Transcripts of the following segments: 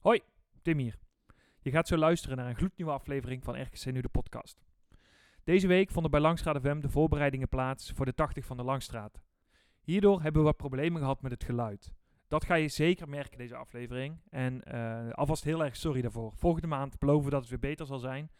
Hoi, Tim hier. Je gaat zo luisteren naar een gloednieuwe aflevering van RKC Nu de podcast. Deze week vonden bij Langstraat FM de voorbereidingen plaats voor de 80 van de Langstraat. Hierdoor hebben we wat problemen gehad met het geluid. Dat ga je zeker merken deze aflevering. En eh, alvast heel erg sorry daarvoor. Volgende maand beloven we dat het weer beter zal zijn.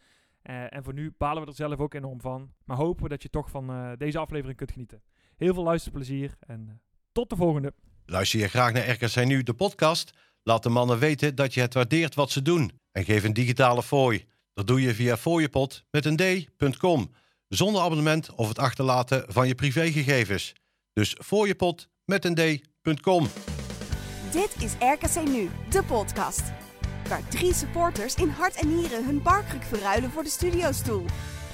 Eh, en voor nu balen we er zelf ook enorm van. Maar hopen we dat je toch van eh, deze aflevering kunt genieten. Heel veel luisterplezier en tot de volgende. Luister je graag naar RKC Nu, de podcast? Laat de mannen weten dat je het waardeert wat ze doen. En geef een digitale fooi. Dat doe je via fooiepot met een d.com. Zonder abonnement of het achterlaten van je privégegevens. Dus fooiepot met een d.com. Dit is RKC Nu, de podcast. Waar drie supporters in hart en nieren hun barkruk verruilen voor de studiostoel.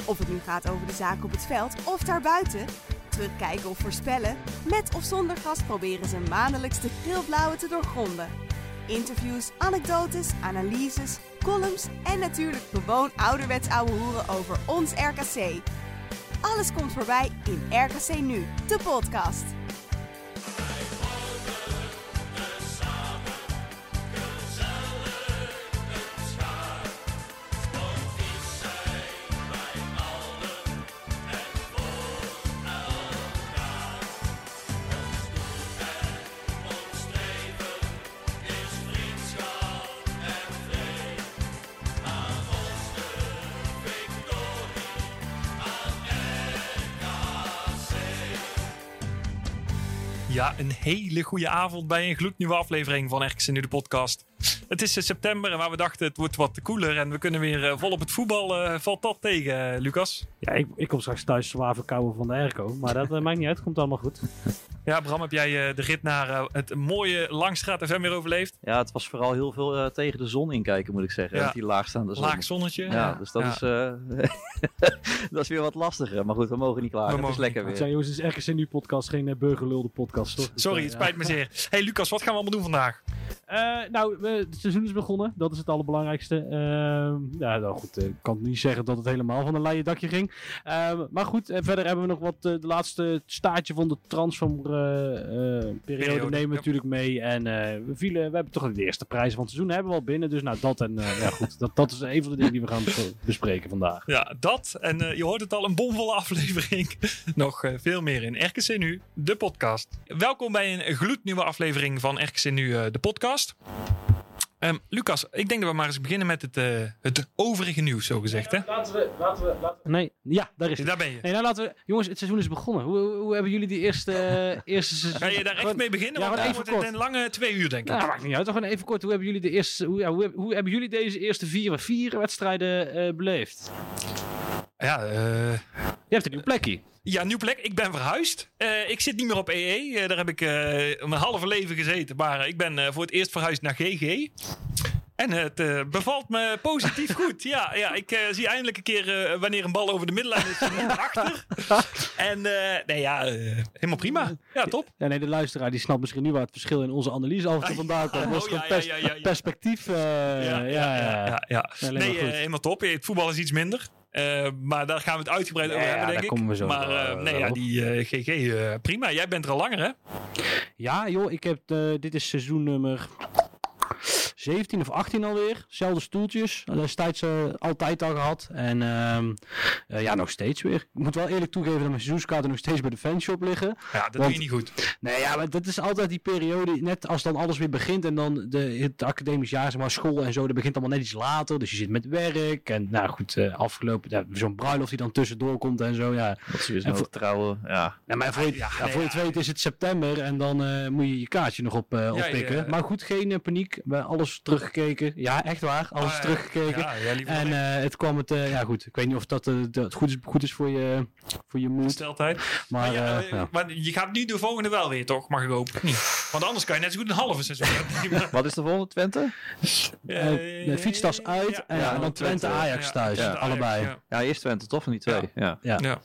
Of het nu gaat over de zaak op het veld of daarbuiten. Terugkijken of voorspellen. Met of zonder gast proberen ze maandelijks de te doorgronden. Interviews, anekdotes, analyses, columns en natuurlijk gewoon ouderwets ouwe hoeren over ons RKC. Alles komt voorbij in RKC Nu, de podcast. Hele goede avond bij een gloednieuwe aflevering van RKC Nu de podcast. Het is eh, september en waar we dachten het wordt wat koeler en we kunnen weer eh, vol op het voetbal. eh, valt dat tegen, Lucas? Ja, ik, ik kom straks thuis zwaar verkouden van de airco. Maar dat maakt niet uit, komt allemaal goed. Ja, Bram, heb jij eh, de rit naar het mooie Langstraat FM weer overleefd? Ja, het was vooral heel veel tegen de zon inkijken, moet ik zeggen. Ja. Die laagstaande zon. Laag zonnetje. Ja, dus dat, Ja. Is, eh, dat is weer wat lastiger. Maar goed, we mogen niet klagen. We het mogen is lekker Het weer. zijn jongens, het is RKC Nu podcast, geen uh, burgerlulde podcast, toch? Dus, Sorry, eh, het spijt me zeer. Hey Lucas, wat gaan we allemaal doen vandaag? Eh, nou, we- het seizoen is begonnen. Dat is het allerbelangrijkste. Ehm, ja, nou goed, eh, ik kan niet zeggen dat het helemaal van een leien dakje ging. Ehm, maar goed, eh, verder hebben we nog wat eh, de laatste staartje van de transferperiode Periode, nemen we natuurlijk mee. En we, vielen, we hebben toch de eerste prijzen van het seizoen hebben we al binnen. Dus nou, dat en ja goed, dat, dat is een van de dingen die we gaan bes- bespreken vandaag. Ja, dat. En je hoort het al, een bomvolle aflevering. Nog veel meer in RKC Nu, de podcast. Welkom bij een gloednieuwe aflevering van RKC Nu, de podcast. Ehm, Lucas, ik denk dat we maar eens beginnen met het, eh, het overige nieuws, zo gezegd. Hè? Laten we, laten we, laten we- Nee, ja, daar is het. Daar ben je. Nee, nou laten we... Jongens, het seizoen is begonnen. Hoe, hoe, hoe hebben jullie die eerste, eerste seizoen... Ga je daar echt mee beginnen? Ja, Want dan even wordt het kort. een lange twee uur, denk ik. Nou, maakt niet uit. Toch gewoon even kort. Hoe hebben jullie de eerste... Hoe, ja, hoe hebben jullie deze eerste vier, vier wedstrijden eh, beleefd? Ja, eh, Je hebt een nieuw plekje. ja, nieuw plek. Ik ben verhuisd. Eh, ik zit niet meer op EE. Eh, daar heb ik eh, mijn halve leven gezeten. Maar ik ben eh, voor het eerst verhuisd naar GG. En het eh, bevalt me positief goed. Ja, ja ik eh, zie eindelijk een keer eh, wanneer een bal over de middenlijn is achter. En eh, nee, ja, eh, helemaal prima. Ja, top. Ja, nee, de luisteraar die snapt misschien niet waar het verschil in onze analyse af en toe vandaan komt. Dat is perspectief. eh, ja, ja, ja, ja. Nee, eh, helemaal top. Het voetbal is iets minder. Eh, maar daar gaan we het uitgebreid over Ja, hebben, denk daar ik. komen we zo maar eh, eh, nee, ja, die eh, GG, eh, prima. Jij bent er al langer, hè? Ja, joh, ik heb, eh, dit is seizoen nummer 17 of 18 alweer. Zelfde stoeltjes. Destijds eh, altijd al gehad. En ehm, eh, ja, nog steeds weer. Ik moet wel eerlijk toegeven dat mijn seizoenskaarten nog steeds bij de fanshop liggen. Ja, dat doe je niet goed. Nee, ja, maar dat is altijd die periode, net als dan alles weer begint en dan de, het academisch jaar, zeg maar, school en zo, dat begint allemaal net iets later. Dus je zit met werk en nou goed, eh, afgelopen, ja, zo'n bruiloft die dan tussendoor komt en zo, ja. Dat is weer En zo'n voor- trouwen. Ja. Nou, maar voor je, Ja, voor je ja. het weet is het september en dan eh, moet je je kaartje nog op, eh, oppikken. ja. Maar goed, geen eh, paniek. We hebben alles teruggekeken. Ja, echt waar, alles Ah, teruggekeken. Ja, ja, liever En eh, het kwam het, eh, ja goed, ik weet niet of dat, eh, dat goed, is, goed is voor je, voor je moed. Steltijd. Maar, Maar, ja, ja. maar je gaat nu de volgende wel weer, toch? Mag ik hopen. Niet. Want anders kan je net zo goed een halve seizoen. Wat is de volgende Twente? De fietstas uit en, ja, en dan Twente Twente, Ajax ja, thuis, ja, allebei. Ja. Ja, eerst Twente, toch? Van die twee. Ja. Ja.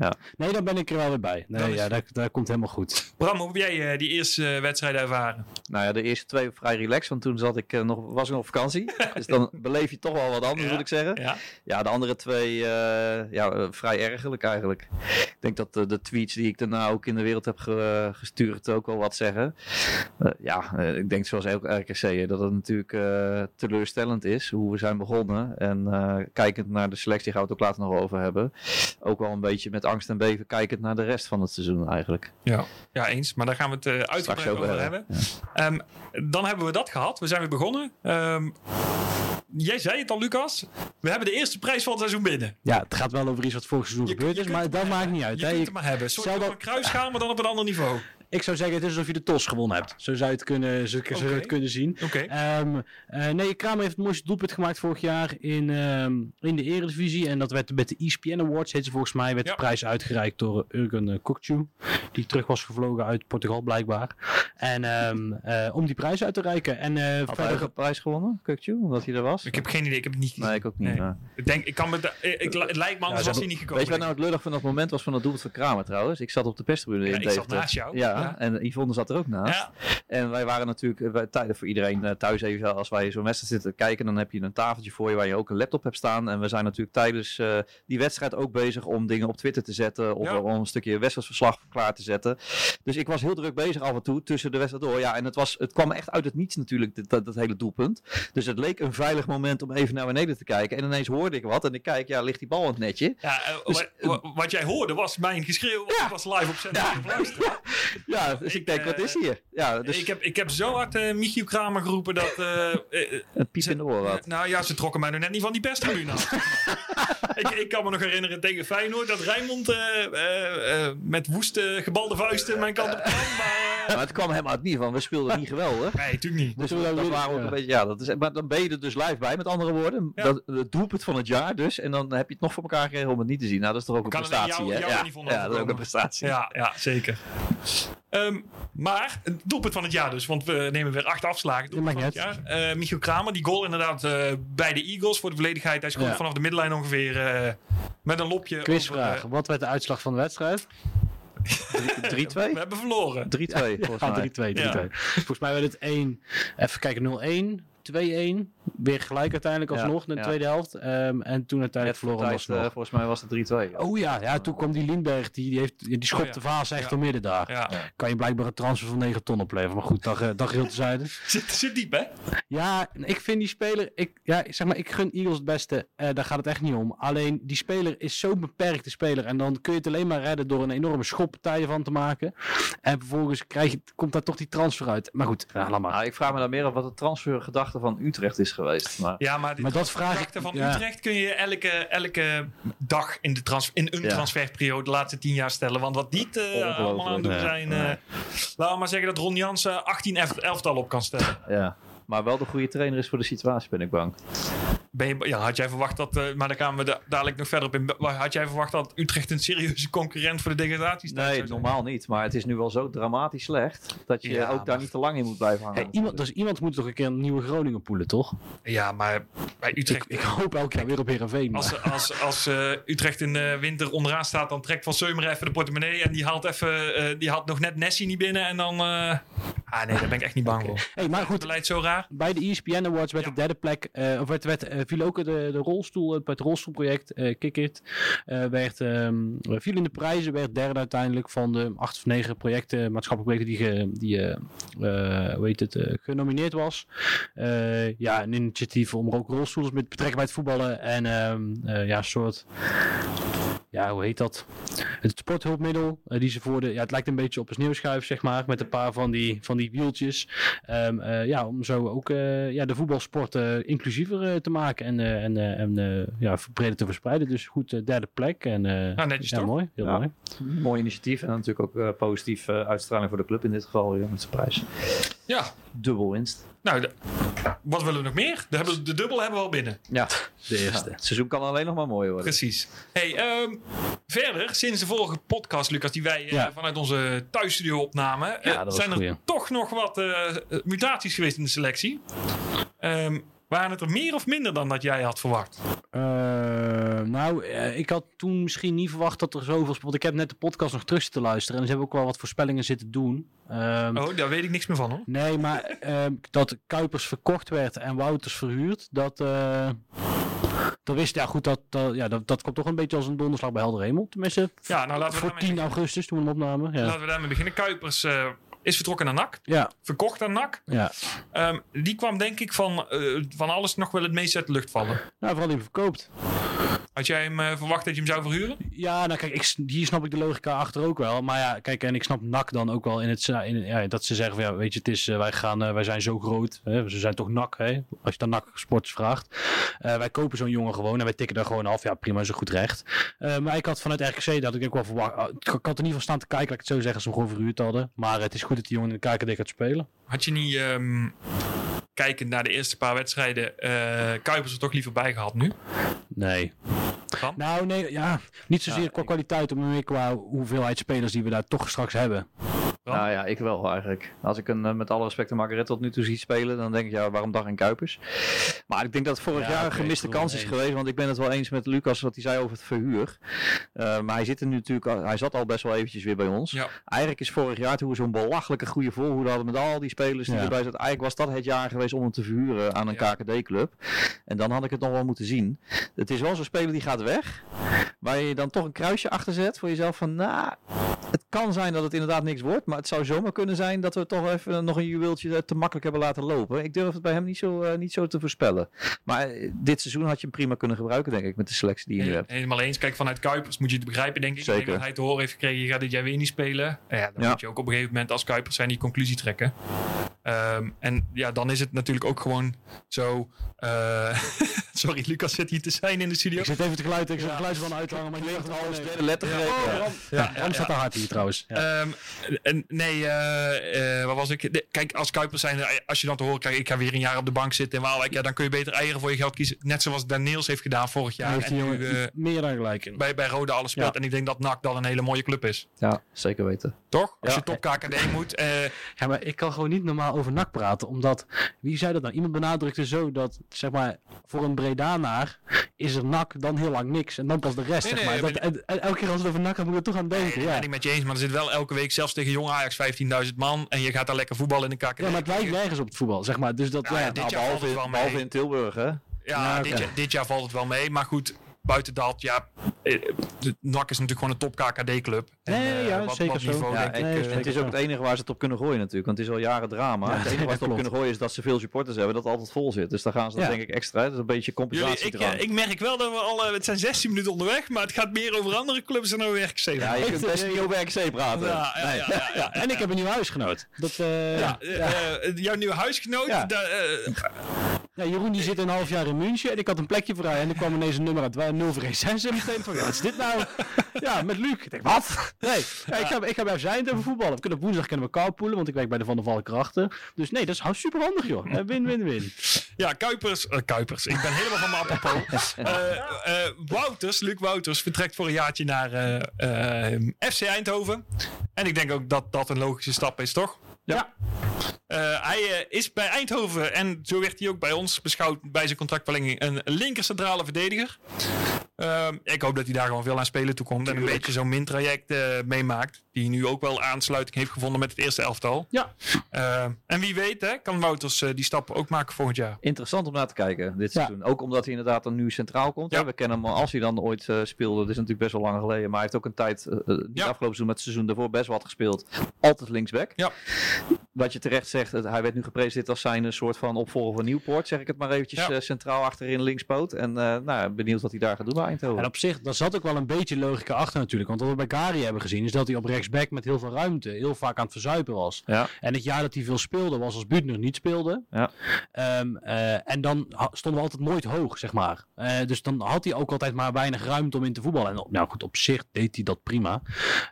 Ja. Nee, dan ben ik er wel weer bij. Nee, ja, dat, dat komt helemaal goed. Bram, hoe heb jij eh, die eerste eh, wedstrijd ervaren? Nou ja, de eerste twee vrij relaxed, want toen zat ik, eh, nog, was ik nog op vakantie. dus dan beleef je toch wel wat anders, Ja. moet ik zeggen. Ja. Ja, de andere twee, eh, ja, vrij ergerlijk eigenlijk. Ik denk dat de tweets die ik daarna ook in de wereld heb ge- gestuurd ook wel wat zeggen. Ja, ik denk zoals elk RKC dat het natuurlijk eh, teleurstellend is hoe we zijn begonnen. En eh, kijkend naar de selectie gaan we het ook later nog over hebben. Ook wel een beetje met angst en beven kijkend naar de rest van het seizoen eigenlijk. Ja. ja, eens. Maar daar gaan we het eh, uitgebreid Straks over over hebben. Ehm, dan hebben we dat gehad. We zijn weer begonnen. Ehm, jij zei het al, Lucas. We hebben de eerste prijs van het seizoen binnen. Ja, het gaat wel over iets wat vorig seizoen Je- gebeurd je is, maar dat maakt niet uit. Je hè. kunt het maar hebben. Een soort stel van dat- kruisschaal, maar dan op een ander niveau. Ik zou zeggen, het is alsof je de TOS gewonnen hebt. Zo zou je het kunnen, zo, zo zou je het kunnen zien. Oké. Ehm, eh, nee, Kramer heeft het mooiste doelpunt gemaakt vorig jaar in, ehm, in de Eredivisie. En dat werd met de ESPN Awards, heet ze volgens mij, werd Ja. de prijs uitgereikt door Urgen uh, Kokcu. Die terug was gevlogen uit Portugal blijkbaar. En ehm, eh, om die prijs uit te reiken. En eh, Had hij verder... ook een prijs gewonnen, Kukju, omdat hij er was? Ik heb geen idee. Ik heb het niet gezien. Nee, ik ook niet. Nee. Ik denk, ik kan me ik, ik- het lijkt me anders was hij niet gekomen. Weet je wat nou het lullig van dat moment was van het doelpunt van Kramer trouwens? Ik zat op de perstribune Ja, in ik zat naast jou. Ja, Ja. en Yvonne zat er ook naast. Ja, En wij waren natuurlijk eh, wij- tijden voor iedereen eh, thuis even als wij zo'n wedstrijd zitten te kijken. Dan heb je een tafeltje voor je waar je ook een laptop hebt staan. En we zijn natuurlijk tijdens eh, die wedstrijd ook bezig om dingen op Twitter te zetten. Of Ja. om een stukje wedstrijdverslag klaar te zetten. Dus ik was heel druk bezig af en toe tussen de wedstrijd door. Ja, en het, was, het kwam echt uit het niets natuurlijk, dit- dat, dat hele doelpunt. Dus het leek een veilig moment om even naar beneden te kijken. En ineens hoorde ik wat. En ik kijk, ja, ligt die bal in het netje. ja Dus, wa- wa- wat jij hoorde was mijn geschreeuw. Ja. Ik was live op zender. Ja. Ja, dus ik, Ik, denk, wat eh, is hier? Ja, dus Ik, heb, ik heb zo hard eh Michiel Kramer geroepen dat... eh, eh, een piep in de oren had. Nou ja, ze trokken mij nog net niet van die perstribune af. ik, ik kan me nog herinneren tegen Feyenoord dat Rijnmond eh, eh, eh, met woeste gebalde vuisten mijn kant op kwam. Maar, eh, Maar het kwam helemaal uit niet van, we speelden niet geweldig. nee, natuurlijk niet. Dus dat, waren ook ja. een beetje, ja, dat is, maar dan ben je er dus live bij, met andere woorden. Ja. Dat, het doelpunt van het jaar dus. En dan heb je het nog voor elkaar gekregen om het niet te zien. Nou, dat is toch ook een Kan het prestatie, hè? ja, dat is ook een prestatie. Ja, ja, zeker. Ehm, maar, het doelpunt van het jaar dus, want we nemen weer acht afslagen. Doelpunt van het jaar. Eh, Michiel Kramer, die goal inderdaad eh, bij de Eagles voor de volledigheid. Hij scoorde Ja. vanaf de middenlijn ongeveer eh, met een lopje. Quizvraag. over, Wat werd de uitslag van de wedstrijd? 3-2? eh, we hebben verloren. 3-2, volgens Ja, mij. 3-2. 3-2. Ja. Volgens mij werd het 1. Even kijken, 0-1. 2-1. Weer gelijk uiteindelijk alsnog in de ja. tweede helft. Ehm, en toen uiteindelijk voor verloren tijd, alsnog. eh, volgens mij was het 3-2. Oh ja, ja, toen kwam die Lindberg, die, die, heeft, die schopt Oh ja. de vaas echt Ja. door midden daar. Ja. Kan je blijkbaar een transfer van 9 ton opleveren. Maar goed, dat, eh, dat geheel tezijde. Zit, zit diep, hè? Ja, ik vind die speler, ik, ja, zeg maar, ik gun Eagles het beste. Eh, daar gaat het echt niet om. Alleen die speler is zo'n beperkte speler. En dan kun je het alleen maar redden door een enorme schoppartij van te maken. En vervolgens krijg je, komt daar toch die transfer uit. Maar goed, ja, laat maar. Nou, ik vraag me dan meer af wat de transfergedachte van Utrecht is geweest. Maar Ja, maar, dat vraag ik- transferkrachten van ja. Utrecht kun je elke, elke dag in, de trans, in een Ja. transferperiode de laatste tien jaar stellen. Want wat die het, eh, allemaal aan doen Ja. zijn. Ja. eh laten we maar zeggen dat Ron Jansen 18 elf- elftal op kan stellen. ja. Maar wel de goede trainer is voor de situatie, ben ik bang. Ben je, ja, had jij verwacht dat, eh, maar daar gaan we da- dadelijk nog verder op in. Had jij verwacht dat Utrecht een serieuze concurrent voor de degradatiestrijd Nee, zou zijn? normaal niet. Maar het is nu wel zo dramatisch slecht dat je Ja, ook daar niet te lang in moet blijven hangen. Hey, iemand, dus iemand moet toch een keer een nieuwe Groningen poelen, toch? Ja, maar bij Ik, Utrecht... ik hoop elk jaar weer op Heerenveen. maar- Als, als, als eh, Utrecht in de winter onderaan staat, dan trekt Van Seumer even de portemonnee. En die haalt, even, eh, die haalt nog net Nessie niet binnen. En dan. Ah nee, daar ben ik echt niet bang voor. Hey, maar Het goed, beleid zo raar. bij de ESPN Awards werd Ja. de derde plek, eh, of werd, werd, eh, viel ook de, de rolstoel, het, het rolstoelproject, eh Kick It, eh, werd, ehm, viel in de prijzen, werd derde uiteindelijk van de acht of negen projecten, maatschappelijke projecten die, ge, die hoe heet het, eh, genomineerd was. Eh, ja, een initiatief om ook rolstoels met betrekking bij het voetballen en ehm, eh, ja, een soort ja, hoe heet dat? Het sporthulpmiddel eh, die ze voor de, ja, het lijkt een beetje op een sneeuwschuif, zeg maar, met een paar van die, van die wieltjes. Ehm, eh, ja, om zo ook eh, ja, de voetbalsport eh, inclusiever te maken en, eh, en, eh, en eh, ja, breder te verspreiden. Dus goed, derde plek. En, eh, Nou, netjes ja, toch? mooi. Heel Ja. mooi. Mooi initiatief en natuurlijk ook positief uitstraling voor de club in dit geval ja, met zijn prijs. Ja, Dubbel winst. Nou, wat willen we nog meer? De, hebben, de dubbel hebben we al binnen. Ja, De eerste. het seizoen kan alleen nog maar mooi worden. Precies. Hey, ehm, verder, sinds de vorige podcast, Lucas, die wij eh, vanuit onze thuisstudio opnamen, eh, zijn er goeie. toch nog wat eh, mutaties geweest in de selectie. Ehm, Waren het er meer of minder dan dat jij had verwacht? Eh, nou, eh, ik had toen misschien niet verwacht dat er zoveel... Want ik heb net de podcast nog terug zitten luisteren. En ze hebben ook wel wat voorspellingen zitten doen. Ehm, Oh, daar weet ik niks meer van hoor. Nee, maar ehm, dat Kuipers verkocht werd en Wouters verhuurd, dat... eh dat wist ja goed, dat, dat, ja, dat, dat komt toch een beetje als een donderslag bij helder hemel. Tenminste, Ja, nou laten we, voor daarmee 10 augustus toen we hem opnamen. Ja, laten we daarmee beginnen. Kuipers is vertrokken naar NAC. ja, Verkocht aan NAC. ja. Ehm, die kwam denk ik van, eh, van alles nog wel het meest uit de lucht vallen. Nou, vooral die verkoopt. Had jij hem eh, verwacht dat je hem zou verhuren? Ja, nou kijk, ik, hier snap ik de logica achter ook wel. Maar ja, kijk, en ik snap NAC dan ook wel in het, in, ja, dat ze zeggen van ja, weet je, het is, eh, wij, gaan, eh, wij zijn zo groot. Hè, ze zijn toch NAC, hè? Als je dan NAC Sports vraagt. Wij kopen zo'n jongen gewoon en wij tikken daar gewoon af. Ja, prima, is een goed recht. Maar ik had vanuit RKC dat ik ook wel verwacht. ah, ik had er niet van staan te kijken, laat ik het zo zeggen, als ze hem gewoon verhuurd hadden. Maar het is goed dat die jongen in de KKD gaat spelen. Had je niet, ehm, kijkend naar de eerste paar wedstrijden, eh, Kuipers er toch liever bij gehad nu? Nee. Nou, nee, ja, niet zozeer Ja, qua ik- kwaliteit, maar meer qua hoeveelheid spelers die we daar toch straks hebben. Bram? Nou ja, ik wel eigenlijk. Als ik een, eh, met alle respect de Margaret tot nu toe zie spelen, dan denk ik, ja, waarom dag en Kuipers? Maar ik denk dat het vorig Ja, jaar een gemiste kans is eens. geweest, want ik ben het wel eens met Lucas wat hij zei over het verhuur. Eh, maar hij zit er nu natuurlijk, al- hij zat al best wel eventjes weer bij ons. Ja. Eigenlijk is vorig jaar toen we zo'n belachelijke goede voorhoede hadden met al die spelers die Ja. erbij zaten, eigenlijk was dat het jaar geweest om hem te verhuren aan een Ja. KKD-club. En dan had ik het nog wel moeten zien. Het is wel zo'n speler die gaat weg, waar je dan toch een kruisje achter zet voor jezelf van, nou, het kan zijn dat het inderdaad niks wordt, maar het zou zomaar kunnen zijn dat we toch even nog een juweeltje eh, te makkelijk hebben laten lopen. Ik durf het bij hem niet zo, eh, niet zo te voorspellen. Maar eh, dit seizoen had je hem prima kunnen gebruiken, denk ik, met de selectie die je nu hebt. Helemaal eens. Kijk, vanuit Kuipers moet je het begrijpen, denk ik. Zeker. dat hij te horen heeft gekregen, je gaat dit jaar weer niet spelen. Nou ja, dan Ja. moet je ook op een gegeven moment als Kuipers zijn die conclusie trekken. Ehm, en ja, dan is het natuurlijk ook gewoon zo... eh, sorry, Lucas zit hier te zijn in de studio. Ik zit even te geluiden, ik zit het geluid van uithangen, maar ik weet Alles het derde letter Ja. Oh, Ja. Ram. Ja, Ja, Ram staat ja. er hard hier trouwens. Ja. Ehm, en, nee, eh, eh, wat was ik? De- kijk, als Kuipers zijn, eh, als je dan te horen krijgt, ik ga weer een jaar op de bank zitten in Waalwijk, ja, dan kun je beter eieren voor je geld kiezen. Net zoals Daniels heeft gedaan vorig jaar. heeft En die nu jongen meer dan gelijk in. bij, bij Rode alles speelt. Ja. En ik denk dat NAC dan een hele mooie club is. ja, zeker weten. Toch? Als Ja. je top KKD moet. eh, Ja, maar ik kan gewoon niet normaal over NAC praten, omdat, wie zei dat nou? Iemand benadrukte zo dat, zeg maar, voor een Bredanaar is er NAC dan heel lang niks en dan pas de rest, Nee, zeg nee, maar. Dat, en, en elke keer als het over NAC gaat, moet ik er toch aan denken, dat ja. ben ik met je eens, maar er zit wel elke week, zelfs tegen jong Ajax, 15.000 man. En je gaat daar lekker voetballen in de KKD. Ja, maar het lijkt nergens op het voetbal, zeg maar. Dus dat, Ja, ja, Nou, jaar valt behalve, het in, wel mee. behalve in Tilburg, hè? Ja, Ja, dit, jaar, dit jaar valt het wel mee. Maar goed, buiten dat, ja, eh, NAC is natuurlijk gewoon een top KKD-club. Nee, ja, zeker zo. niveau, Ja, en, ik, nee, eh, en het is ook het enige waar ze het op kunnen gooien natuurlijk. Want het is al jaren drama. Ja, het enige waar dat ze het op kunnen gooien is dat ze veel supporters hebben. Dat het altijd vol zit. Dus daar gaan ze dan Ja. denk ik extra. Dat is een beetje Jullie, compensatie ik, eraan. eh, ik merk wel dat we al, eh, het zijn 16 minuten onderweg, maar het gaat meer over andere clubs dan over RKC. ja, je kunt best niet over RKC praten. Ja. En ik heb een nieuwe huisgenoot. Dat, eh, Ja, ja. eh, eh, jouw nieuwe huisgenoot, Ja. daar, eh, Ja, Jeroen die zit een half jaar in München en ik had een plekje vrij en er kwam ineens een nummer uit waar 0416 en meteen van, ja, wat is dit nou? Ja, met Luc. Ik denk, wat? Nee, ja, ik, ga, ik ga bij zijn over voetballen. We kunnen op woensdag kunnen we carpoolen, want ik werk bij de Van der Valk krachten. Dus nee, dat is super handig joh. Eh, Win, win, win. ja, Kuipers, eh, Kuipers, ik ben helemaal van mijn apropos. Eh, Wouters, Luc Wouters, vertrekt voor een jaartje naar FC Eindhoven. En ik denk ook dat dat een logische stap is, toch? Ja. Hij is bij Eindhoven en zo werd hij ook bij ons beschouwd bij zijn contractverlenging een linker centrale verdediger. Ehm, ik hoop dat hij daar gewoon veel aan spelen toekomt en een beetje zo'n min-traject eh, meemaakt. Die nu ook wel aansluiting heeft gevonden met het eerste elftal. Ja. Ehm, en wie weet hè, kan Wouters eh, die stap ook maken volgend jaar. Interessant om naar te kijken dit Ja. seizoen. Ook omdat hij inderdaad dan nu centraal komt. Ja. hè. We kennen hem al als hij dan ooit eh, speelde. Dat is natuurlijk best wel lang geleden. Maar hij heeft ook een tijd, niet Ja. afgelopen seizoen, maar het seizoen daarvoor best wat gespeeld. Altijd linksback. Ja. Wat je terecht zegt, het- hij werd nu gepresenteerd als zijn een soort van opvolger van Nieuwpoort. Zeg ik het maar eventjes Ja. centraal achterin linkspoot. En eh, nou, benieuwd wat hij daar gaat doen Eindhoven. En op zich, daar zat ook wel een beetje logica achter natuurlijk. Want wat we bij Gary hebben gezien, is dat hij op rechtsback met heel veel ruimte heel vaak aan het verzuipen was. Ja. En het jaar dat hij veel speelde, was als Buutner niet speelde. Ja. Ehm, eh, en dan stonden we altijd nooit hoog, zeg maar. Eh, dus dan had hij ook altijd maar weinig ruimte om in te voetballen. En op, nou goed, op zich deed hij dat prima.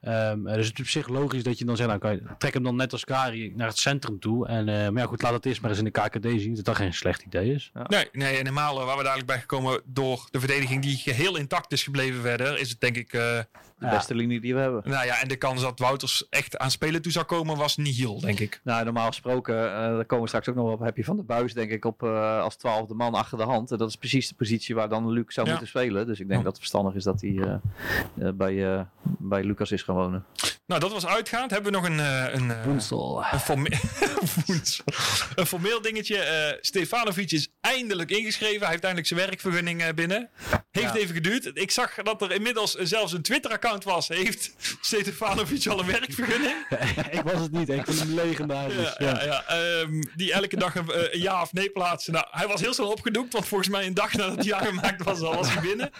Ehm, eh, dus het is op zich logisch dat je dan zegt, nou, kan je, trek hem dan net als Gary naar het centrum toe. En, eh, maar ja goed, laat het eerst maar eens in de KKD zien. Dat dat geen slecht idee is. Nee, nee, en helemaal waar we dadelijk bij gekomen door de verdediging die geheel intact is gebleven verder, is het denk ik eh, De Ja. beste linie die we hebben. Nou ja, en de kans dat Wouters echt aan spelen toe zou komen was nihil, denk ik. Nou, normaal gesproken, eh daar komen we straks ook nog op, heb je Van de Buis denk ik op eh, als twaalfde man achter de hand. En dat is precies de positie waar dan Luc zou Ja. moeten spelen. Dus ik denk Ja. dat het verstandig is dat hij eh, eh, bij, eh, bij Lucas is gaan wonen. Nou, dat was uitgaand. Hebben we nog een, eh, een, Woensel. een, forme- Woens. een formeel dingetje. Eh Stefanovic is eindelijk ingeschreven. Hij heeft eindelijk zijn werkvergunning eh, binnen. Heeft even geduurd. Ik zag dat er inmiddels zelfs een Twitter-account was. Heeft Stefanovic al een werkvergunning? ik was het niet, ik vind hem legendarisch. Ja, ja, ja. Ehm, die elke dag een, eh, een ja of nee plaatsen. Nou, hij was heel snel opgedoekt, want volgens mij een dag nadat hij aangemaakt was, al was hij binnen.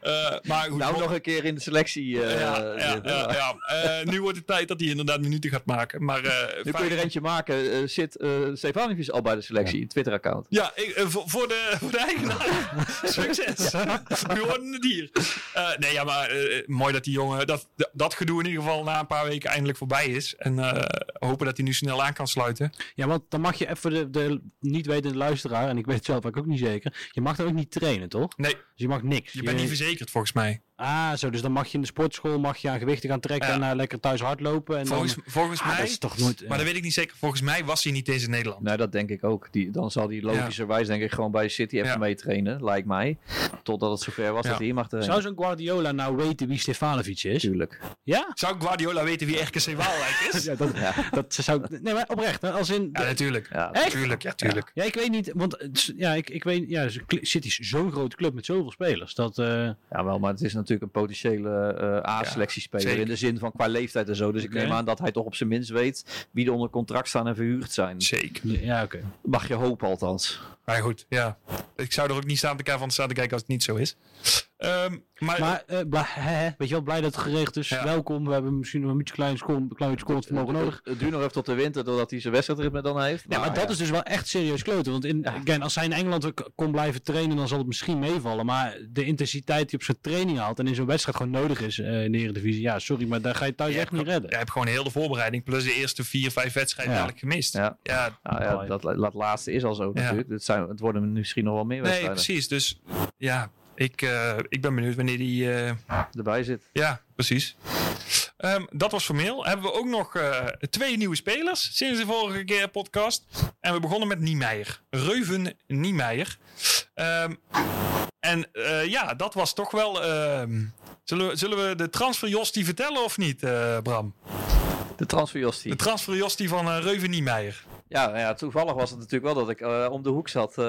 Eh, maar goed, Nou, nog een keer in de selectie eh, ja, ja, zitten. ja, ja. Eh, nu wordt het tijd dat hij inderdaad minuten gaat maken. Maar, eh, Nu kun je er eentje maken. zit uh, Stefanovic al bij de selectie, Twitter-account. Ja, ik, voor, voor, de, voor de eigenaar. Succes. We hoorden het hier. Eh, nee, ja, maar eh, mooi dat die jongen, dat, dat gedoe in ieder geval na een paar weken eindelijk voorbij is. En eh, hopen dat hij nu snel aan kan sluiten. Ja, want dan mag je even de, de niet wetende luisteraar, en ik weet het zelf ook niet zeker, je mag dan ook niet trainen, toch? Nee, Dus je mag niks. je bent niet verzekerd volgens mij. Ah, zo, dus dan mag je in de sportschool mag je aan gewichten gaan trekken Ja. en eh, lekker thuis hardlopen. En Volgens, dan, volgens Ah, mij, dat is toch nooit... maar dat weet ik niet zeker. Volgens mij was hij niet eens in Nederland. Nee, dat denk ik ook. Die, dan zal hij logischerwijs denk ik gewoon bij City even Ja. meetrainen, lijkt mij. Totdat het zover was Ja. dat hij hier mag trainen. Zou zo'n Guardiola nou weten wie Stefanovic is? Natuurlijk. Ja? Zou Guardiola weten wie RKC Waalwijk is? Ja, dat, Ja. dat zou ik... Nee, maar oprecht, hè, als in... Ja, natuurlijk. Ja, Echt? Tuurlijk, ja, tuurlijk. Ja, ik weet niet, want is- ja, ik, ik weet, ja, City is zo'n grote club met zoveel spelers. Dat, eh, Ja, wel, maar het is natuurlijk een potentiële eh A-selectiespeler in de zin van qua leeftijd en zo. Dus ik neem aan dat hij toch op zijn minst weet wie er onder contract staan en verhuurd zijn. Zeker. ja, oké. Mag je hopen althans. Maar goed, ja. Ik zou er ook niet staan te kijken, van staan te kijken als het niet zo is. Ehm, maar, Maar, eh, hè, weet je wel, blij dat het geregeld is. Ja. Welkom, we hebben misschien nog een beetje klein, scoren, klein beetje scorevermogen nodig. Het duurt nog even tot de winter doordat hij zijn wedstrijdritme dan heeft. Ja, maar dat is dus wel echt serieus kloten. Want in, Ja. again, als hij in Engeland kon blijven trainen, dan zal het misschien meevallen. Maar de intensiteit die op zijn training haalt en in zo'n wedstrijd gewoon nodig is eh, in de Eredivisie. Ja, sorry, maar daar ga je thuis je echt niet redden. Je hebt gewoon heel de voorbereiding plus de eerste vier, vijf wedstrijden Ja. dadelijk gemist. Ja. ja Nou ja, dat, dat laatste is al zo Ja. natuurlijk. Het, zijn, het worden misschien nog wel meer nee, wedstrijden precies. Dus ja, ik, eh, ik ben benieuwd wanneer die... eh, erbij zit. ja, precies. Ehm, dat was formeel. Hebben we ook nog eh, twee nieuwe spelers sinds de vorige keer podcast. En we begonnen met Niemeyer. Reuven Niemeyer. Ehm, en ja, dat was toch wel... ehm, zullen, we, zullen we de transferjostie vertellen of niet, Bram? De transferjostie. De transferjostie van eh, Reuven Niemeyer. Ja, nou ja, toevallig was het natuurlijk wel dat ik eh, om de hoek zat. eh,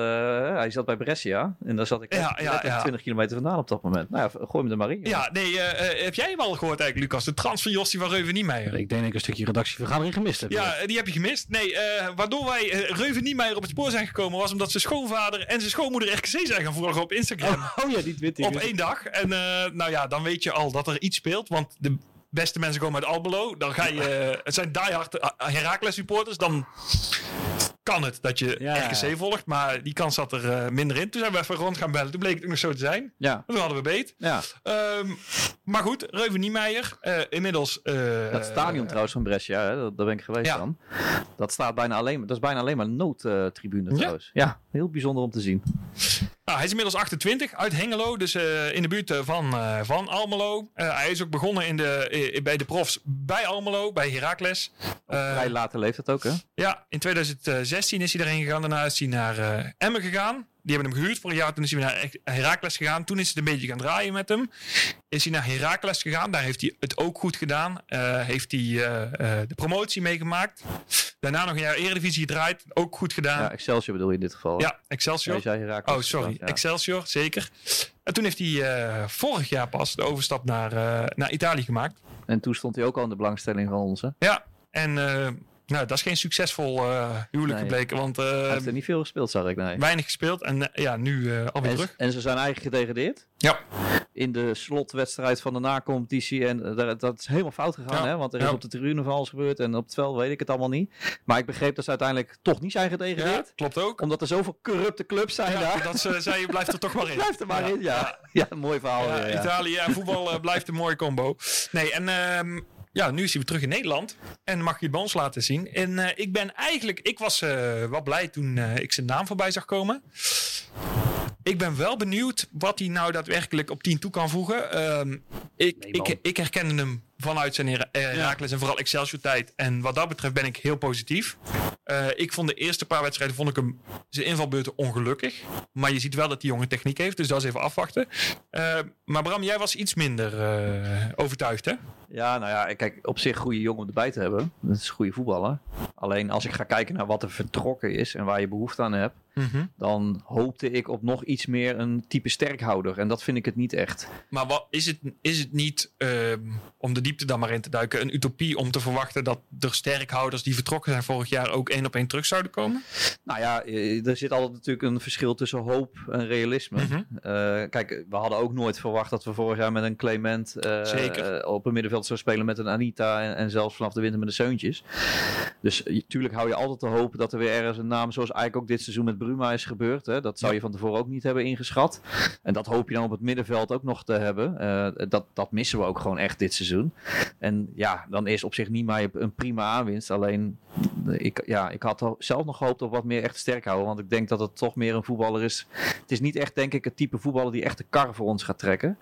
hij zat bij Brescia. En daar zat ik Ja, ja, ja. 20 kilometer vandaan op dat moment. Nou ja, gooi me er maar in. Ja, nee, eh, heb jij hem al gehoord eigenlijk, Lucas? De transferjostie van Reuven Niemeyer. Ik denk dat ik een stukje redactievergadering gemist heb. Ja, die heb je gemist. Nee, eh, waardoor wij Reuven Niemeyer op het spoor zijn gekomen... was omdat zijn schoonvader en zijn schoonmoeder RKC zijn gaan volgen op Instagram. Oh, oh ja, die weet ik. op één dag. En eh, nou ja, dan weet je al dat er iets speelt. Want de beste mensen komen uit Almelo. Dan ga je... eh, het zijn diehard uh, Heracles supporters. Dan kan het dat je Ja, ja, RKC ja. volgt. Maar die kans zat er eh, minder in. Toen zijn we even rond gaan bellen. Toen bleek het ook nog zo te zijn. Ja, Toen hadden we beet. ja. Ehm, maar goed, Reuven Niemeyer. eh, inmiddels... eh, dat stadion trouwens van Brescia, hè, dat, daar ben ik geweest Ja. dan. Dat staat bijna alleen, dat is bijna alleen maar noodtribune trouwens. Ja, heel bijzonder om te zien. Nou, hij is inmiddels 28 uit Hengelo, dus eh, in de buurt eh, van, eh, van Almelo. Hij is ook begonnen in de, bij de profs bij Almelo, bij Heracles. Vrij later leeft het ook, hè? ja, in 2016 is hij erheen gegaan. Daarna is hij naar Emmen gegaan. Die hebben hem gehuurd voor een jaar. Toen is hij naar Heracles gegaan. Toen is het een beetje gaan draaien met hem. Is hij naar Heracles gegaan. Daar heeft hij het ook goed gedaan. Eh, heeft hij eh, eh, de promotie meegemaakt. Daarna nog een jaar Eredivisie gedraaid. Ook goed gedaan. Ja, Ja, Excelsior bedoel je in dit geval. hè? Excelsior. Oh, sorry. Ja. Excelsior, zeker. En toen heeft hij vorig jaar pas de overstap naar, naar Italië gemaakt. En toen stond hij ook al in de belangstelling van ons, hè? Ja, en nou, dat is geen succesvol eh, huwelijk Nee. gebleken, want eh, Hij heeft er niet veel gespeeld, zag ik. Nee. weinig gespeeld. En eh, ja, nu eh, alweer En, terug. en ze zijn eigenlijk gedegradeerd. Ja. In de slotwedstrijd van de nacompetitie. En eh, daar- dat is helemaal fout gegaan, Ja. hè? Want er is Ja. op de tribune van alles gebeurd. En op het veld weet ik het allemaal niet. Maar ik begreep dat ze uiteindelijk toch niet zijn Ja, gedegradeerd. klopt ook. Omdat er zoveel corrupte clubs zijn Ja, daar. dat ze zei, je blijft er toch maar in. Blijf er maar in, ja. Ja, mooi verhaal. Ja, weer, ja. Italië en voetbal eh, blijft een mooie combo. Nee, en ehm, ja, nu is hij weer terug in Nederland. En mag je het bij ons laten zien. En eh, ik ben eigenlijk, ik was eh, wel blij toen eh, ik zijn naam voorbij zag komen. ik ben wel benieuwd wat hij nou daadwerkelijk op 10 toe kan voegen. Ehm, ik, Nee, ik, ik herkende hem vanuit zijn eh, Heracles en vooral Excelsior tijd. En wat dat betreft ben ik heel positief. Eh, ik vond de eerste paar wedstrijden vond ik hem zijn invalbeurten ongelukkig. Maar je ziet wel dat die jongen techniek heeft, dus dat is even afwachten. Eh, maar Bram, jij was iets minder eh, overtuigd, hè? Ja, nou ja, kijk, op zich goede jongen om erbij te hebben. Dat is een goede voetballer. Alleen als ik ga kijken naar wat er vertrokken is en waar je behoefte aan hebt, dan hoopte ik op nog iets meer een type sterkhouder. En dat vind ik het niet echt. Maar wat, is, het, is het niet, ehm, om de diepte dan maar in te duiken, een utopie om te verwachten dat er sterkhouders die vertrokken zijn vorig jaar ook één op één terug zouden komen? Nou ja, eh, er zit altijd natuurlijk een verschil tussen hoop en realisme. Mhm. Eh, kijk, we hadden ook nooit verwacht dat we vorig jaar met een Clement eh, op een middenveld zou spelen met een Anita en, en zelfs vanaf de winter met de Seuntjes. Dus natuurlijk hou je altijd te hopen dat er weer ergens een naam, zoals eigenlijk ook dit seizoen met Bruma is gebeurd. Hè? Dat zou je van tevoren ook niet hebben ingeschat. En dat hoop je dan op het middenveld ook nog te hebben. Eh, dat, dat missen we ook gewoon echt dit seizoen. En ja, dan is op zich niet maar een prima aanwinst. Alleen, ik, ja, ik had zelf nog gehoopt op wat meer echt sterk houden. Want ik denk dat het toch meer een voetballer is. Het is niet echt, denk ik, het type voetballer die echt de kar voor ons gaat trekken.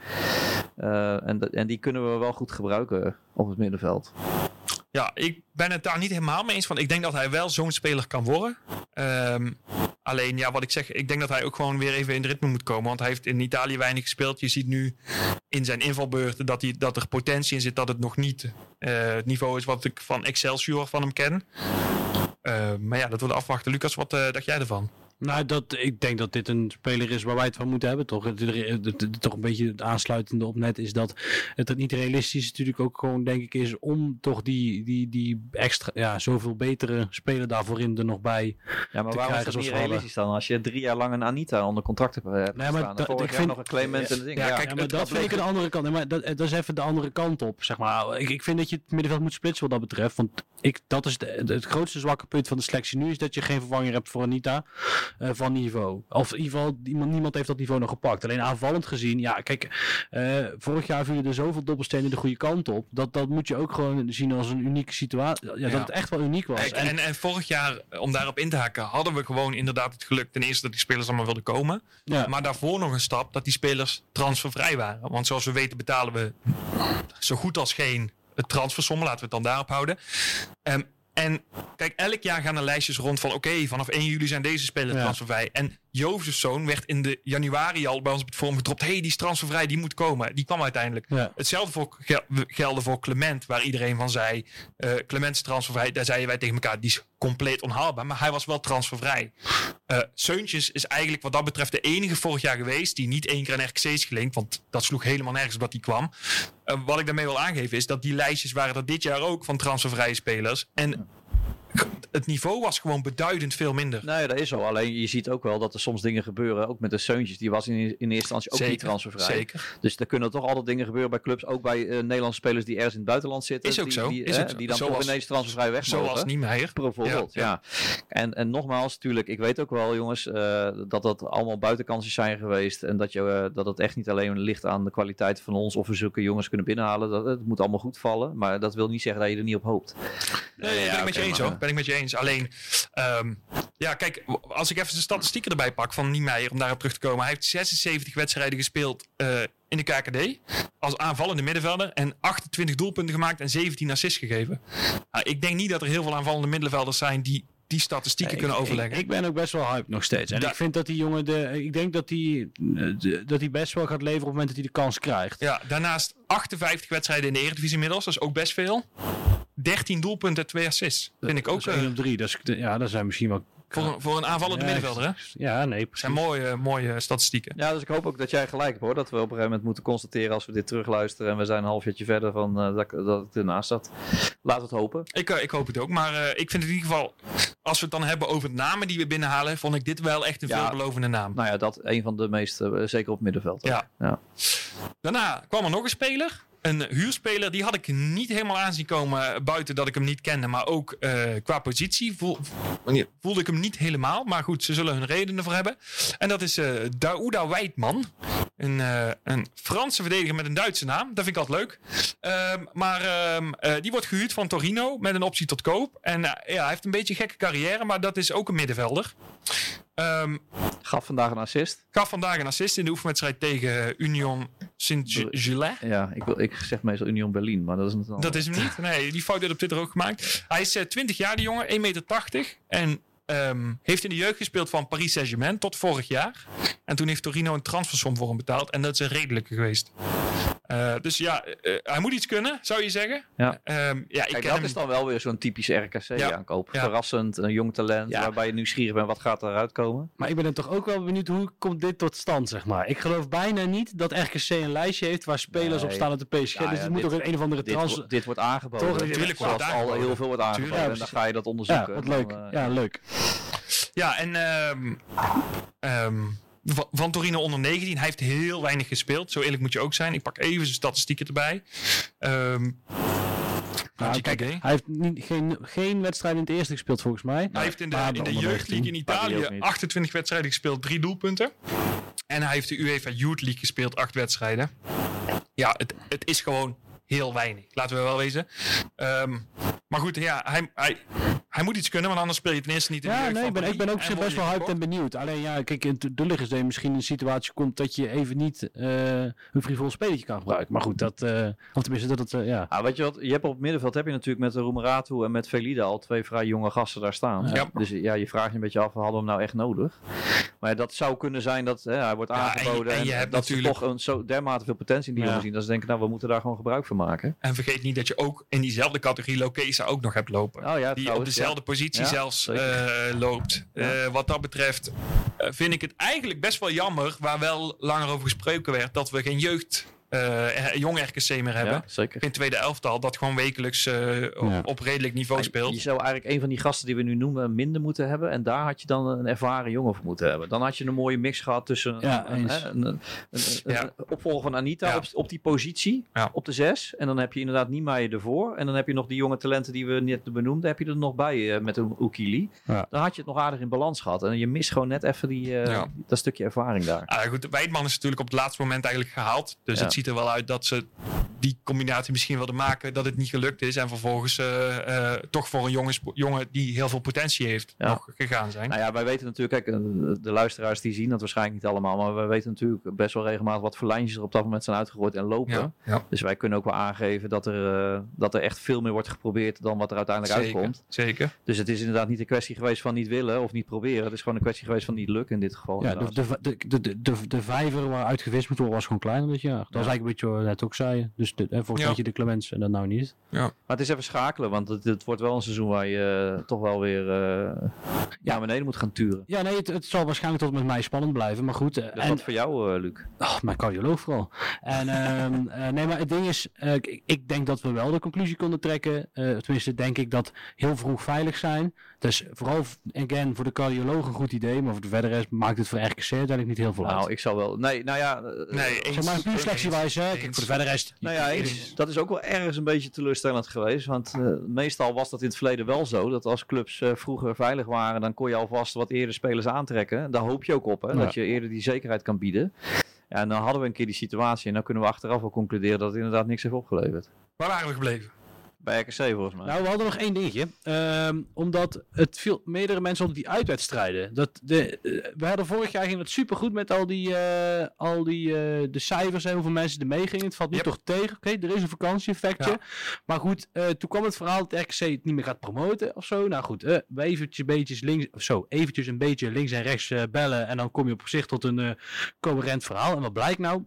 Eh, en, en die kunnen we wel goed gebruiken op het middenveld. Ja, ik ben het daar niet helemaal mee eens. Want ik denk dat hij wel zo'n speler kan worden. Ehm, alleen, ja, wat ik zeg, ik denk dat hij ook gewoon weer even in het ritme moet komen. Want hij heeft in Italië weinig gespeeld. Je ziet nu in zijn invalbeurten dat, hij, dat er potentie in zit. Dat het nog niet eh, het niveau is wat ik van Excelsior van hem ken. Eh, maar ja, dat willen afwachten. Lucas, wat eh, dacht jij ervan? Nou, dat, ik denk dat dit een speler is waar wij het van moeten hebben, toch? Het, het, het- het- toch een beetje het aansluitende op net is dat het, het niet realistisch natuurlijk ook gewoon, denk ik, is om toch die, die, die extra, ja, zoveel betere speler daarvoor in er nog bij. Ja, maar te waarom is dat niet realistisch dan? Als je drie jaar lang een Anita onder contract hebt, maar en dat- vorig ik vind- nog een Clement en een ding. Ja, Ja, kijk, Ja, maar dat vind ik een andere kant. Nee, maar dat, dat is even de andere kant op, zeg maar. Ik, ik vind dat je het middenveld moet splitsen wat dat betreft. Want ik, dat is de- het grootste zwakke punt van de selectie nu, is dat je geen vervanger hebt voor Anita eh, van niveau. Of in ieder geval, iemand, niemand heeft dat niveau nog gepakt. Alleen aanvallend gezien, ja, kijk, eh, vorig jaar vielen er zoveel dobbelstenen de goede kant op. Dat, dat moet je ook gewoon zien als een unieke situatie. Ja, Ja. Dat het echt wel uniek was. En- en, en vorig jaar, om daarop in te haken, hadden we gewoon inderdaad het geluk. Ten eerste dat die spelers allemaal wilden komen. ja. Maar daarvoor nog een stap dat die spelers transfervrij waren. Want zoals we weten betalen we zo goed als geen transfersommen. Laten we het dan daarop houden. Ehm, en kijk, elk jaar gaan er lijstjes rond van... oké, vanaf 1 juli zijn deze spelers Ja. transfervrij. En Jozefzoon werd in de januari al bij ons op het forum gedropt... hé, hey, die is transfervrij, die moet komen. Die kwam uiteindelijk. ja. Hetzelfde voor, gel- gelde voor Clement, waar iedereen van zei... eh Clement is transfervrij. Daar zeiden wij tegen elkaar, die is compleet onhaalbaar. Maar hij was wel transfervrij. Eh Seuntjes is eigenlijk wat dat betreft de enige vorig jaar geweest... die niet één keer aan RKC is gelinkt. Want dat sloeg helemaal nergens op dat hij kwam. Eh, wat ik daarmee wil aangeven is dat die lijstjes waren er dit jaar ook... van transfervrije spelers. En het niveau was gewoon beduidend veel minder. Nee, dat is zo. Alleen je ziet ook wel dat er soms dingen gebeuren. Ook met de Seuntjes. Die was in, in eerste instantie ook niet transfervrij. Zeker. Dus er kunnen toch altijd dingen gebeuren bij clubs. Ook bij eh, Nederlandse spelers die ergens in het buitenland zitten. Is ook die, zo, Die, is hè, ook zo. die dan Zoals- toch ineens transfervrij weg Zoals. Niemeyer. Bijvoorbeeld, Ja. En, en nogmaals, natuurlijk, ik weet ook wel, jongens, eh, dat dat allemaal buitenkansjes zijn geweest. En dat, je, eh, dat het echt niet alleen ligt aan de kwaliteit van ons of we zulke jongens kunnen binnenhalen. Dat, het moet allemaal goed vallen. Maar dat wil niet zeggen dat je er niet op hoopt. Nee, nee, ben ik met je eens hoor. Ben ik met je eens. Alleen, ehm, ja, kijk, als ik even de statistieken erbij pak van Niemeyer, om daarop terug te komen. Hij heeft 76 wedstrijden gespeeld eh, in de KKD als aanvallende middenvelder en 28 doelpunten gemaakt en 17 assists gegeven. Nou, ik denk niet dat er heel veel aanvallende middenvelders zijn die die statistieken kunnen Ik- overleggen. Ik, ik ben ook best wel hype nog steeds. En Da- ik vind dat die jongen, de, ik denk dat hij dat hij best wel gaat leveren op het moment dat hij de kans krijgt. ja, daarnaast 58 wedstrijden in de Eredivisie inmiddels, dat is ook best veel. 13 doelpunten en 2 assists. Vind ik ook Dat is één eh, op drie. Dat is, ja, dat zijn misschien wel. Voor, een- voor een aanvallende Ja, middenvelder. Hè? Ja, nee, Dat precies. zijn mooie, mooie statistieken. Ja, dus ik hoop ook dat jij gelijk hebt hoor. Dat we op een gegeven moment moeten constateren als we dit terugluisteren. En we zijn een halfjaartje verder van eh, dat, ik- dat het ernaast zat. Laten we het hopen. Ik, eh, ik hoop het ook. Maar eh, ik vind in ieder geval, als we het dan hebben over namen die we binnenhalen, vond ik dit wel echt een Ja. veelbelovende naam. Nou ja, dat een van de meeste, zeker op het middenveld. Ja. Ja. Daarna kwam er nog een speler. Een huurspeler, die had ik niet helemaal aanzien komen eh, buiten dat ik hem niet kende. Maar ook eh, qua positie voelde ik hem niet helemaal. Maar goed, ze zullen hun redenen voor hebben. En dat is eh Daouda Weidman. Een, een Franse verdediger met een Duitse naam. Dat vind ik altijd leuk. Ehm, maar ehm, eh, die wordt gehuurd van Torino met een optie tot koop. En ja, hij heeft een beetje een gekke carrière, maar dat is ook een middenvelder. Ehm, Gaf vandaag een assist. Gaf vandaag een assist in de oefenwedstrijd tegen Union Saint-Gilles. Ja, ik, wil, ik zeg meestal Union Berlin, maar dat is het dan. Dat is hem niet. Nee, die fout werd op Twitter ook gemaakt. Hij is eh, 20 jaar, die jongen, 1,80 meter. En ehm, heeft in de jeugd gespeeld van Paris Saint-Germain tot vorig jaar. En toen heeft Torino een transfersom voor hem betaald. En dat is een redelijke geweest. Eh, dus ja, eh, hij moet iets kunnen, zou je zeggen. Ja. Ehm, ja, ik Kijk, dat hem. is dan wel weer zo'n typische Ja. RKC-aankoop. Ja. Verrassend, een jong talent, Ja. waarbij je nieuwsgierig bent wat gaat eruit komen. Maar ik ben dan toch ook wel benieuwd hoe komt dit tot stand, zeg maar. Ik geloof bijna niet dat RKC een lijstje heeft waar spelers Nee. op staan op de PSG. Dus ja, het moet dit- ook een, een of andere Dit, trans... wo- dit wordt aangeboden. Toch, Tuurlijk wordt het al heel veel wordt aangeboden. En dan ga je dat onderzoeken. Ja, wat Dan, leuk. eh, Ja, leuk. Ja, en ehm, ehm, van, Torino onder 19. Hij heeft heel weinig gespeeld. Zo eerlijk moet je ook zijn. Ik pak even zijn statistieken erbij. Ehm Nou, kijk, hij heeft niet, geen, geen wedstrijd in het eerste gespeeld volgens mij. Hij heeft in de, in de jeugdleague in 19. Maar die ook Italië niet. 28 wedstrijden gespeeld, drie doelpunten. En hij heeft de UEFA Youth League gespeeld, acht wedstrijden. Ja, het, het is gewoon heel weinig. Laten we wel wezen. Ehm, maar goed, ja, hij, hij, hij moet iets kunnen, want anders speel je ten eerste niet in de Ja, jeugd nee, ik ben, ik ben ook en best word wel hyped en benieuwd. Alleen ja, kijk, in de liggers dat je misschien in een situatie komt dat je even niet eh, een frivol spelletje kan gebruiken. Maar goed, dat, eh, of tenminste dat het, eh, ja. Ah, weet je wat, je hebt op het middenveld heb je natuurlijk met de Roemeratu en met Velida al twee vrij jonge gasten daar staan. Ja. Dus ja, je vraagt je een beetje af, hadden we hem nou echt nodig? Maar ja, dat zou kunnen zijn dat hè, hij wordt Ja, en aangeboden en en, je hebt dat natuurlijk- ze toch een, zo dermate veel potentie in die Ja. jongen zien. Dat ze denken, nou we moeten daar gewoon gebruik van maken. En vergeet niet dat je ook in diezelfde categorie Lokesa ook nog hebt lopen. Oh ja, die op trouwens, dezelfde positie Ja, zelfs eh, loopt. Ja. Eh, wat dat betreft eh, vind ik het eigenlijk best wel jammer, waar wel langer over gesproken werd, dat we geen jeugd, eh, jong RKC meer hebben. Ja, zeker. Geen tweede elftal, dat gewoon wekelijks eh, op, Ja. op redelijk niveau Je speelt. zou eigenlijk een van die gasten die we nu noemen minder moeten hebben. En daar had je dan een ervaren jongen voor moeten hebben. Dan had je een mooie mix gehad tussen Ja, een, een, een, een- een- Ja. een opvolger van Anita Ja. op, op die positie. Ja. Op de zes. En dan heb je inderdaad Niemeyer ervoor. En dan heb je nog die jonge talenten die we net benoemden. Heb je er nog bij met een Ukili. Ja. Dan had je het nog aardig in balans gehad. En je mist gewoon net even die, eh, Ja. dat stukje ervaring daar. Ah, goed, Weidman is natuurlijk op het laatste moment eigenlijk gehaald. Dus Ja. het ziet er wel uit dat ze die combinatie misschien wilden maken, dat het niet gelukt is. En vervolgens eh, eh, toch voor een jongen, spo- jongen die heel veel potentie heeft, Ja. nog gegaan zijn. Nou ja, wij weten natuurlijk, kijk, eh, de luisteraars die zien dat waarschijnlijk niet allemaal, maar wij weten natuurlijk best wel regelmatig wat voor lijntjes er op dat moment zijn uitgegooid en lopen. ja, ja. Dus wij kunnen ook wel aangeven dat er, eh, dat er echt veel meer wordt geprobeerd dan wat er uiteindelijk Zeker, uitkomt. zeker. Dus het is inderdaad niet een kwestie geweest van niet willen of niet proberen. Het is gewoon een kwestie geweest van niet lukken in dit geval. Ja, de, de, de, de, de, de vijver waaruit gewist moet worden was gewoon kleiner dit jaar. Dat was eigenlijk een beetje wat we net ook zei. Dus de, en volgens Ja. mij had je de Clemens en dat nou niet. Maar het is even schakelen, want het, het wordt wel een seizoen waar je eh, toch wel weer eh, naar beneden moet gaan turen. Ja, nee, het, het zal waarschijnlijk tot met mij spannend blijven. Maar goed, eh, Dus en, wat voor jou, eh, Luc? Oh, mijn cardioloog vooral. En, ehm, eh, nee, maar het ding is, eh, ik, ik denk dat we wel de conclusie konden trekken. eh, tenminste, denk ik dat heel vroeg veilig zijn. Dus vooral, again, voor de cardioloog een goed idee. Maar voor de verder rest maakt het voor RKC uiteindelijk niet heel veel uit. Nou, ik zou wel... Nee, nou ja... eh, Nee, eens. zeg maar, puur selectiewijs, hè. Kijk, voor de verder rest... Nou ja, eens. dat is ook wel ergens een beetje teleurstellend geweest. Want eh, meestal was dat in het verleden wel zo. Dat als clubs eh, vroeger veilig waren, dan kon je alvast wat eerder spelers aantrekken. Daar hoop je ook op, hè, Ja. dat je eerder die zekerheid kan bieden. Ja, en dan hadden we een keer die situatie. En dan kunnen we achteraf wel concluderen dat het inderdaad niks heeft opgeleverd. Waar waren we gebleven? Bij RKC volgens mij. Nou, we hadden nog één dingetje. Ehm, omdat het viel meerdere mensen op die uitwedstrijden. Dat de, eh, we hadden vorig jaar ging het supergoed met al die, eh, al die eh, de cijfers en hoeveel mensen er mee gingen. Het valt nu Yep. toch tegen. Oké, er is een vakantie-effectje. Ja. Maar goed, toen kwam het verhaal dat RKC het niet meer gaat promoten of zo. Nou goed, we eventjes, beetjes links, of zo, eventjes een beetje links en rechts bellen. En dan kom je op zich tot een coherent verhaal. En wat blijkt nou?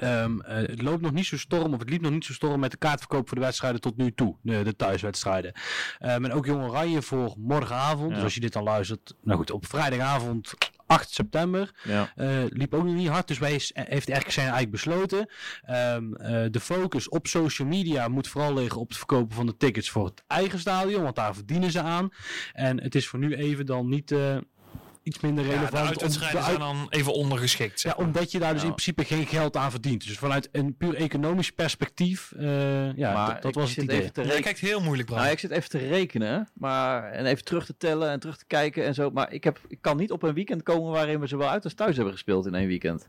Ehm, eh, het loopt nog niet zo storm, of het liep nog niet zo storm met de kaartverkoop voor de wedstrijden tot nu toe, de, de thuiswedstrijden. Ehm, en ook Jong Oranje voor morgenavond, Ja. dus als je dit dan luistert, nou goed, op vrijdagavond 8 september, Ja. eh, liep ook nog niet hard, dus wij is- eh, heeft de RKC eigenlijk besloten. Ehm, eh, de focus op social media moet vooral liggen op het verkopen van de tickets voor het eigen stadion, want daar verdienen ze aan. En het is voor nu even dan niet iets minder Ja, relevant. de uitwedstrijden de zijn dan even ondergeschikt. zeg ja, omdat je daar dus Ja. in principe geen geld aan verdient. Dus vanuit een puur economisch perspectief, eh, ja, maar dat- was het idee. Even te Jij kijkt heel moeilijk, Bram. Nou, ik zit even te rekenen, maar en even terug te tellen en terug te kijken en zo. Maar ik, heb, ik kan niet op een weekend komen waarin we zowel uit als thuis hebben gespeeld in één weekend.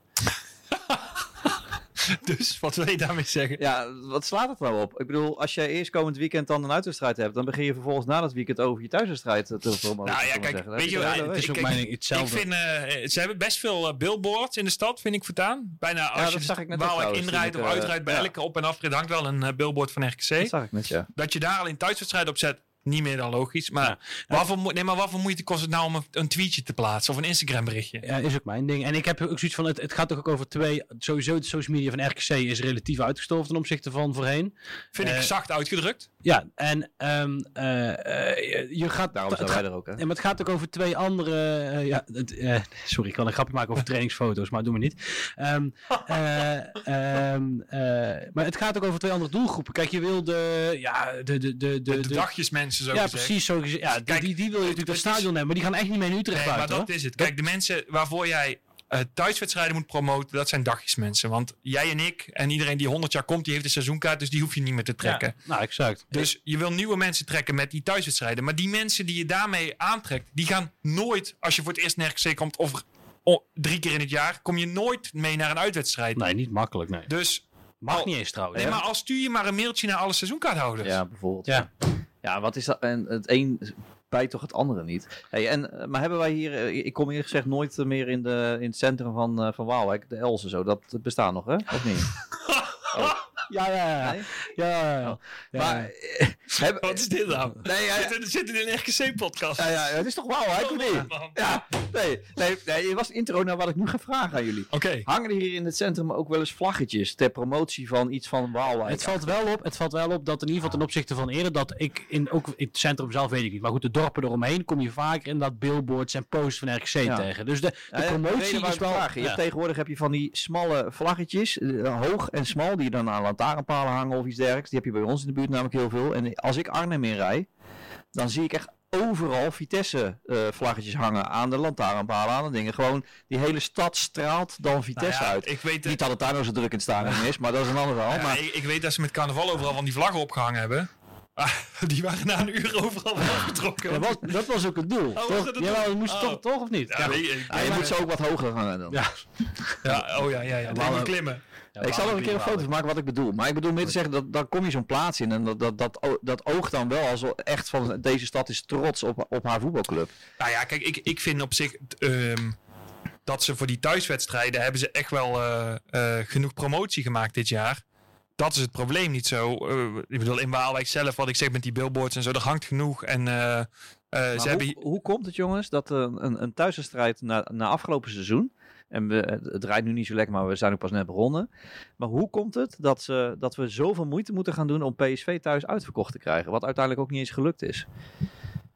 Dus wat wil je daarmee zeggen? Ja, wat slaat het nou op? Ik bedoel, als jij eerst komend weekend dan een uitwedstrijd hebt, dan begin je vervolgens na dat weekend over je thuiswedstrijd te promoten. Nou ja, kijk, zeggen. weet je het is ik- ook ik- mijn hetzelfde. Ik vind, eh, ze hebben best veel eh, billboards in de stad, vind ik voortaan. Bijna als dat je zag ik net trouwens, inrijdt of eh, uitrijdt, bij ja. elke op- en afrit hangt wel een billboard van RKC. Dat zag ik net, ja. Dat je daar al in thuiswedstrijd op zet, niet meer dan logisch. Maar, waarvoor, mo- nee, maar waarvoor moeite kost het nou om een, een tweetje te plaatsen of een Instagram berichtje? Ja, is ook mijn ding. En ik heb ook zoiets van, het, het gaat toch ook over twee... Sowieso, de social media van RKC is relatief uitgestorven ten opzichte van voorheen. Vind ik Eh, zacht uitgedrukt. Ja, en ehm, eh, eh, je- je gaat... Daarom zijn wij er ook, hè. Ja, maar het gaat ook over twee andere. ja, het, eh, sorry, ik kan een grapje maken over trainingsfoto's, maar doe me niet. Ehm, eh, ehm, eh, maar het gaat ook over twee andere doelgroepen. Kijk, je wil de. Ja, de. de, de, De, de, de de- zo ja, gezegd. precies. Zo gezegd. Ja, die- Kijk, die, die wil je natuurlijk dat het stadion hebben, maar die gaan echt niet meer in Utrecht Nee, maar buiten. dat hoor. is het. Kijk, de mensen waarvoor jij eh, thuiswedstrijden moet promoten, dat zijn dagjesmensen. Want jij en ik en iedereen die 100 jaar komt, die heeft een seizoenkaart, dus die hoef je niet meer te trekken. Ja, nou, exact. Dus je wil nieuwe mensen trekken met die thuiswedstrijden. Maar die mensen die je daarmee aantrekt, die gaan nooit, als je voor het eerst naar RKC komt, of oh, drie keer in het jaar, kom je nooit mee naar een uitwedstrijd. Nee, niet makkelijk. Nee. Dus, Mag al- niet eens trouwens. nee, hè? maar al stuur je maar een mailtje naar alle seizoenkaarthouders. Ja, bijvoorbeeld. Ja. Ja, wat is dat? En het een bijt toch het andere niet. Hey, en, eh, maar hebben wij hier, eh, ik kom eerlijk gezegd nooit eh, meer in, de, in het centrum van, van Waalwijk, de Els en zo, dat bestaat nog hè? Of niet? Ja, ja, ja. Nee? ja, ja, ja. Oh. Ja, Maar, eh, hebben- Wat is dit nou? Nee, ja, ja, Zit, in- zit in een RKC-podcast. ja, ja, het is toch of niet? Man. Ja, nee, nee, nee, het was de intro naar wat ik nu ga vragen aan jullie. Oké. Hangen er hier in het centrum ook wel eens vlaggetjes ter promotie van iets van Waalwijk? Het valt, wel op, het valt wel op dat in ieder geval ten opzichte van eerder, dat ik in, ook in het centrum zelf weet ik niet, maar goed, de dorpen eromheen kom je vaker inderdaad billboards en posters van RKC Ja. tegen. Dus de, de promotie is wel... tegenwoordig heb je van die smalle vlaggetjes, eh, hoog en smal, die je dan aan lantaarnpalen hangen of iets dergelijks. Die heb je bij ons in de buurt namelijk heel veel. En als ik Arnhem in rij, dan zie ik echt overal Vitesse eh, vlaggetjes hangen aan de lantaarnpalen, aan de dingen. Gewoon die hele stad straalt dan Vitesse Nou ja, uit. Ik weet, Niet dat het daar nou zo druk in het stadion is, maar dat is een ander verhaal. Ja, maar ik, ik weet dat ze met carnaval overal van die vlaggen opgehangen hebben. Ah, die waren na een uur overal wel afgetrokken. Dat was, dat was ook het doel, was toch? het dat moest Oh. toch, toch of niet? Ja, ja, je moet ze ook wat hoger hangen dan. Ja. ja, oh ja, ja, ja. maar- maar, ik zal er een keer een foto van maken wat ik bedoel. Maar ik bedoel meer te zeggen, dat, dan kom je zo'n plaats in en dat, dat, dat, dat oogt dan wel als echt van deze stad is trots op, op haar voetbalclub. Nou ja, kijk, ik, ik vind op zich ehm, dat ze voor die thuiswedstrijden hebben ze echt wel eh, eh, genoeg promotie gemaakt dit jaar. Dat is het probleem niet zo. Eh, ik bedoel, in Waalwijk zelf, wat ik zeg met die billboards en zo, er hangt genoeg. En eh, eh, Maar ze hoe, hebben... hoe komt het jongens dat een, een, een thuiswedstrijd na, na afgelopen seizoen, en we, het, het rijdt nu niet zo lekker, maar we zijn ook pas net begonnen. Maar hoe komt het dat, ze, dat we zoveel moeite moeten gaan doen om PSV thuis uitverkocht te krijgen? Wat uiteindelijk ook niet eens gelukt is.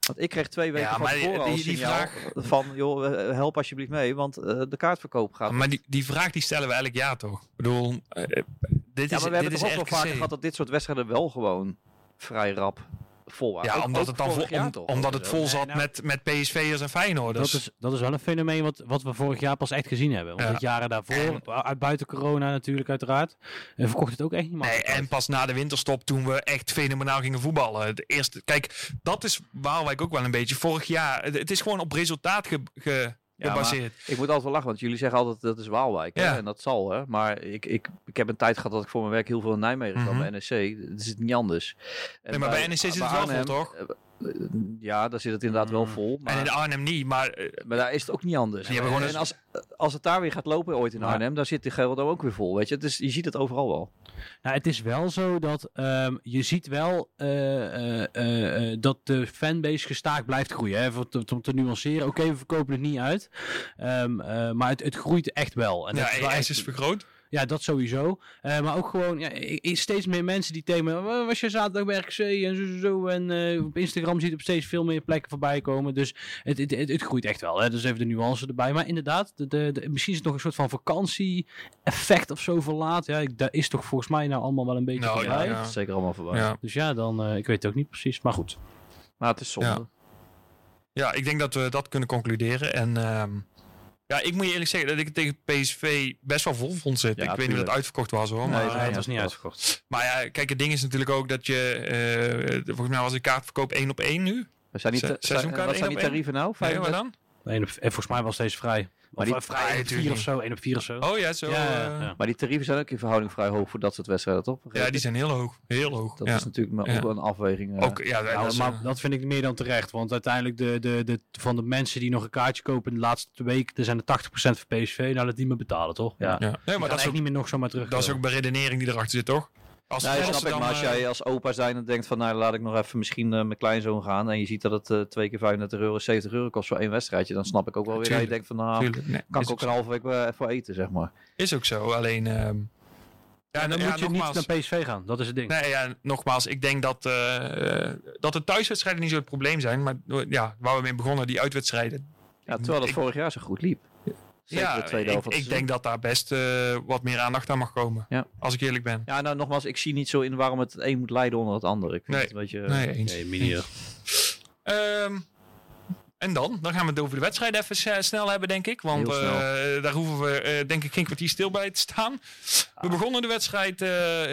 Want ik kreeg twee weken Ja, van tevoren al die- vraag- van, joh, eh, help alsjeblieft mee, want eh, de kaartverkoop gaat... Maar die, die vraag die stellen we elk jaar toch? Ik bedoel, eh, dit ja, is, maar we hebben toch is ook wel vaker gehad dat dit soort wedstrijden wel gewoon vrij rap vol waren. Ja, Ook- omdat ook het dan vol, jaar om- toch, omdat het vol zat nou- met, met PSV'ers en Feyenoorders. Dat is, dat is wel een fenomeen wat, wat we vorig jaar pas echt gezien hebben. Want Ja. het jaren daarvoor, uit buiten corona natuurlijk uiteraard, en verkocht het ook echt niet Nee, makkelijk en uit. pas na de winterstop toen we echt fenomenaal gingen voetballen. De eerste, kijk, dat is Waalwijk ook wel een beetje. Vorig jaar, het, het is gewoon op resultaat ge, ge- gebaseerd. Ik moet altijd wel lachen, want jullie zeggen altijd dat is Waalwijk. Hè? Ja. En dat zal, hè. Maar ik, ik, ik heb een tijd gehad dat ik voor mijn werk heel veel in Nijmegen zat Mhm. bij NEC. Dat is het niet anders. En Nee, maar bij NEC zit het wel vol, toch? eh, Ja, daar zit het inderdaad wel vol. Maar, En in Arnhem niet, maar eh, maar daar is het ook niet anders. En als, als het daar weer gaat lopen ooit in Arnhem, dan zit de Gelderdo ook weer vol, weet je. Dus je ziet het overal wel. Nou, het is wel zo dat ehm, je ziet wel eh, eh, eh, dat de fanbase gestaag blijft groeien. Hè? Voor te- Om te nuanceren, oké, we verkopen het niet uit. Ehm, eh, maar het, het groeit echt wel. En ja, echt- is vergroot. Ja, dat sowieso. Eh, maar ook gewoon ja, steeds meer mensen die tegen me... "Oh, was je zaterdag bij RKC en zo, zo, zo. En eh, op Instagram zie je op steeds veel meer plekken voorbij komen. Dus het, het, het, het groeit echt wel. Hè? Dus even de nuance erbij. Maar inderdaad, de, de, de- misschien is het nog een soort van vakantie-effect of zo verlaat. Ja, ik, dat is toch volgens mij nou allemaal wel een beetje Nou, voorbij. ja. Zeker allemaal voorbij. Ja. Dus ja, dan, eh, ik weet het ook niet precies. Maar goed. Maar het is zonde. Ja. ja, ik denk dat we dat kunnen concluderen. En ehm, ja, ik moet je eerlijk zeggen dat ik het tegen PSV best wel vol vond zitten. Ja, ik weet niet of het tuurlijk. uitverkocht was hoor. Nee, maar, nee, Nee, was niet uitverkocht. maar ja, kijk, het ding is natuurlijk ook dat je... eh, volgens mij was de kaartverkoop één op één nu. We zijn Se- zijn, seizoenkaart wat zijn die tarieven nou? Nee, 35? wat dan? Nee, en volgens mij was deze vrij. Of die- eh, vrij Nee, 1 op natuurlijk 4 of zo, 1 op 4 of zo. Oh ja, zo. Ja, eh, ja, ja. Maar die tarieven zijn ook in verhouding vrij hoog voor dat soort wedstrijden, toch? ja, die zijn heel hoog. Heel hoog. Dat ja. is natuurlijk maar ook wel een afweging. eh. Ook, ja, Nou, dat is, maar dat vind ik meer dan terecht. Want uiteindelijk de, de, de, van de mensen die nog een kaartje kopen in de laatste week, er zijn er 80% voor PSV. Nou, dat niet meer betalen, toch? Ja. ja. Nee, Maar maar dat is, ook, niet meer nog zomaar terug. dat is ook bij redenering die erachter zit, toch? Als, Nee, als snap ik. dan, Maar als eh, jij als opa zijn en denkt van, nou laat ik nog even misschien eh, mijn kleinzoon gaan. En je ziet dat het eh, twee keer 35 euro, 70 euro kost voor één wedstrijdje. Dan snap ik ook wel weer dat je denkt van, nou, tuurlijk, nee, kan ik ook ook een halve week eh, voor eten, zeg maar. Is ook zo, alleen... ehm, ja, En dan ja, moet je nogmaals, niet naar PSV gaan. Dat is het ding. Nee, ja, nogmaals, ik denk dat, dat de thuiswedstrijden niet zo het probleem zijn. Maar ja, waar we mee begonnen, die uitwedstrijden. Ja, terwijl dat Ik- vorig jaar zo goed liep. Zeker ja, de tweede ik, helft denk dat daar best eh, wat meer aandacht aan mag komen. Ja. Als ik eerlijk ben. Ja, nou nogmaals, ik zie niet zo in waarom het een moet leiden onder het ander. Ik vind Nee. het een beetje... Nee, eens. Nee, minier. En dan? Dan gaan we het over de wedstrijd even s- snel hebben, denk ik. Want eh, daar hoeven we, eh, denk ik, geen kwartier stil bij te staan. We begonnen de wedstrijd eh,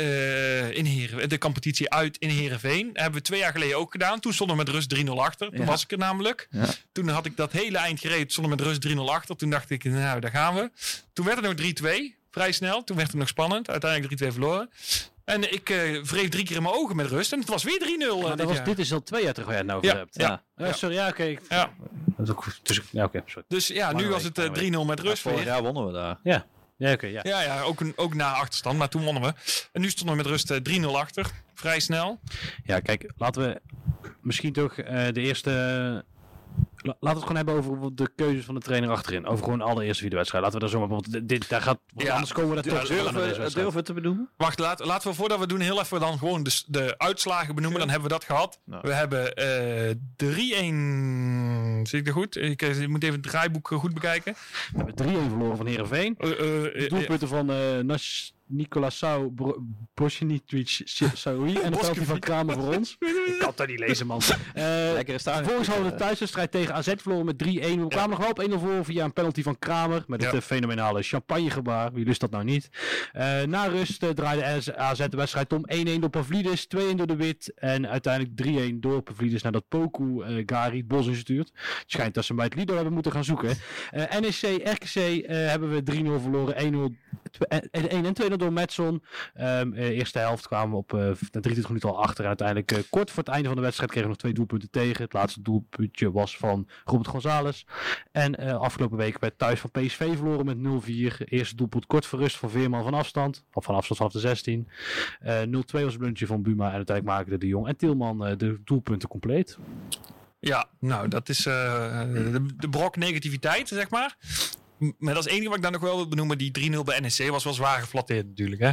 eh, in Heren, de competitie uit in Heerenveen. Dat hebben we twee jaar geleden ook gedaan. Toen stonden we met rust 3-0 achter. Toen Ja. was ik er namelijk. Ja. Toen had ik dat hele eind gereden. Toen stonden we met rust 3-0 achter. Toen dacht ik, nou, daar gaan we. Toen werd het nog 3-2. Vrij snel. Toen werd het nog spannend. Uiteindelijk 3-2 verloren. En ik eh wreef drie keer in mijn ogen met rust. En het was weer 3-0. eh, Maar dit dat was, jaar. dit is al twee jaar terug waar je het nou over Ja, hebt. ja. Ja. Eh, sorry, ja, oké. Ja. Dus, ja, oké, sorry. Dus ja, nu was week, het eh, lange 3-0 met Ja, rust weer. jaar wonnen we daar. Ja, oké, ja. Ja, ja ook, een, ook na achterstand, maar toen wonnen we. En nu stonden we met rust eh, 3-0 achter. Vrij snel. Ja, kijk, laten we misschien toch eh, de eerste... La- Laten we het gewoon hebben over de keuzes van de trainer achterin. Over gewoon alle eerste vier wedstrijden. Laten we daar zomaar... Want dit, daar gaat... want Ja, anders komen we ja, daar toch durven aan deze Durven, we te benoemen? Wacht, laat, laten we voordat we doen heel even dan gewoon de, de uitslagen benoemen. Dan hebben we dat gehad. Nou. We hebben eh 3-1... Zie ik dat goed? Ik, eh, ik moet even het draaiboek goed bekijken. We hebben 3-1 verloren van Heerenveen. Eh, eh, Doelpunten van eh Nas Nicolasau Bosjanic Saoui en de penalty van Kramer voor ons. Ik kan het niet lezen, man. Eh, Lekkere stadion. Vervolgens hadden we de thuiswedstrijd tegen AZ verloren met 3-1. We kwamen nog wel op 1-0 voor via een penalty van Kramer. Met het Ja. eh, fenomenale champagnegebaar. Wie lust dat nou niet? Eh, na rust eh, draaide AZ AZ de wedstrijd om 1-1 door Pavlidis, 2-1 door de Wit. En uiteindelijk 3-1 door Pavlidis nadat Poku eh, Gari bos instuurt. Het schijnt dat ze hem bij het Lido hebben moeten gaan zoeken. Eh, NEC, RKC eh, hebben we 3-0 verloren. 1-0 tw- eh, 1 en 2-0 door Metson. Ehm, eh, eerste helft kwamen we op eh, na 23 minuten al achter. En uiteindelijk eh, kort voor het einde van de wedstrijd kregen we nog twee doelpunten tegen. Het laatste doelpuntje was van Robert González. En afgelopen week werd thuis van PSV verloren met 0-4. Eerste doelpunt kort verrust van Veerman van afstand. Of van afstand vanaf de 16. Eh 0-2 was het blundje van Buma. En uiteindelijk maakten de Jong en Tilman de doelpunten compleet. Ja, nou, dat is de, de brok negativiteit, zeg maar. Maar dat is één ding wat ik dan nog wel wil benoemen. Die 3-0 bij NEC was wel zwaar geflatteerd natuurlijk, hè?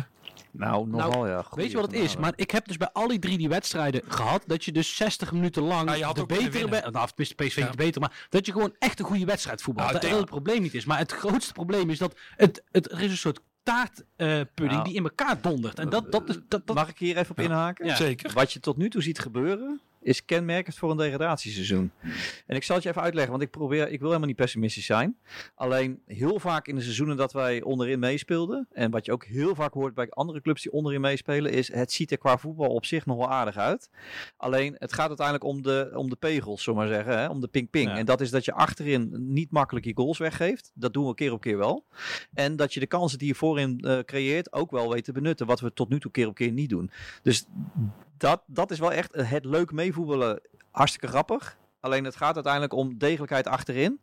Nou, nogal ja. Weet je wat het is? Maar ik heb dus bij al die drie die wedstrijden gehad dat je dus 60 minuten lang Ja, je had de betere, be- nou, PSV Ja. niet beter, maar dat je gewoon echt een goede wedstrijd voetbalt. Nou, dat het- het probleem niet is. Maar het grootste probleem is dat het, het er is een soort taartpudding Nou. die in elkaar dondert. En dat, dat is dat, dat, Mag ik hier even op Ja. inhaken? Ja. Zeker. Wat je tot nu toe ziet gebeuren, is kenmerkend voor een degradatieseizoen. En ik zal het je even uitleggen, want ik, probeer, ik wil helemaal niet pessimistisch zijn. Alleen heel vaak in de seizoenen dat wij onderin meespeelden, en wat je ook heel vaak hoort bij andere clubs die onderin meespelen, is het ziet er qua voetbal op zich nog wel aardig uit. Alleen het gaat uiteindelijk om de, om de pegels, zomaar zeggen, hè? om de ping-ping. Ja. En dat is dat je achterin niet makkelijk je goals weggeeft. Dat doen we keer op keer wel. En dat je de kansen die je voorin eh, creëert ook wel weet te benutten, wat we tot nu toe keer op keer niet doen. Dus dat, dat is wel echt het leuk meevoetballen. Hartstikke grappig. Alleen het gaat uiteindelijk om degelijkheid achterin.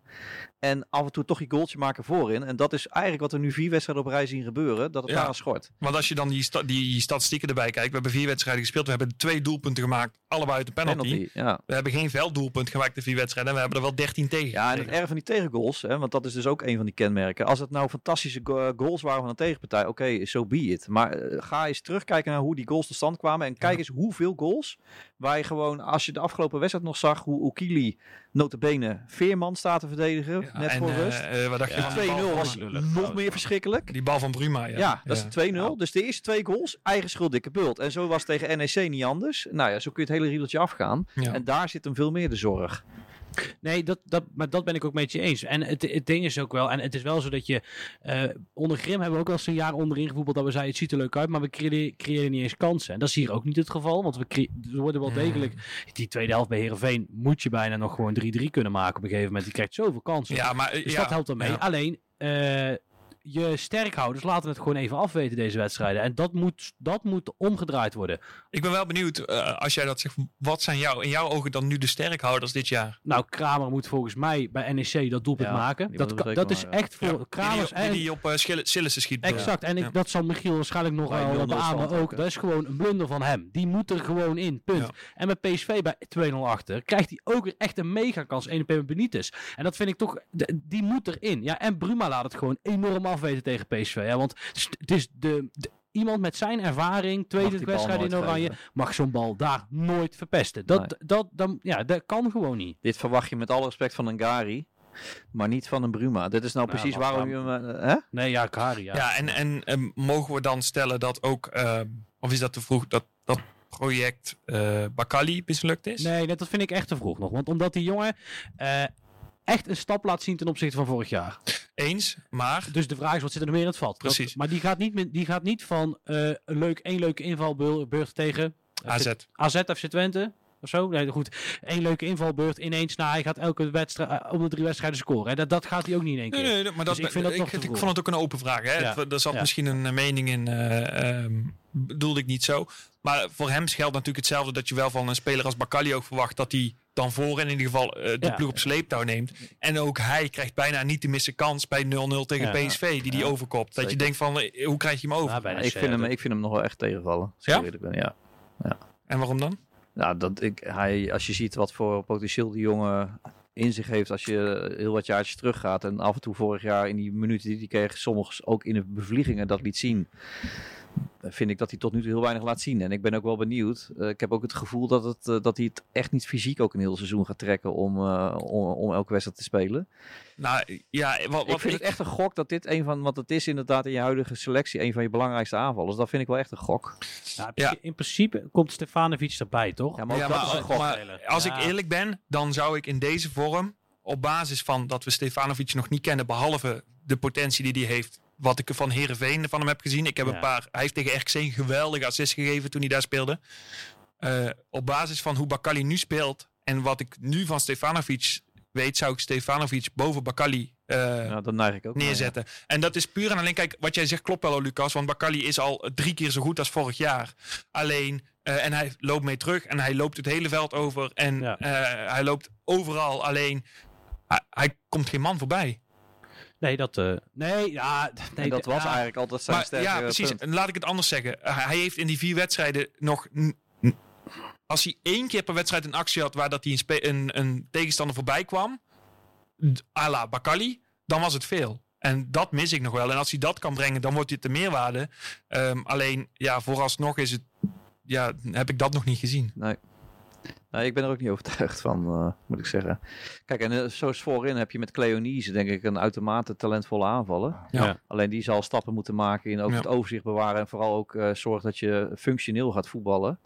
En af en toe toch je goaltje maken voorin. En dat is eigenlijk wat we nu vier wedstrijden op rij zien gebeuren. Dat het Ja. daar schort. Want als je dan die, sta- die statistieken erbij kijkt. We hebben vier wedstrijden gespeeld. We hebben twee doelpunten gemaakt. Allebei uit de penalty. Penalty, ja. We hebben geen velddoelpunt gemaakt in vier wedstrijden. En we hebben er wel 13 tegen. Ja, en het erg van die tegengoals, hè, want dat is dus ook een van die kenmerken. Als het nou fantastische go- goals waren van een tegenpartij, oké, so be it. Maar eh, ga eens terugkijken naar hoe die goals tot stand kwamen. En kijk eens hoeveel goals je gewoon, als je de afgelopen wedstrijd nog zag, hoe Oekili notabene Veerman staat te verdedigen, Ja, net en, voor eh, rust. eh, wat dacht je bal 2-0 van- was nog meer verschrikkelijk. Die bal van Bruma, ja. Ja, dat is de 2-0. Ja. Dus de eerste twee goals, eigen schuld, dikke bult. En zo was het tegen NEC niet anders. Nou ja, zo kun je het hele riedeltje afgaan. Ja. En daar zit hem veel meer de zorg. Nee, dat, dat, maar dat ben ik ook met je eens. En het, het ding is ook wel, en het is wel zo dat je, eh, onder Grim hebben we ook al eens een jaar onderin gevoetbald dat we zeiden, het ziet er leuk uit, maar we creëren, creëren niet eens kansen. En dat is hier ook niet het geval, want we worden wel degelijk, die tweede helft bij Herenveen moet je bijna nog gewoon 3-3 kunnen maken op een gegeven moment. Die krijgt zoveel kansen. Ja, maar Dus ja, dat helpt dan mee. ja. Alleen, eh, je sterkhouders laten het gewoon even afweten, deze wedstrijden. En dat moet, dat moet omgedraaid worden. Ik ben wel benieuwd, eh, als jij dat zegt, wat zijn jou, in jouw ogen dan nu de sterkhouders dit jaar? Nou, Kramer moet volgens mij bij NEC dat doelpunt Ja, maken. Dat, dat is echt voor Ja, Kramers die, die, en die op uh, Sillissen schiet. Exact, en ik, dat zal Michiel waarschijnlijk nog wel 0-0 beamen ook. Dat is gewoon een blunder van hem. Die moet er gewoon in, punt. Ja. En met PSV bij 2-0 achter krijgt hij ook weer echt een mega kans. 1 op Benitez. En dat vind ik toch, die moet erin. Ja, en Bruma laat het gewoon enorm afweten tegen PSV. Hè, want het is- het is de, de- iemand met zijn ervaring, tweede wedstrijd in Oranje, geven. mag zo'n bal daar nooit verpesten. Dat, Nee. dat, dan, ja, dat kan gewoon niet. Dit verwacht je met alle respect van een Gary, maar niet van een Bruma. Dit is nou Nou, precies waarom je hem... eh, hè? Nee, ja, Kari, ja. Ja, en, en eh, mogen we dan stellen dat ook, eh, of is dat te vroeg, dat dat project eh Bakali mislukt is? Nee, net dat vind ik echt te vroeg nog. Want omdat die jongen eh, echt een stap laat zien ten opzichte van vorig jaar. Eens, maar Dus de vraag is, wat zit er nog meer in het vat? Dat- Precies. maar die gaat niet, die gaat niet van eh, een leuk, één leuke invalbeurt tegen AZ. AZ FC Twente. Of zo? Nee, goed. Eén leuke invalbeurt ineens. Nou, hij gaat elke wedstrijd eh, om de drie wedstrijden scoren. Hè. Dat, dat gaat hij ook niet in één keer. Nee, nee, maar dat, Dus ik vind dat ik, vond het ook een open vraag. Hè? Ja. Er zat Ja. misschien een eh, mening in, eh, ehm, bedoelde ik niet zo. Maar voor hem geldt natuurlijk hetzelfde dat je wel van een speler als Bakali ook verwacht dat hij dan voor in ieder geval eh, de Ja. ploeg op sleeptouw neemt. En ook hij krijgt bijna niet te missen kans bij 0-0 tegen Ja. PSV die die Ja. overkopt. Dat je denkt van, eh, hoe krijg je hem over? Ik, vind hem, ik vind hem nog wel echt tegenvallen. ik Ja? ben, ja. En waarom dan? Nou, dat ik, hij, als je ziet wat voor potentieel die jongen in zich heeft als je heel wat jaartjes teruggaat. En af en toe vorig jaar in die minuten die hij kreeg, soms ook in de bevliegingen dat liet zien. Vind ik dat hij tot nu toe heel weinig laat zien. En ik ben ook wel benieuwd. Eh, ik heb ook het gevoel dat, het, eh, dat hij het echt niet fysiek ook een heel seizoen gaat trekken om, eh, om, om elke wedstrijd te spelen. Nou ja, wat, wat ik vind ik, het echt een gok dat dit een van, want het is inderdaad in je huidige selectie een van je belangrijkste aanvallers. Dat vind ik wel echt een gok. Ja, Ja. In principe komt Stefanovic erbij, toch? Ja, maar ook Ja, dat maar- is een gok. maar als Ja. ik eerlijk ben, dan zou ik in deze vorm, op basis van dat we Stefanovic nog niet kennen, behalve de potentie die hij heeft, wat ik van Herenveen van hem heb gezien. Ik heb Ja. een paar, hij heeft tegen RKC een geweldige assist gegeven toen hij daar speelde. Eh, op basis van hoe Bakali nu speelt en wat ik nu van Stefanovic weet, zou ik Stefanovic boven Bakali eh, Ja, dat neig ik ook. naar, ja. neerzetten. En dat is puur en alleen, kijk, wat jij zegt klopt wel, Lucas. Want Bakali is al drie keer zo goed als vorig jaar. Alleen, eh, en hij loopt mee terug en hij loopt het hele veld over. En hij loopt overal. Alleen, hij komt geen man voorbij. Nee, dat... eh, nee, ja... Nee, En dat was ja, eigenlijk altijd zijn Maar sterke ja, precies. punt. En laat ik het anders zeggen. Uh, hij heeft in die vier wedstrijden nog... Als hij één keer per wedstrijd een actie had waar dat hij een, een, een tegenstander voorbij kwam, à la Bakali, dan was het veel. En dat mis ik nog wel. En als hij dat kan brengen, dan wordt dit de meerwaarde. Ehm, alleen, ja, vooralsnog is het, ja, heb ik dat nog niet gezien. Nee. Nee, ik ben er ook niet overtuigd van, eh, moet ik zeggen. Kijk, en eh, zoals voorin heb je met Cleonise, denk ik, een uitermate talentvolle aanvaller. Ja. Alleen die zal stappen moeten maken in ook Ja. het overzicht bewaren. En vooral ook eh zorg dat je functioneel gaat voetballen.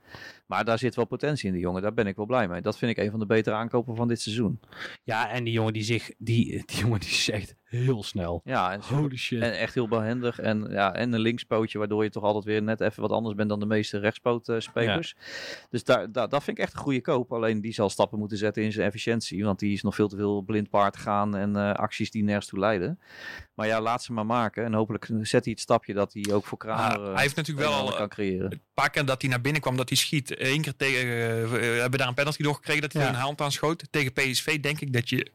Maar daar zit wel potentie in, die jongen. Daar ben ik wel blij mee. Dat vind ik een van de betere aankopen van dit seizoen. Ja, en die jongen die zich... Die, die jongen die echt heel snel. Ja, en, Holy shit. en echt heel behendig. En, ja, en een linkspootje, waardoor je toch altijd weer net even wat anders bent dan de meeste rechtspootspelers. Dus daar, daar, dat vind ik echt een goede koop. Alleen die zal stappen moeten zetten in zijn efficiëntie. Want die is nog veel te veel blind paard gaan en eh, acties die nergens toe leiden. Maar ja, laat ze maar maken. En hopelijk zet hij het stapje dat hij ook voor Kramer eh, hij heeft natuurlijk een en wel ander eh, kan creëren. een paar keer dat hij naar binnen kwam, dat hij schiet. Eén keer tegen, eh, we hebben daar een penalty doorgekregen dat hij Ja. een hand aan schoot. Tegen PSV denk ik dat je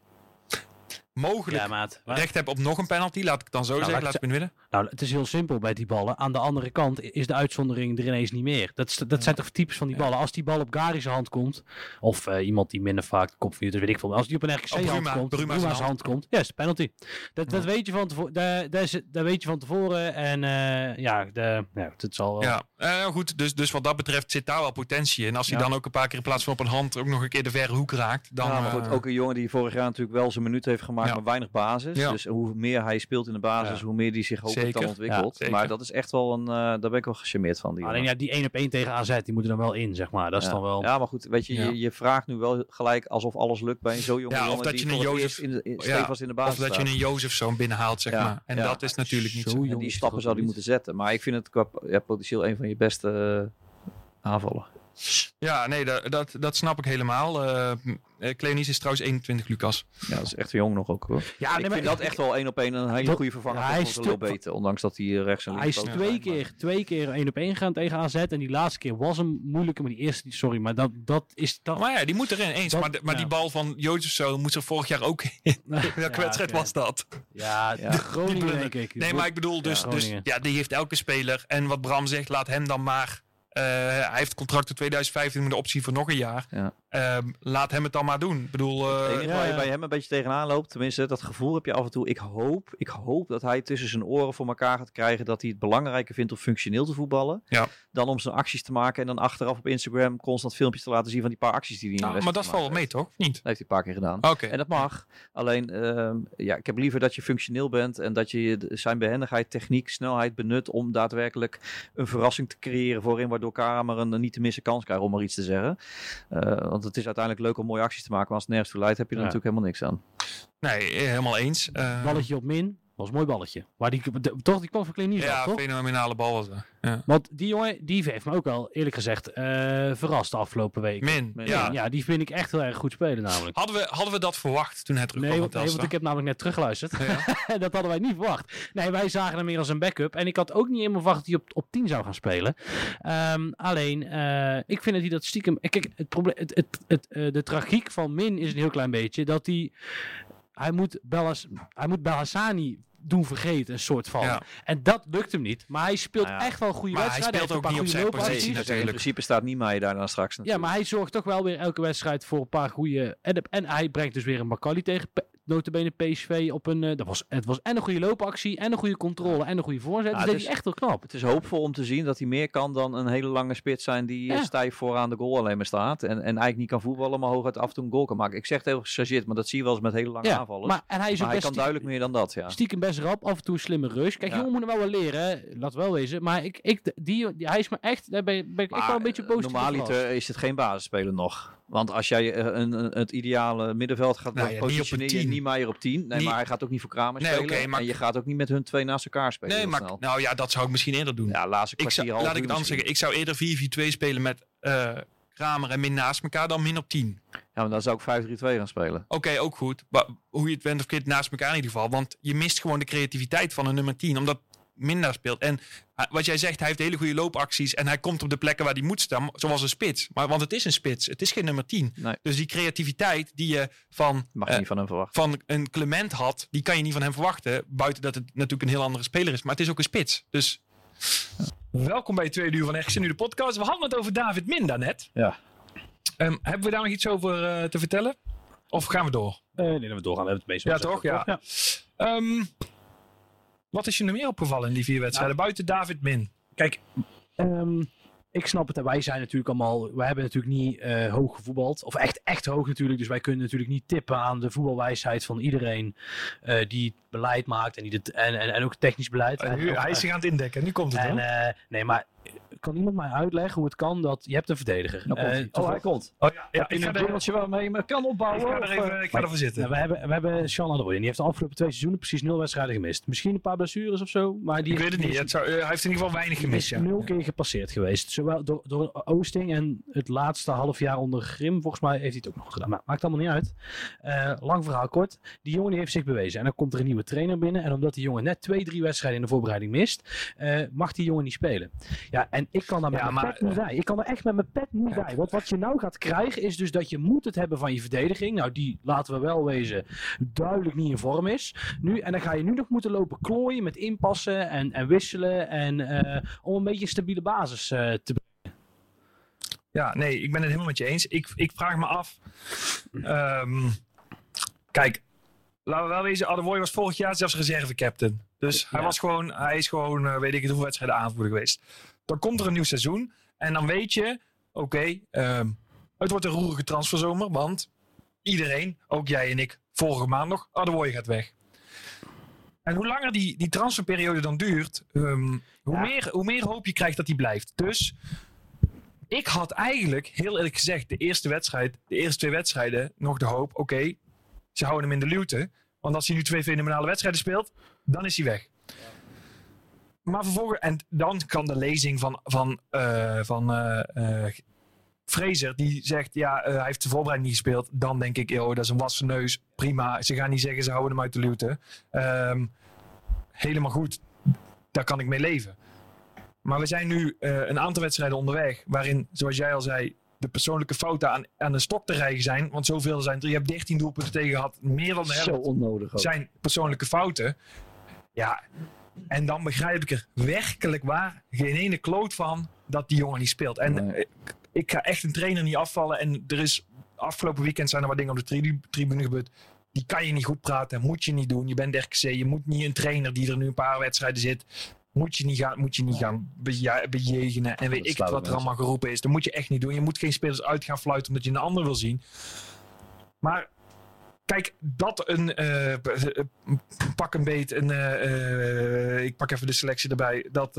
mogelijk Ja, maat. Maar- recht hebt op nog een penalty. Laat ik het dan zo laat zeggen, laat ik het midden. Nou, het is heel simpel bij die ballen. Aan de andere kant is de uitzondering er ineens niet meer. Dat, is, dat zijn toch types van die ballen. Als die bal op Gary's hand komt, of eh, iemand die minder vaak de kop weet ik veel. Als die op een Op hand Bruma, komt, Bruma's Bruma's hand. hand komt, yes, penalty. Dat, dat Ja. weet je van tevoren. Dat, dat, is- dat weet je van tevoren. En eh, ja, de, ja, het zal wel. Ja, Eh, goed. Dus, dus wat dat betreft zit daar wel potentie in. Als hij Ja. dan ook een paar keer in plaats van op een hand ook nog een keer de verre hoek raakt. Dan, ja, maar goed, ook een jongen die vorig jaar natuurlijk wel zijn minuut heeft gemaakt maakt Ja. maar weinig basis. Ja. Dus hoe meer hij speelt in de basis, Ja. hoe meer die zich hopelijk dan Zeker. ontwikkelt. Ja, maar dat is echt wel een, eh, daar ben ik wel gecharmeerd van. Die Alleen jongen. ja, die 1 op 1 tegen AZ, die moeten dan wel in, zeg maar. Dat is ja. dan wel... Ja, maar goed, weet je, Ja. je, je vraagt nu wel gelijk alsof alles lukt bij zo'n jonge Ja, of jongen dat die je een Jozef- in de, in, in de basis Of dat je een Jozefzoon binnenhaalt, zeg Ja, maar. En ja. dat is natuurlijk niet Zo zo. die stappen ook zou hij niet. moeten zetten. Maar ik vind het qua potentieel een van je beste eh, aanvallen. Ja, nee, dat, dat, dat snap ik helemaal. Eh eh, Cleonice is trouwens 21, Lucas. Ja, dat is echt jong nog ook hoor. Ja, ik nee, vind dat echt wel één op één een hele Dat- goede vervanger Ja, hij voor is te- Beten. Ondanks dat hij eh, rechts en Hij links is ook twee zijn, keer, twee keer één op één gaan tegen AZ. En die laatste keer was hem moeilijker, maar die eerste, die- sorry, maar dat, dat is... Dat, Maar ja, die moet erin eens. Dat- maar de- maar ja. die bal van Jozefzoon moest er vorig jaar ook in. Welke Ja, wedstrijd oké. was dat? Ja, Ja. de Groningen, denk ik. Nee, maar ik bedoel, dus, Ja, dus ja, die heeft elke speler. En wat Bram zegt, laat hem dan maar. Eh, hij heeft contract tot 2015 met de optie voor nog een jaar. Ja. Ehm, laat hem het dan maar doen. Ik bedoel, eh, Het enige ja, waar je ja. bij hem een beetje tegenaan loopt, tenminste dat gevoel heb je af en toe. Ik hoop, ik hoop dat hij tussen zijn oren voor elkaar gaat krijgen dat hij het belangrijker vindt om functioneel te voetballen. Ja. Dan om zijn acties te maken en dan achteraf op Instagram constant filmpjes te laten zien van die paar acties die hij in de nou, maar dat valt wel mee, toch? Niet? heeft. Dat heeft hij een paar keer gedaan. Oké. En dat mag. Alleen, ehm, ja, ik heb liever dat je functioneel bent en dat je zijn behendigheid, techniek, snelheid benut om daadwerkelijk een verrassing te creëren voorin, waardoor Kamer een, een niet te missen kans krijgt, om maar iets te zeggen. Eh, want het is uiteindelijk leuk om mooie acties te maken, maar als het nergens toe leidt, heb je er Ja. natuurlijk helemaal niks aan. Nee, eh, helemaal eens. Eh, Balletje op min, was een mooi balletje. Maar die, de- toch, die kwam van Kleinier ja, af, toch? fenomenale bal was dat. Ja. Want die jongen, die heeft me ook wel, eerlijk gezegd, eh, verrast de afgelopen week. Min. Min, Ja. Ja, die vind ik echt heel erg goed spelen namelijk. Hadden, we, hadden we dat verwacht toen het terugkwam Nee, want, nee, want ik heb namelijk net teruggeluisterd. Ja. dat hadden wij niet verwacht. Nee, wij zagen hem meer als een backup. En ik had ook niet helemaal verwacht dat hij op, op 10 zou gaan spelen. Ehm, alleen, eh, ik vind dat hij dat stiekem... Kijk, het probleem, het, het, het, eh, de tragiek van Min is een heel klein beetje dat hij... Hij moet, Bellas, hij moet Bellassani doen vergeten, een soort van. Ja. En dat lukt hem niet. Maar hij speelt Nou ja, echt wel goede maar hij wedstrijden. speelt heeft een ook paar niet op goede zijn positie. Dus in natuurlijk. principe staat Niemeyer daar dan straks Ja, natuurlijk. maar hij zorgt toch wel weer elke wedstrijd voor een paar goede... En, en hij brengt dus weer een Macaulay tegen notabene PSV op een... eh, dat was, het was en een goede loopactie, en een goede controle, en een goede voorzet. Ja, dus het dat is- echt wel knap. Het is hoopvol om te zien dat hij meer kan dan een hele lange spits zijn die eh, Ja. stijf vooraan de goal alleen maar staat. En, en eigenlijk niet kan voetballen, maar hooguit af en toe een goal kan maken. Ik zeg het heel gechargeerd, maar dat zie je wel eens met hele lange Ja, aanvallers. maar, en hij is Maar hij kan duidelijk meer dan dat, ja. stiekem best rap, af en toe een slimme rush. Kijk, jongen moet er wel wel leren, laat wel wezen. Maar ik, ik, die, die, hij is me echt, daar ben, ben ik wel een beetje positief over verrast. Normaliter is het geen basisspeler nog. Want als jij eh, een, een, het ideale middenveld gaat Nou ja, niet op positioneren, tien. niet Meijer op 10. Nee, Niet- maar hij gaat ook niet voor Kramer Nee, spelen. oké, maar- En je gaat ook niet met hun twee naast elkaar spelen. Nee, maar snel. nou ja, dat zou ik misschien eerder doen. Ja, laatste ik zou, laat ik het anders zeggen. Ik zou eerder 4-4-2 spelen met eh, Kramer en Min naast elkaar dan Min op 10. Ja, maar dan zou ik 5-3-2 gaan spelen. Oké, ook goed. Maar hoe je het bent of keert naast elkaar in ieder geval. Want je mist gewoon de creativiteit van een nummer 10. Omdat Min daar speelt. En hij- wat jij zegt, hij heeft hele goede loopacties. En hij komt op de plekken waar hij moet staan. Zoals een spits. Maar, want het is een spits. Het is geen nummer 10. Nee. Dus die creativiteit die je van, Mag je eh, niet van hem verwachten. van een Clement had. Die kan je niet van hem verwachten. Buiten dat het natuurlijk een heel andere speler is. Maar het is ook een spits. Dus... Welkom bij het tweede uur van Ergens nu de podcast. We hadden het over David Min daarnet. Ja. Ehm, hebben we daar nog iets over eh, te vertellen? Of gaan we door? Eh, nee, dat we doorgaan. We hebben het meestal Ja, toch? Ja. Ehm, wat is je nog meer opgevallen in die vier wedstrijden? Buiten David Min. Kijk, ehm, ik snap het. En wij zijn natuurlijk allemaal. Wij hebben natuurlijk niet eh, hoog gevoetbald. Of echt, echt hoog natuurlijk. Dus wij kunnen natuurlijk niet tippen aan de voetbalwijsheid van iedereen eh, die het beleid maakt. En, die het, en, en, en ook technisch beleid. En- hij is zich aan het indekken. Nu komt het en, eh, nee, maar kan iemand mij uitleggen hoe het kan dat je hebt een verdediger? Nou komt Eh, oh, hij komt. Oh ja, ja in een er, dubbeltje waarmee je me kan opbouwen. ik ga er even eh, ik ga ervoor zitten. Nou, we hebben, we hebben Sean Adroy en die heeft de afgelopen twee seizoenen precies nul wedstrijden gemist. Misschien een paar blessures of zo, maar die ik weet het niet. is- Het zou, eh, hij heeft in ieder geval weinig gemist. is nul keer gepasseerd geweest. Zowel door, door Oosting en het laatste half jaar onder Grim. Volgens mij heeft hij het ook nog gedaan. Maar maakt allemaal niet uit. Lang verhaal kort. Die jongen die heeft zich bewezen. En dan komt er een nieuwe trainer binnen. En omdat die jongen net twee, drie wedstrijden in de voorbereiding mist, mag die jongen niet spelen. Ja, en ik kan daar met Ja, mijn maar- pet niet bij. Ik kan er echt met mijn pet niet bij. Want wat je nou gaat krijgen is dus dat je moet het hebben van je verdediging. Nou, die laten we wel wezen duidelijk niet in vorm is. Nu, en dan ga je nu nog moeten lopen klooien met inpassen en, en wisselen. En eh, om een beetje een stabiele basis eh, te Ja, nee, ik ben het helemaal met je eens. Ik, ik vraag me af. ehm, kijk, laten we wel wezen, Adewoy was vorig jaar zelfs reserve-captain. Dus hij, was gewoon, hij is gewoon, eh, weet ik het, hoeveel wedstrijden aanvoerder geweest. Dan komt er een nieuw seizoen. En dan weet je, oké, ehm, het wordt een roerige transferzomer. Want iedereen, ook jij en ik, vorige maand nog, Adewoye gaat weg. En hoe langer die, die transferperiode dan duurt, ehm, hoe, Ja. meer, hoe meer hoop je krijgt dat hij blijft. Dus ik had eigenlijk, heel eerlijk gezegd, de eerste wedstrijd, de eerste twee wedstrijden, nog de hoop, oké, ze houden hem in de luwte. Want als hij nu twee fenomenale wedstrijden speelt, dan is hij weg. Maar vervolgens, en dan kan de lezing van, van, eh, van eh, eh, Fraser, die zegt, ja, hij heeft de voorbereiding niet gespeeld. Dan denk ik, joh, dat is een wassen neus. Prima. Ze gaan niet zeggen, ze houden hem uit de luwte. Ehm, helemaal goed. Daar kan ik mee leven. Maar we zijn nu een aantal wedstrijden onderweg. Waarin, zoals jij al zei, de persoonlijke fouten aan, aan de stok te rijgen zijn. Want zoveel zijn er. Je hebt 13 doelpunten tegen gehad. Meer dan de helft Zo onnodig ook. zijn persoonlijke fouten. Ja, en dan begrijp ik er werkelijk waar geen ene kloot van dat die jongen niet speelt. En Nee. ik, ik ga echt een trainer niet afvallen. En er is afgelopen weekend zijn er wat dingen op de tri- tribune gebeurd. Die kan je niet goed praten, moet je niet doen. Je bent RKC, je moet niet een trainer die er nu een paar wedstrijden zit. Moet je niet gaan, moet je niet gaan bejegenen en weet ik wat er allemaal geroepen is. Dat moet je echt niet doen. Je moet geen spelers uit gaan fluiten omdat je een ander wil zien. Maar kijk, dat een eh, pak een beet, een, eh, eh, ik pak even de selectie erbij, dat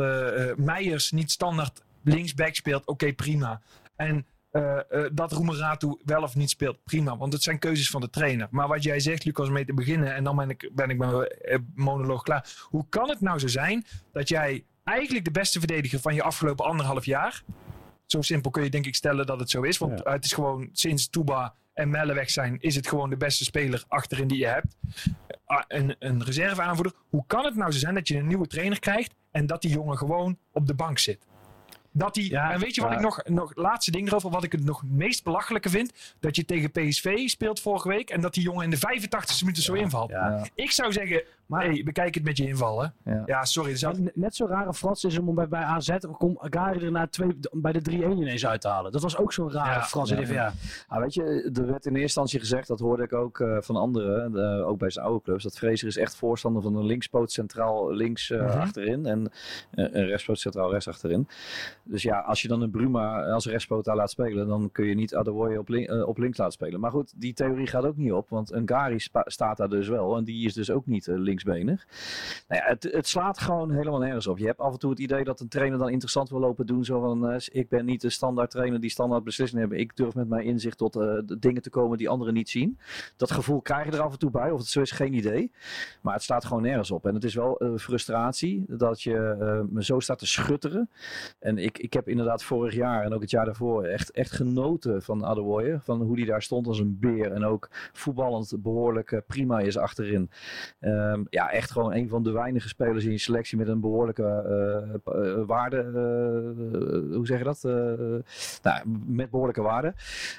Meijers niet standaard linksback speelt, oké prima. En eh, eh, dat Roemeratu wel of niet speelt, prima. Want het zijn keuzes van de trainer. Maar wat jij zegt, Lucas, om mee te beginnen, en dan ben ik, ben ik mijn monoloog klaar. Hoe kan het nou zo zijn dat jij eigenlijk de beste verdediger van je afgelopen anderhalf jaar, zo simpel kun je denk ik stellen dat het zo is. Want Ja. het is gewoon sinds Touba en Melle weg zijn, is het gewoon de beste speler achterin die je hebt. Ah, Een, een reserveaanvoerder. Hoe kan het nou zo zijn dat je een nieuwe trainer krijgt en dat die jongen gewoon op de bank zit? Dat die, Ja, en weet je wat ja. ik nog, nog, laatste ding erover, wat ik het nog meest belachelijke vind? Dat je tegen PSV speelt vorige week en dat die jongen in de 85e minuut zo invalt. Ja. Ik zou zeggen, Maar- hey, bekijk het met je invallen. Ja. Ja, sorry. Zou, Maar Net zo rare frats is om bij, bij AZ kom Gary er na twee, bij de 3-1 ineens uit te halen. Dat was ook zo'n rare Ja, frats. ja. Ah, weet je, er werd in eerste instantie gezegd, dat hoorde ik ook eh, van anderen, eh, ook bij zijn oude clubs, dat Fraser is echt voorstander van een linkspoot centraal links eh, Mhm. achterin en een rechtspoot centraal rechts achterin. Dus ja, als je dan een Bruma als rechtspoot daar laat spelen, dan kun je niet Adewoye op, lin- eh, op links laten spelen. Maar goed, die theorie gaat ook niet op, want een Gary spa- staat daar dus wel en die is dus ook niet eh, linksbenig. Nou ja, het, het slaat gewoon helemaal nergens op. Je hebt af en toe het idee dat een trainer dan interessant wil lopen doen. Zo van, eh, ik ben niet de standaard trainer die standaard beslissingen hebben. Ik durf met mijn inzicht tot de dingen te komen die anderen niet zien. Dat gevoel krijg je er af en toe bij. Of het zo is, geen idee. Maar het staat gewoon nergens op. En het is wel eh, frustratie dat je me zo staat te schutteren. En ik, ik heb inderdaad vorig jaar en ook het jaar daarvoor echt, echt genoten van Adewoye. Van hoe die daar stond als een beer. En ook voetballend behoorlijk eh, prima is achterin. Ja, echt gewoon een van de weinige spelers in je selectie met een behoorlijke eh, p- eh, waarde. eh, hoe zeg je dat? Eh, nou, met behoorlijke waarde.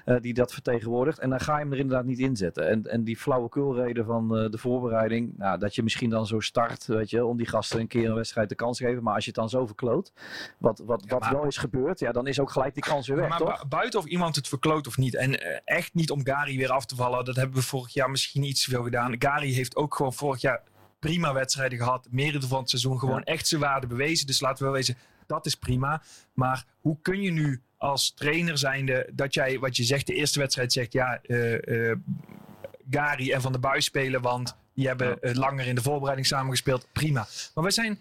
eh, die dat vertegenwoordigt. En dan ga je hem er inderdaad niet in zetten. En, en die flauwekulreden van eh, de voorbereiding. Nou, dat je misschien dan zo start, weet je, om die gasten een keer een wedstrijd de kans te geven. Maar als je het dan zo verkloot, wat, wat, wat maar- wel is gebeurd, ja, dan is ook gelijk die kans weer weg, maar toch? bu- buiten of iemand het verkloot of niet. En eh, echt niet om Gary weer af te vallen. Dat hebben we vorig jaar misschien iets te veel gedaan. Gary heeft ook gewoon vorig jaar prima wedstrijden gehad. Meerdere van het seizoen gewoon echt zijn waarde bewezen. Dus laten we wel wezen, dat is prima. Maar hoe kun je nu als trainer zijnde dat jij, wat je zegt, de eerste wedstrijd zegt, ja, eh, eh, Gary en Van der Buis spelen, want die hebben eh, langer in de voorbereiding samengespeeld. Prima. Maar we zijn,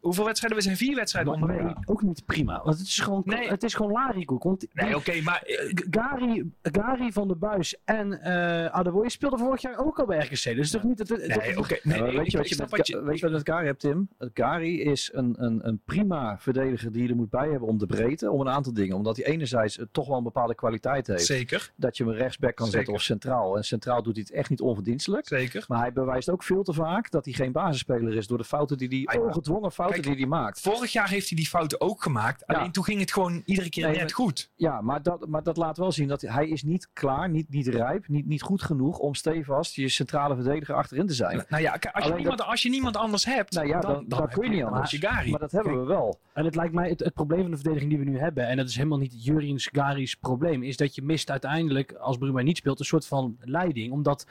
hoeveel wedstrijden? We zijn vier wedstrijden Maar- onderweg. nee, ook niet prima. Want het is gewoon, Nee. het is gewoon. Want die- Nee, oké, maar eh, Gary, Gary van der Buis en eh Adewoye speelden vorig jaar ook al bij RKC. Dus het is toch niet... Het- Nee, oké. nee, Ja, weet, je wat je met, wat je- weet je wat met Kari hebt, Tim? Kari is een, een, een prima verdediger die je er moet bij hebben om de breedte. Om een aantal dingen. Omdat hij enerzijds toch wel een bepaalde kwaliteit heeft. Zeker, Dat je hem rechtsback kan Zeker. zetten of centraal. En centraal doet hij het echt niet onverdienstelijk. zeker. Maar hij bewijst ook veel te vaak dat hij geen basisspeler is. Door de fouten die hij, Ah, ongedwongen fouten Kijk, die hij maakt. Vorig jaar heeft hij die fouten ook gemaakt. Alleen toen ging het gewoon iedere keer Nee, net goed. Ja, maar dat, maar dat laat wel zien dat hij is niet klaar, niet, niet rijp, niet, niet goed genoeg om stevast je centrale verdediger achterin te zijn. Nou ja, als je, Alleen niemand, als je niemand anders hebt, Nou ja, dan, dan- kun je niet anders. Maar dat hebben we wel. En het lijkt mij, het, het probleem van de verdediging die we nu hebben, en dat is helemaal niet Jurriens Gary's probleem, is dat je mist uiteindelijk, als Bruma niet speelt, een soort van leiding. Omdat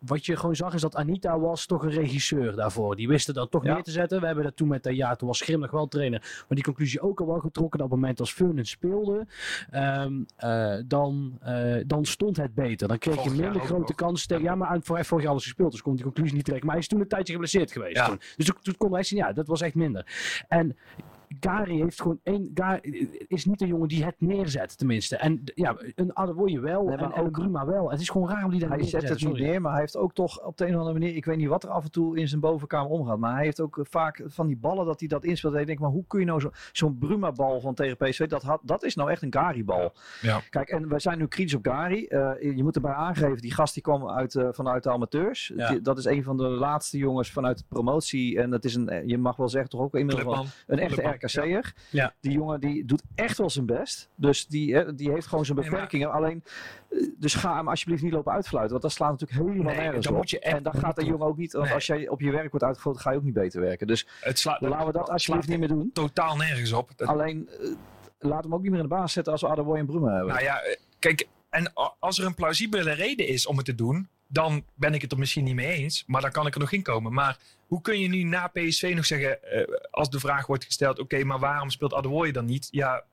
wat je gewoon zag is dat Anita was toch een regisseur daarvoor. Die wisten dat toch Ja. neer te zetten. We hebben dat toen met, eh, ja, toen was Grim nog wel trainer. Maar die conclusie ook al wel getrokken. Dat op het moment als Furnen speelde, ehm, eh, dan, eh, dan stond het beter. Dan kreeg Vorig je minder grote kansen tegen. Ja, maar aan, voor, vorig jaar alles gespeeld. Dus kon die conclusie niet trekken. Maar hij is toen een tijdje geblesseerd geweest. Ja. Toen. Dus toen, toen kon hij zien, ja, dat was echt minder. En Gary heeft gewoon één. Gary is niet een jongen die het neerzet, tenminste. En ja, een Adewoye wel. Nee, maar en, ook- Bruma wel. Het is gewoon raar om die daar Hij zet het niet neer, maar hij heeft ook toch op de een of andere manier, ik weet niet wat er af en toe in zijn bovenkamer omgaat, maar hij heeft ook eh, vaak van die ballen dat hij dat inspeelt. En ik denk, maar hoe kun je nou zo- zo'n Bruma-bal van tegen PSV, dat, had, dat is nou echt een Gary-bal. Ja. Kijk, en wij zijn nu kritisch op Gary. Eh, je moet erbij aangeven, die gast die kwam uit, eh, vanuit de amateurs. Ja. Die- dat is een van de laatste jongens vanuit de promotie. En dat is een, je mag wel zeggen, toch ook inmiddels wel een echte RKC'er. Ja. Die jongen die doet echt wel zijn best. Dus die, die heeft gewoon zijn maar- beperkingen. Alleen, eh, dus ga hem alsjeblieft niet lopen uitfluiten. Want dat slaat natuurlijk helemaal Nee, nergens dan op. moet je echt en dan gaat de jongen ook niet... Want Nee. als jij op je werk wordt uitgefloten, ga je ook niet beter werken. Dus Het slaat, laten we dat alsjeblieft niet meer doen. totaal nergens op. Dat- Alleen, eh, laat hem ook niet meer in de baas zetten als we Adewoy en Bruma hebben. Nou ja, eh, kijk, en als er een plausibele reden is om het te doen, dan ben ik het er misschien niet mee eens, maar dan kan ik er nog in komen. Maar hoe kun je nu na PSV nog zeggen, eh, als de vraag wordt gesteld, oké, maar waarom speelt Adewoye dan niet? Ja,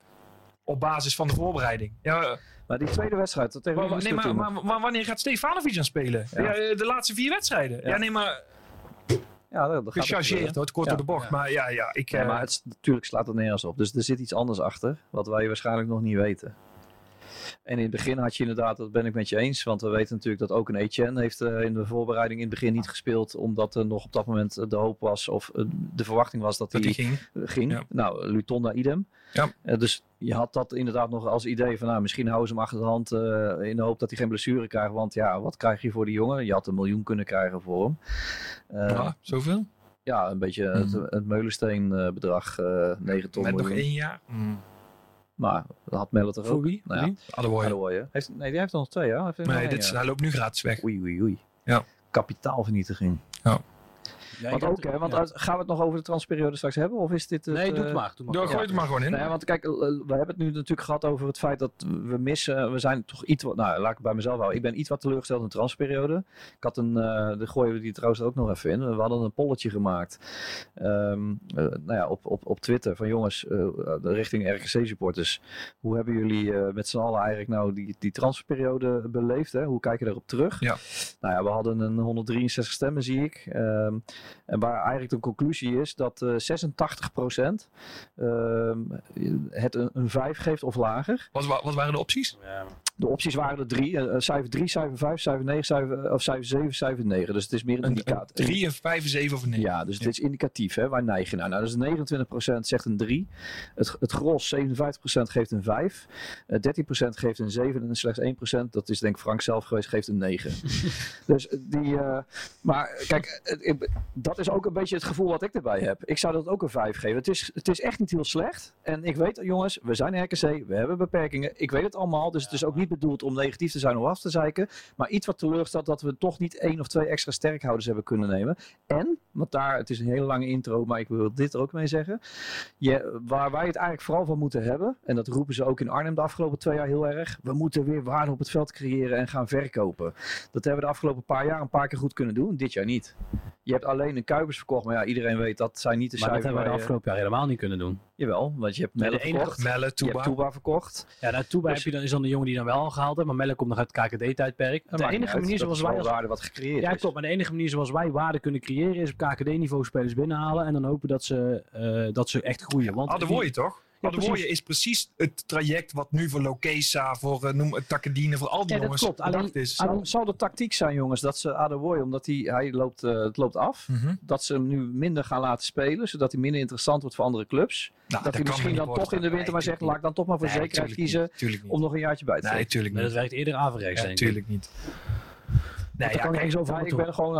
op basis van de voorbereiding. Ja, Maar die tweede wedstrijd, dat tegen maar, nee, maar, wanneer gaat Stefanovic dan spelen? Ja. Ja. eh, de laatste vier wedstrijden. Ja, Ja. nee, maar Ja, dat, gechargeerd hoor, het kort Ja. door de bocht. Maar ja, ja ik... Ja, eh, maar het, natuurlijk slaat het nergens op. Dus er zit iets anders achter, wat wij waarschijnlijk nog niet weten. En in het begin had je inderdaad, dat ben ik met je eens, want we weten natuurlijk dat ook een Etienne heeft eh, in de voorbereiding in het begin niet gespeeld, omdat er nog op dat moment eh, de hoop was, of eh, de verwachting was dat dat hij ging. ging. Ja. Nou, Lutonda idem. Ja. Dus je had dat inderdaad nog als idee van, nou, misschien houden ze hem achter de hand in de hoop dat hij geen blessure krijgt, want ja, wat krijg je voor die jongen? Je had een miljoen kunnen krijgen voor hem. Ja, zoveel? ja, een beetje het, Mhm. het Meulensteen bedrag, eh 9 ton Met nog één jaar? Mm. Maar dat had Melle toch Voor ook? wie? Nou ja? Adewoye. Adewoye. Heeft, nee, die heeft er nog twee? Heeft er nog Nee, één, dit, is- ja. hij loopt nu gratis weg. Oei, oei, oei. Ja. Kapitaalvernietiging. Ja, Want ik heb- ook, hè, want ja. gaan we het nog over de transperiode straks hebben? Of is dit het, Nee, doe eh, het maar. Doe maar. Doe, Ja. Gooi het maar gewoon in. Ja, want kijk, eh, we hebben het nu natuurlijk gehad over het feit dat we missen, we zijn toch iets wat, nou laat ik bij mezelf houden. Ik ben iets wat teleurgesteld in de transperiode. Ik had een, eh de gooien we die trouwens ook nog even in. We hadden een polletje gemaakt, ehm, eh, nou ja, op, op, op Twitter van jongens, eh, richting RKC supporters. Hoe hebben jullie eh, met z'n allen eigenlijk nou die, die transferperiode beleefd? Hè? Hoe kijk je daarop terug? Ja. Nou ja, we hadden een 163 stemmen zie ik. Ehm, en waar eigenlijk de conclusie is dat eh 86% ehm, het een, een 5 geeft of lager. Wat, wa- wat waren de opties? Ja. De opties waren er drie. eh, eh, cijfer 3, cijfer 5, cijfer 9, cijfer, of cijfer 7, cijfer 9. Dus het is meer een, Een, indicator. 3, een 5, een 7 of een 9? Ja, dus Ja. dit is indicatief. Hè? Waar neig je naar? Nou, dus 29% zegt een 3. Het, het gros, 57% geeft een 5. Eh 13% geeft een 7. En slechts 1%, dat is denk ik Frank zelf geweest, geeft een 9. dus die... eh, maar kijk, dat is ook een beetje het gevoel wat ik erbij heb. Ik zou dat ook een 5 geven. Het is, het is echt niet heel slecht. En ik weet, jongens, we zijn RKC. We hebben beperkingen. Ik weet het allemaal. Dus het is ook niet bedoeld om negatief te zijn of af te zeiken. Maar iets wat teleurstelt dat we toch niet één of twee extra sterkhouders hebben kunnen nemen. En, want daar, het is een hele lange intro, maar ik wil dit er ook mee zeggen. Je, waar wij het eigenlijk vooral van moeten hebben, en dat roepen ze ook in Arnhem de afgelopen twee jaar heel erg. We moeten weer waarde op het veld creëren en gaan verkopen. Dat hebben we de afgelopen paar jaar een paar keer goed kunnen doen. Dit jaar niet. Je hebt alleen een Kuipers verkocht, maar ja, iedereen weet dat zijn niet de Maar dat cijfers. hebben we de je- afgelopen jaar helemaal niet kunnen doen. Jawel, want je hebt Melle verkocht. Melle, Je hebt Touba verkocht. Ja, daartoe bij Dus- heb je dan, is dan de jongen die dan wel al gehaald heeft. Maar Melle komt nog uit het KKD-tijdperk. Dat De enige uit. manier Dat zoals wij als waarde wat gecreëerd Ja, klopt. Maar de enige manier zoals wij waarde kunnen creëren is op KKD-niveau spelers binnenhalen. En dan hopen dat ze, eh, dat ze echt groeien. Want Adewoye toch? Ja, Adewoye precies. is precies het traject wat nu voor Lokesa, voor uh, noem het Takkedine, voor al die Ja, dat jongens klopt. Alleen- is. Zal, zal de tactiek zijn, jongens, dat ze Adewoye, omdat hij, hij loopt, eh, het loopt af, Mhm. dat ze hem nu minder gaan laten spelen, zodat hij minder interessant wordt voor andere clubs. Nou, dat hij misschien dan toch in de winter maar zegt, laat ik dan toch maar voor nee, zekerheid kiezen niet, om nog een jaartje bij te Nee, Nee, dat niet. werkt eerder averechts, Ja, denk ik. tuurlijk niet. Nee, ja, kijk, Ja, ik ben gewoon...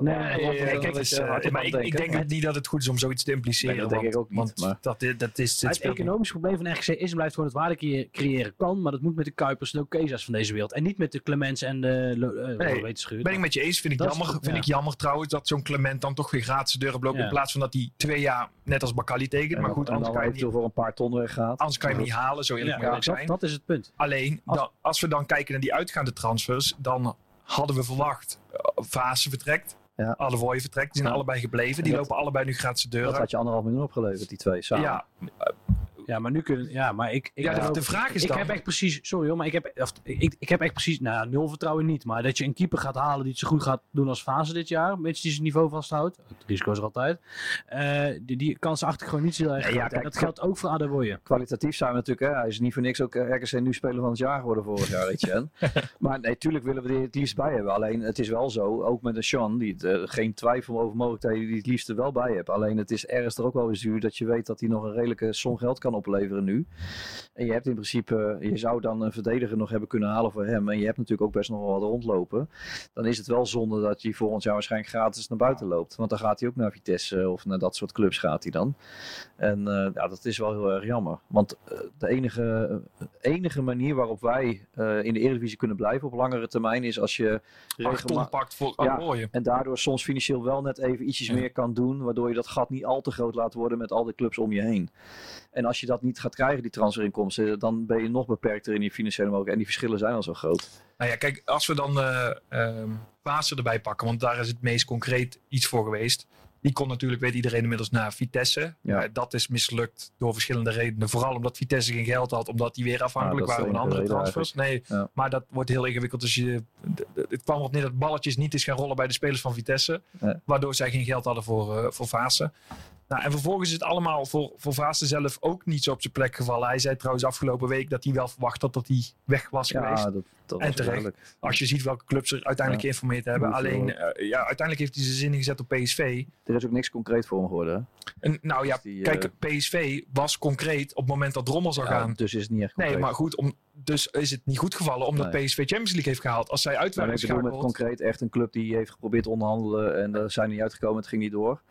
Nee, eh, nee, kijk, is, eh, wat- wat- maar ik, denk niet dat het goed is om zoiets te impliceren. Nee, dat denk ik ook niet, maar- dat, dat is... Het economisch probleem van RGC is en blijft gewoon het waarde creë- creëren kan. Maar dat moet met de Kuipers en de Okeza's van deze wereld. En niet met de Clemens en de eh, Nee. Ben ik met je eens. Vind ik, jammer, vind ja. ik jammer trouwens dat zo'n Clement dan toch weer gratis de deur oploopt. Ja. In plaats van dat hij twee jaar net als Bakali tekent. En Maar goed, en anders kan, je niet, voor een paar ton weggaat. anders kan je hem niet halen. Zo eerlijk Ja, zijn. dat is het punt. Alleen, als we dan kijken naar die uitgaande transfers, dan hadden we verwacht. Fase vertrekt. Ja. Vertrekt. Die zijn Ja. allebei gebleven. Die dat- lopen allebei nu gratis de Dat deur uit. had je anderhalf miljoen opgeleverd, die twee samen. Ja, Ja, maar nu kunnen. Ja, maar ik. ik ja de, ook- de vraag is ik dan... heb echt precies, sorry hoor, maar ik heb, of, ik, ik heb echt precies, nou nul vertrouwen niet, maar dat je een keeper gaat halen die het zo goed gaat doen als Fase dit jaar, mits die zijn niveau vasthoudt, het risico is er altijd, eh, die, die kans achter ik gewoon niet zo heel erg Nee, ja, kijk, dat geldt ook voor Adewoye. Kwalitatief zijn we natuurlijk, hè. hij is niet voor niks ook eh, RKC nu speler van het jaar geworden vorig jaar, weet je. maar nee, tuurlijk willen we die het liefst bij hebben. Alleen het is wel zo, ook met een Sean, die het, eh, geen twijfel over mogelijkheden die het liefst er wel bij hebt. Alleen het is ergens er ook wel weer zuur dat je weet dat hij nog een redelijke som geld kan opleveren nu. En je hebt in principe, je zou dan een verdediger nog hebben kunnen halen voor hem. En je hebt natuurlijk ook best nog wel wat rondlopen. Dan is het wel zonde dat hij volgend jaar waarschijnlijk gratis naar buiten loopt. Want dan gaat hij ook naar Vitesse of naar dat soort clubs gaat hij dan. En eh, ja, dat is wel heel erg jammer. Want eh, de enige, enige manier waarop wij eh, in de Eredivisie kunnen blijven op langere termijn is als je regelma- pakt voor Ja. En daardoor soms financieel wel net even ietsjes Ja. meer kan doen, waardoor je dat gat niet al te groot laat worden met al die clubs om je heen. En als je dat niet gaat krijgen, die transferinkomsten, dan ben je nog beperkter in je financiële mogelijkheden. En die verschillen zijn al zo groot. Nou ja, kijk, als we dan eh ehm Pasen erbij pakken, want daar is het meest concreet iets voor geweest. Die kon natuurlijk, weet iedereen inmiddels, naar Vitesse. Ja. Eh, dat is mislukt door verschillende redenen. Vooral omdat Vitesse geen geld had, omdat die weer afhankelijk dat is waren van de andere transfers. Nee, Ja. maar dat wordt heel ingewikkeld. Dus je, het kwam op neer dat balletjes niet is gaan rollen bij de spelers van Vitesse. Ja. Waardoor zij geen geld hadden voor, eh voor Vaassen. Nou, en vervolgens is het allemaal voor, voor Vaassen zelf ook niet zo op zijn plek gevallen. Hij zei trouwens afgelopen week dat hij wel verwacht had dat hij weg was geweest. Ja, dat, dat En terecht. duidelijk. Als je ziet welke clubs er uiteindelijk Ja. geïnformeerd hebben. Hoeveel- Alleen, eh, ja, uiteindelijk heeft hij zijn zinnen gezet op PSV. Er is ook niks concreet voor hem geworden. hè? En, nou ja, Dus die, kijk, eh, PSV was concreet op het moment dat Drommel zou Ja, gaan. dus is het niet echt concreet. Nee, maar goed, om, dus is het niet goed gevallen omdat Nee. PSV Champions League heeft gehaald. Als zij uit waren ik bedoel met concreet echt een club die heeft geprobeerd te onderhandelen en daar zijn niet uitgekomen, het ging niet door.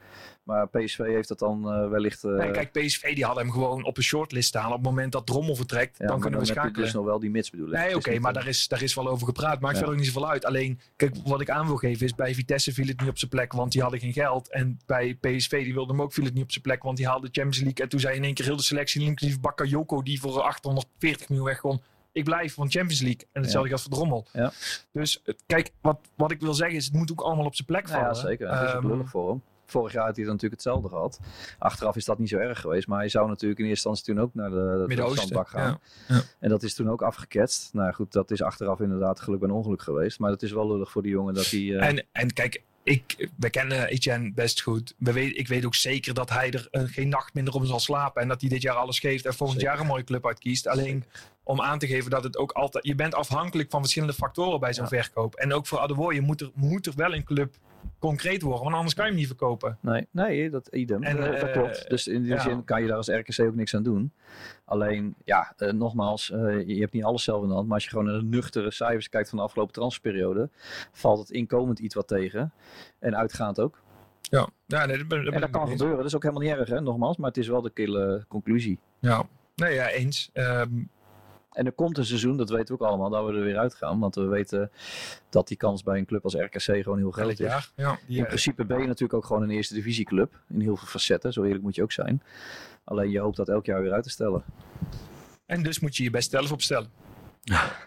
Maar PSV heeft dat dan eh, wellicht... eh, Nee, kijk, PSV die hadden hem gewoon op een shortlist staan. Op het moment dat Drommel vertrekt, ja, dan kunnen we heb je schakelen. dus nog wel die mits bedoel ik. Nee, oké, maar daar is, daar is wel over gepraat. Maakt Ja. verder niet zoveel uit. Alleen, kijk, wat ik aan wil geven is, bij Vitesse viel het niet op zijn plek, want die hadden geen geld. En bij PSV, die wilde hem ook, viel het niet op zijn plek, want die haalde Champions League. En toen zei in één keer heel de selectie, inclusief Bakayoko, die voor 840 miljoen weg kon. Ik blijf van Champions League. En hetzelfde geldt voor Drommel. Ja. Dus eh, kijk, wat, wat ik wil zeggen is, het moet ook allemaal op zijn plek Nou vallen. ja, zeker. Het is ook lullig voor hem. Vorig jaar had hij dan natuurlijk hetzelfde gehad. Achteraf is dat niet zo erg geweest. Maar hij zou natuurlijk in eerste instantie toen ook naar de, de zandbak gaan. Ja. Ja. En dat is toen ook afgeketst. Nou goed, dat is achteraf inderdaad geluk en ongeluk geweest. Maar het is wel lullig voor die jongen dat hij... eh, En, en kijk, ik, we kennen Etienne best goed. We weet, ik weet ook zeker dat hij er eh, geen nacht minder om zal slapen. En dat hij dit jaar alles geeft en volgend Zeker. jaar een mooie club uitkiest. Alleen om aan te geven dat het ook altijd... Je bent afhankelijk van verschillende factoren bij zo'n Ja. verkoop. En ook voor Adewoye moet er, moet er wel een club concreet worden. Want anders kan je hem niet verkopen. Nee, nee, dat idem. En, dat eh, klopt. Dus in die ja. zin kan je daar als RKC ook niks aan doen. Alleen, ja, eh, nogmaals, eh, je hebt niet alles zelf in de hand. Maar als je gewoon naar de nuchtere cijfers kijkt van de afgelopen transferperiode, valt het inkomend iets wat tegen. En uitgaand ook. Ja, ja nee, dat, ben, dat ben En dat kan gebeuren. Dat is ook helemaal niet erg, hè, nogmaals. Maar het is wel de kille conclusie. Ja, nee, ja, eens. Ehm, En er komt een seizoen, dat weten we ook allemaal, dat we er weer uitgaan. Want we weten dat die kans bij een club als RKC gewoon heel groot is. Ja, die, In eh, principe ben je natuurlijk ook gewoon een eerste divisieclub. In heel veel facetten, zo eerlijk moet je ook zijn. Alleen je hoopt dat elk jaar weer uit te stellen. en dus moet je je best zelf opstellen.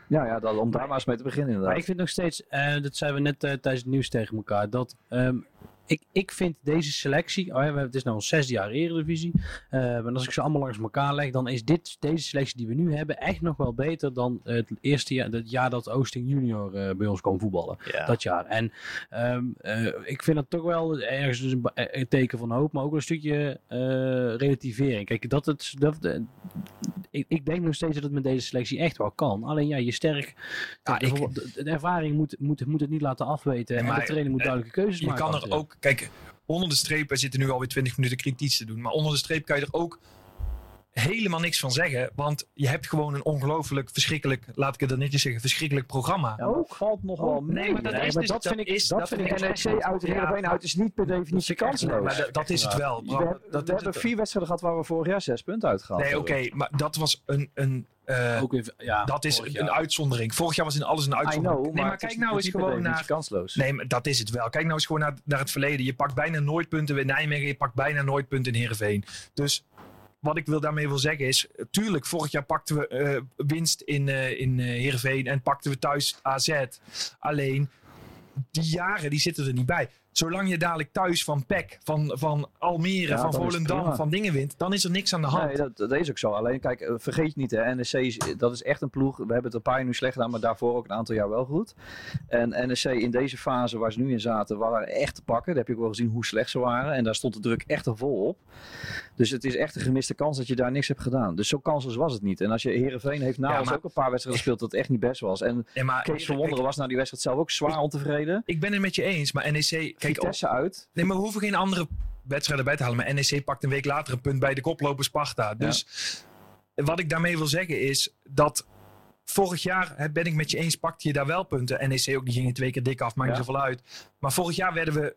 Ja, ja dat, om daar maar eens mee te beginnen inderdaad. Maar ik vind nog steeds, eh, dat zeiden we net eh, tijdens het nieuws tegen elkaar, dat ehm, ik, ik vind deze selectie, oh ja, we- het is nou ons zesde jaar Eredivisie, eh maar als ik ze allemaal langs elkaar leg, dan is dit, deze selectie die we nu hebben echt nog wel beter dan het eerste jaar, het jaar dat Oosting junior eh, bij ons kwam voetballen. Dat jaar. En ehm, eh, ik vind dat toch wel ergens dus een, teken van hoop, maar ook een stukje relativering. Kijk, dat het, dat, ik, ik denk nog steeds dat het met deze selectie echt wel kan. Alleen ja, je sterk, Ja, de, ik- de, de ervaring moet, moet, moet het niet laten afweten. en maar, de trainer moet duidelijke keuzes Je maken. kan er ook, kijk, onder de streep, we zitten nu alweer 20 minuten kritisch te doen, maar onder de streep kan je er ook helemaal niks van zeggen, want je hebt gewoon een ongelooflijk verschrikkelijk, laat ik het dan netjes zeggen, verschrikkelijk programma. Ja, het valt nog wel mee. nee, maar dat is dus- dat dat vind ik, is- dat vind ik NEC uit de Ja. Heerenveen uit is niet per definitie kansloos. maar dat, dat is het wel. we, hebben, dat, we hebben vier wedstrijden gehad waar we vorig jaar zes punten uitgehaald nee, oké, maar dat was een, een eh, Ook weer, ja, dat is een jaar. uitzondering. Vorig jaar was in alles een uitzondering. know, nee, maar kijk is nou eens gewoon naar kansloos. Nee, maar dat is het wel. Kijk nou eens gewoon naar, naar het verleden. Je pakt bijna nooit punten in Nijmegen. Je pakt bijna nooit punten in Heerenveen. Dus wat ik wil daarmee wil zeggen is, tuurlijk, vorig jaar pakten we eh, winst in, eh in eh, Heerenveen en pakten we thuis AZ. Alleen, die jaren die zitten er niet bij. Zolang je dadelijk thuis van PEC, van, van Almere, Ja, van Volendam, van dingen wint, dan is er niks aan de hand. Nee, dat, dat is ook zo. Alleen kijk, vergeet niet, hè, NEC is, dat is echt een ploeg. We hebben het een paar jaar nu slecht gedaan, maar daarvoor ook een aantal jaar wel goed. En NEC in deze fase waar ze nu in zaten, waren echt te pakken. Daar heb je ook wel gezien hoe slecht ze waren. En daar stond de druk echt er vol op. Dus het is echt een gemiste kans dat je daar niks hebt gedaan. Dus zo kansloos was het niet. En als je Herenveen heeft na Ja, ons maar- ook een paar wedstrijden gespeeld dat het echt niet best was. En Ja, maar Kees van Wonderen was na die wedstrijd zelf ook zwaar ontevreden. Ik ben het met je eens, maar NEC... Kijk, Vitesse uit. Nee, maar we hoeven geen andere wedstrijden bij te halen. Maar NEC pakt een week later een punt bij de koploper Sparta. Dus wat ik daarmee wil zeggen is dat vorig jaar ben ik met je eens, pakte je daar wel punten. NEC ook, die gingen twee keer dik af, maakt niet Ja. zoveel uit. Maar vorig jaar werden we,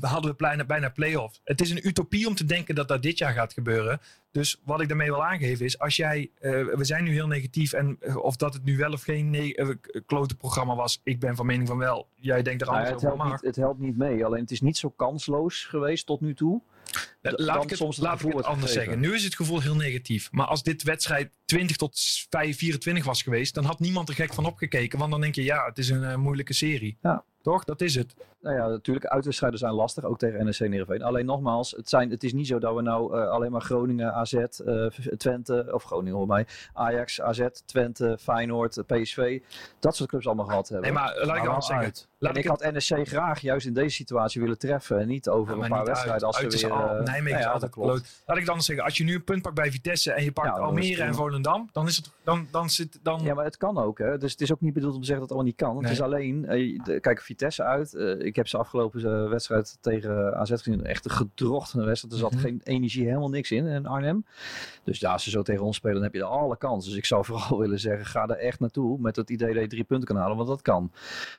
hadden we bijna, bijna play-off. Het is een utopie om te denken dat dat dit jaar gaat gebeuren. Dus wat ik daarmee wil aangeven is, als jij, eh, we zijn nu heel negatief en eh, of dat het nu wel of geen k- klote programma was, ik ben van mening van wel. Jij denkt er Nou, anders het, over, helpt maar niet, het helpt niet mee. Alleen het is niet zo kansloos geweest tot nu toe. Laat ik het, soms laat ik het anders gegeven. zeggen. Nu is het gevoel heel negatief. Maar als dit wedstrijd 20 tot 5, 24 was geweest, dan had niemand er gek van opgekeken. Want dan denk je, ja, het is een eh, moeilijke serie. Ja. Toch? Dat is het. Nou ja, natuurlijk, uitwedstrijden zijn lastig, ook tegen NEC en Heerenveen. Alleen nogmaals, het, zijn, het is niet zo dat we nou eh, alleen maar Groningen, AZ, eh, Twente, of Groningen hoor mij, Ajax, AZ, Twente, Feyenoord, eh, PSV, dat soort clubs allemaal gehad hebben. Nee, maar laat ik anders zeggen. Laat en ik had NEC graag juist in deze situatie willen treffen en niet over Ja, een paar wedstrijden als Uit ze weer... al- Nijmegen nou ja, altijd klopt. Laat ik anders zeggen. Als je nu een punt pakt bij Vitesse en je pakt Ja, dan Almere en. Volendam, dan is het, dan, dan zit, dan... Ja, maar het kan ook. Hè? Dus het is ook niet bedoeld om te zeggen dat het allemaal niet kan. Het Nee. is alleen, kijk, Vitesse uit. Eh, ik heb ze afgelopen eh, wedstrijd tegen AZ gezien. Echt een gedrochte wedstrijd. Er zat Mhm. geen energie, helemaal niks in in Arnhem. Dus ja, als ze zo tegen ons spelen, dan heb je er alle kansen. Dus ik zou vooral willen zeggen, ga er echt naartoe met het idee dat je drie punten kan halen. Want dat kan.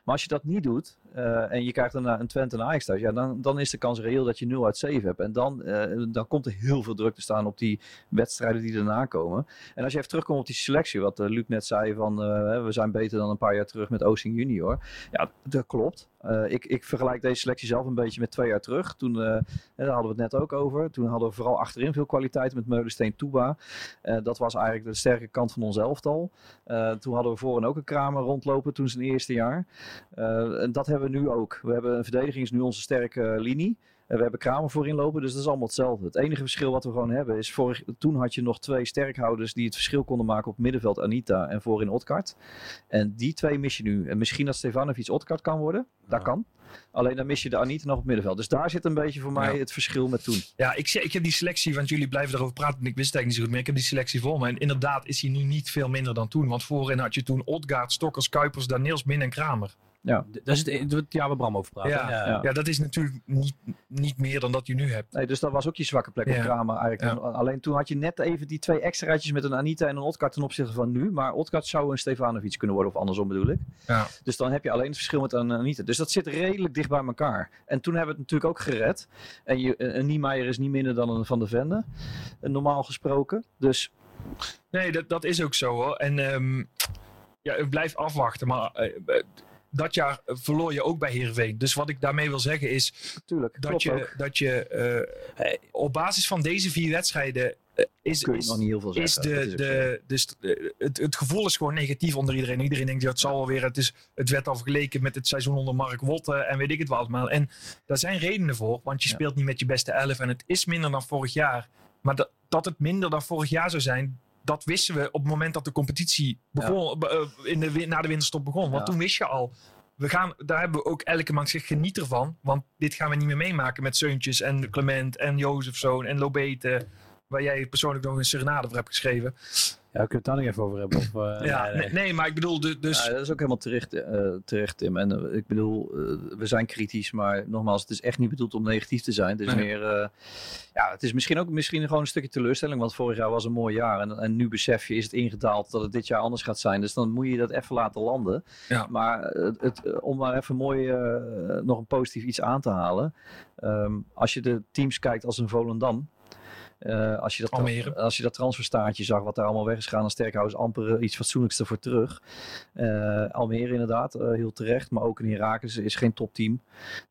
Maar als je dat niet doet eh, en je krijgt daarna een Twente en Ajax thuis. Ja, dan, dan is de kans reëel dat je 0 uit 7 hebt. En dan, eh, dan komt er heel veel druk te staan op die wedstrijden die daarna komen. En als je even terugkomt op die selectie, wat eh, Luc net zei van we zijn beter dan een paar jaar terug met Oosting Junior. Ja, dat klopt. Eh, ik, ik vergelijk deze selectie zelf een beetje met twee jaar terug. Toen, eh, daar hadden we het net ook over. Toen hadden we vooral achterin veel kwaliteit met Meulensteen Touba. Eh, dat was eigenlijk de sterke kant van ons elftal. Toen hadden we voorin ook een Kramer rondlopen toen zijn eerste jaar. En dat hebben we nu ook. We hebben een verdediging is nu onze sterke linie. En we hebben Kramer voorin lopen, dus dat is allemaal hetzelfde. Het enige verschil wat we gewoon hebben is, vorig, toen had je nog twee sterkhouders die het verschil konden maken op middenveld Anita en voorin Otkart. En die twee mis je nu. En misschien dat Stefanovic Otkart kan worden, dat kan. Alleen dan mis je de Anita nog op middenveld. Dus daar zit een beetje voor mij Ja. het verschil met toen. Ja, ik, ik heb die selectie, want jullie blijven erover praten. En ik wist het eigenlijk niet zo goed meer. Ik heb die selectie voor me. En inderdaad is hij nu niet veel minder dan toen. Want voorin had je toen Odgaard, Stokkers, Kuipers, Daniels, Min en Kramer. D- Dat is het, het jaar waar Bram over praat. Ja, ja. Ja. dat is natuurlijk niet, niet meer dan dat je nu hebt. Nee, dus dat was ook je zwakke plek op Ja. Kramer eigenlijk. Alleen toen had je net even die twee extraatjes met een Anita en een Otkart ten opzichte van nu. Maar Otkart zou een Stefanovic kunnen worden of andersom bedoel ik. Ja. Dus dan heb je alleen het verschil met een Anita. Dus dat zit redelijk dicht bij elkaar. En toen hebben we het natuurlijk ook gered. En je, een Niemeyer is niet minder dan een Van der Vende. eh, Normaal gesproken. Dus Nee, dat, dat is ook zo hoor. En ehm, ja, blijf afwachten. Maar eh, eh, dat jaar verloor je ook bij Heerenveen. Dus wat ik daarmee wil zeggen is natuurlijk, dat je, ook. dat je eh, op basis van deze vier wedstrijden eh, is, Kun je is, nog niet heel veel is zeggen. Dat de, de, eh, het, het gevoel is gewoon negatief onder iedereen. Iedereen denkt, ja, het zal wel weer. Het, is, het werd al vergeleken met het seizoen onder Mark Wotte en weet ik het wel allemaal. En daar zijn redenen voor, want je Ja. speelt niet met je beste elf en het is minder dan vorig jaar. Maar dat, dat het minder dan vorig jaar zou zijn, dat wisten we op het moment dat de competitie begon, be- eh, in de, na de winterstop begon. Want Ja. toen wist je al, we gaan, daar hebben we ook elke man gezegd, geniet ervan. Want dit gaan we niet meer meemaken met Seuntjes en Clement en Jozefzoon en Lobete. Waar jij persoonlijk nog een serenade voor hebt geschreven. Ja, we kunnen het daar nog even over hebben. Of, eh, ja, nee, nee, nee. nee, maar ik bedoel, dus... Ja, dat is ook helemaal terecht, eh, terecht Tim. En eh, ik bedoel, we zijn kritisch, maar nogmaals, het is echt niet bedoeld om negatief te zijn. Het is Nee. meer, eh, ja, het is misschien ook misschien gewoon een stukje teleurstelling, want vorig jaar was een mooi jaar. En, en nu besef je, is het ingedaald dat het dit jaar anders gaat zijn. Dus dan moet je dat even laten landen. Ja. Maar het, het, om maar even mooi eh, nog een positief iets aan te halen. Ehm, als je de teams kijkt als een Volendam, Eh, als, je dat als je dat transferstaartje zag, wat daar allemaal weg is gegaan, dan Sterkhouse amper eh, iets fatsoenlijks ervoor terug. Eh, Almere inderdaad, eh, heel terecht. Maar ook in Herakles is geen topteam.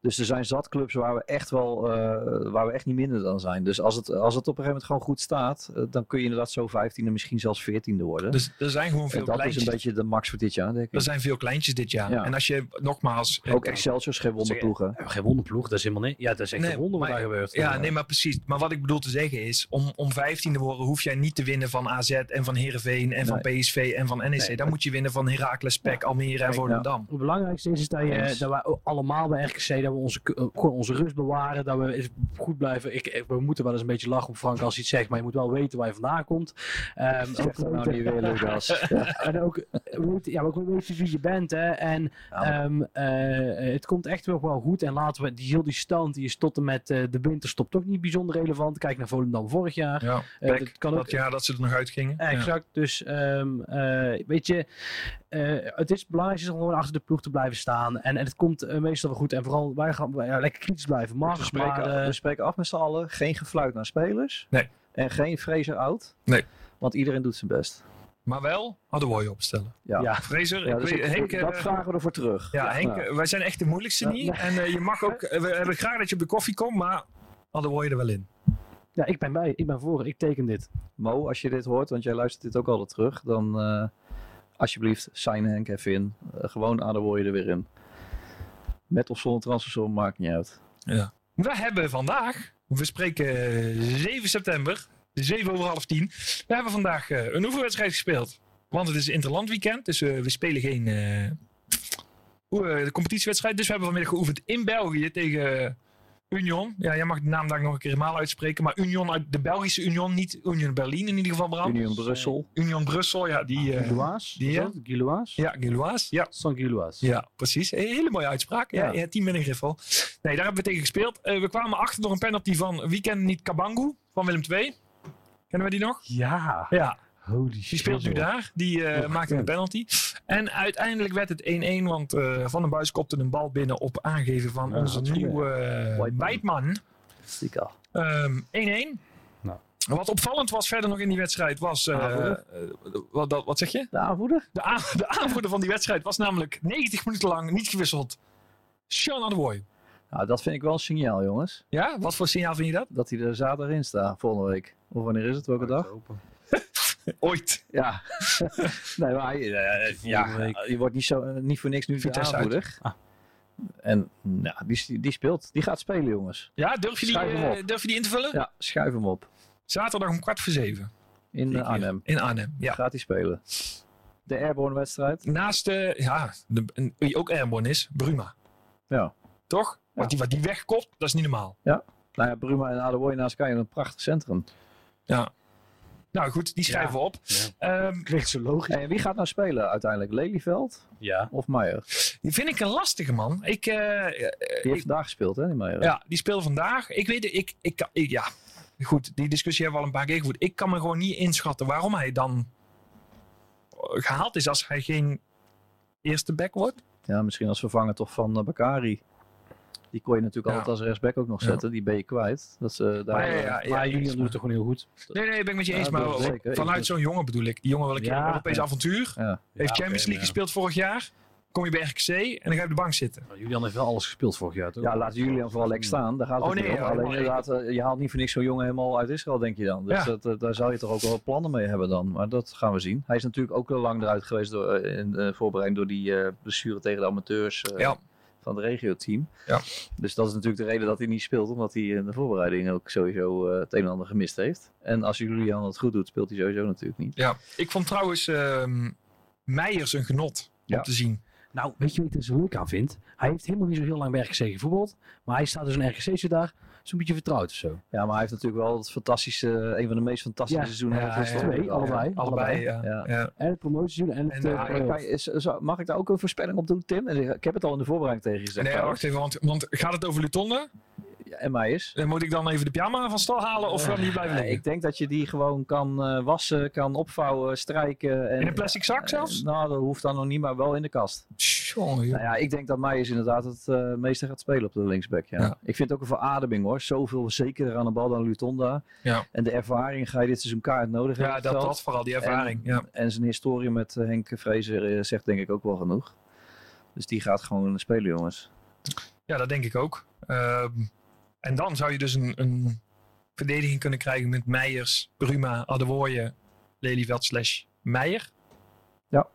Dus er zijn zat clubs waar we echt wel, eh, waar we echt niet minder dan zijn. Dus als het, als het op een gegeven moment gewoon goed staat, dan kun je inderdaad zo 15e, misschien zelfs 14e worden. Dus er zijn gewoon en veel dat is een beetje de max voor dit jaar, denk ik. Er zijn veel kleintjes dit jaar. Ja. En als je nogmaals... Ook Excelsior is geen wonderploeg, hè? Geen wonderploeg, dat is helemaal niet. Ja, dat is echt Nee, een wonder wat maar- daar gebeurt. Ja, nee, maar precies. Maar wat ik bedoel te zeggen is, om, om 15 te worden hoef jij niet te winnen van AZ en van Heerenveen en van PSV en van NEC. Nee, Dan moet je winnen van Heracles, PEC, Almere en Volendam. Het belangrijkste is, is dat, je, dat wij allemaal bij RKC dat we onze, eh, gewoon onze rust bewaren. Dat we goed blijven. Ik, ik- we moeten wel eens een beetje lachen op Frank als hij het zegt. Maar je moet wel weten waar je vandaan komt. Ehm, Zeg dat nou weten- niet weer, Lucas. en ook eh, weten, ja, ook weten wie je bent. Hè. En ehm, eh, het komt echt wel, wel goed. En laten we die heel die stand die is tot en met eh, de winterstop toch niet bijzonder relevant. Kijk naar Volendam vorig jaar. Ja, Eh, dat kan ook dat jaar dat ze er nog uitgingen. Ja. Exact. Dus ehm, eh, weet je, eh, het is belangrijk om gewoon achter de ploeg te blijven staan. En, en het komt meestal wel goed. En vooral wij gaan ja, lekker kritisch blijven. Maar, we, spreken, maar, eh, we spreken af met z'n allen. Geen gefluit naar spelers. Nee. En geen Fraser out. Nee. Want iedereen doet zijn best. Maar wel hadden we je opstellen. Ja. Ja. Fraser, Ja, ik dus ik- Henk... dat vragen we ervoor terug. Ja, Henk, wij zijn echt de moeilijkste Ja, niet. nee. En je mag ook, we hebben graag dat je op de koffie komt, maar hadden we je er wel in. Ja, ik ben bij. Ik ben voor. Ik teken dit. Mo, als je dit hoort, want jij luistert dit ook altijd terug, dan eh, alsjeblieft, sign Henk even in. Eh, gewoon ADO je er weer in. Met of zonder transfersom, maakt niet uit. We hebben vandaag, we spreken eh, 7 september, 7 over half 10. We hebben vandaag eh, een oefenwedstrijd gespeeld. Want het is interlandweekend, dus eh, we spelen geen eh, hoe, eh, de competitiewedstrijd. Dus we hebben vanmiddag geoefend in België tegen Union. Ja, jij mag de naam daar nog een keer helemaal uitspreken. Maar Union uit de Belgische Union, niet Union Berlin in ieder geval, Bram. Union Brussel. Union Brussel, ja, die... eh, Gilois? die, ja. Gilois? ja, Gilloise. Ja, San. Ja, precies. Hele mooie uitspraak. Ja, Ja. met een griffel. Nee, daar hebben we tegen gespeeld. Eh, we kwamen achter door een penalty van, wie kent niet Kabangu van Willem II? Kennen we die nog? Ja. Ja, Holy die speelt nu daar. Die eh, Oh, maakte een penalty. En uiteindelijk werd het 1-1, want eh, Van den Buis kopte een bal binnen op aangeven van Ja, onze nieuwe eh. Weidman. Stika. Ehm, 1-1. Nou. Wat opvallend was verder nog in die wedstrijd was... eh, eh, wat, dat- wat zeg je? De aanvoerder? De, aan- de aanvoerder van die wedstrijd was namelijk 90 minuten lang niet gewisseld. Sean Adewoy. Nou, dat vind ik wel een signaal, jongens. Ja, wat voor signaal vind je dat? Dat hij er zaterdag in staat, volgende week. Of wanneer is het? Welke dag? Ooit. Ja. nee, maar hij, eh, ja, je wordt niet, zo, eh, niet voor niks nu Vitesse aanvoerder. Ah. En nou, die, die speelt. Die gaat spelen, jongens. Ja, durf je die, Schuif durf je die in te vullen? Ja, schuif hem op. Zaterdag om kwart voor zeven. In Arnhem. In Arnhem, ja. Gaat hij spelen. De Airborne wedstrijd. Naast de, ja, de, een- wie ook airborne is, Bruma. Ja. Toch? Wat, die, wat die wegkopt, dat is niet normaal. Nou ja, Bruma en Adewoy naast elkaar in een prachtig centrum. Ja. Nou goed, die schrijven we op. Ja. Klinkt zo logisch. En wie gaat nou spelen uiteindelijk? Lelyveld Ja. of Meijer? die vind ik een lastige man. Ik, eh, eh, Die heeft vandaag gespeeld, hè, die Meijer? ja, die speelde vandaag. Ik weet het, ik, ik, ik, ja. Goed, die discussie hebben we al een paar keer gevoerd. Ik kan me gewoon niet inschatten waarom hij dan gehaald is als hij geen eerste back wordt. Ja, misschien als vervanger toch van uh, Bakari. Die kon je natuurlijk Ja. altijd als rechtsback ook nog Ja. zetten. Die ben je kwijt. Dat ze daar, Maar ja, eh, ja, maar doet het toch gewoon heel goed. Nee, nee, ben ik met je Ja, eens. Maar zeker. Ik vanuit zo'n jongen bedoel ik. Die jongen wil een keer Ja, een Europees ja. avontuur. ja. Heeft Ja, Champions League gespeeld vorig jaar. Kom je bij RKC en dan ga je op de bank zitten. Nou, Julian heeft wel alles gespeeld vorig jaar, toch? ja, laat Julian vooral lekker staan. Daar gaat het Oh, nee, om. ja, Alleen inderdaad, eh, je haalt niet voor niks zo'n jongen helemaal uit Israël, denk je dan. Dus Ja. dat, eh, daar zou je toch ook wel plannen mee hebben dan. Maar dat gaan we zien. Hij is natuurlijk ook lang eruit geweest door, eh, in voorbereiding door die eh blessure tegen de amateurs. eh, Ja. Van het regio-team. Ja. Dus dat is natuurlijk de reden dat hij niet speelt, omdat hij in de voorbereiding ook sowieso eh, het een en ander gemist heeft. En als Julian het goed doet, speelt hij sowieso natuurlijk niet. Ja. Ik vond trouwens ehm Meijers een genot Ja. om te zien. Nou, weet je wat ik er zo leuk aan vind? Hij heeft helemaal niet zo heel lang bij RKC gevoetbald. Maar hij staat dus een RKC zit daar zo'n beetje vertrouwd of zo. Ja, maar hij heeft natuurlijk wel het fantastische, een van de meest fantastische Ja. seizoenen. Ja, ja, twee, allebei. Allebei, ja. Ja. ja. En het promotieseizoen en het... En, eh, eh. Kan is- mag ik daar ook een voorspelling op doen, Tim? En Ik heb het al in de voorbereiding tegen je gezegd. Nee, wacht even, want, want gaat het over Lutonde? Ja, en Meijers. En moet ik dan even de pyjama van stal halen of kan die blijven Ja, liggen? ik denk dat je die gewoon kan eh, wassen, kan opvouwen, strijken. En, In een plastic zak eh, zelfs? nou, dat hoeft dan nog niet, maar wel in de kast. Joh. Nou ja, ik denk dat Meijers inderdaad het eh, meeste gaat spelen op de linksback. Ja. Ja. Ik vind het ook een verademing hoor. Zoveel zekerder aan de bal dan Lutonda. Ja. En de ervaring ga je dit seizoen kaart nodig Ja, hebben. het dat, dat vooral, die ervaring. ja. En zijn historie met Henk Vrezer zegt denk ik ook wel genoeg. Dus die gaat gewoon spelen, jongens. ja, dat denk ik ook. Ehm, en dan zou je dus een, een verdediging kunnen krijgen met Meijers, Bruma, Adewoye, Lelyveld slash Meijer. Ja.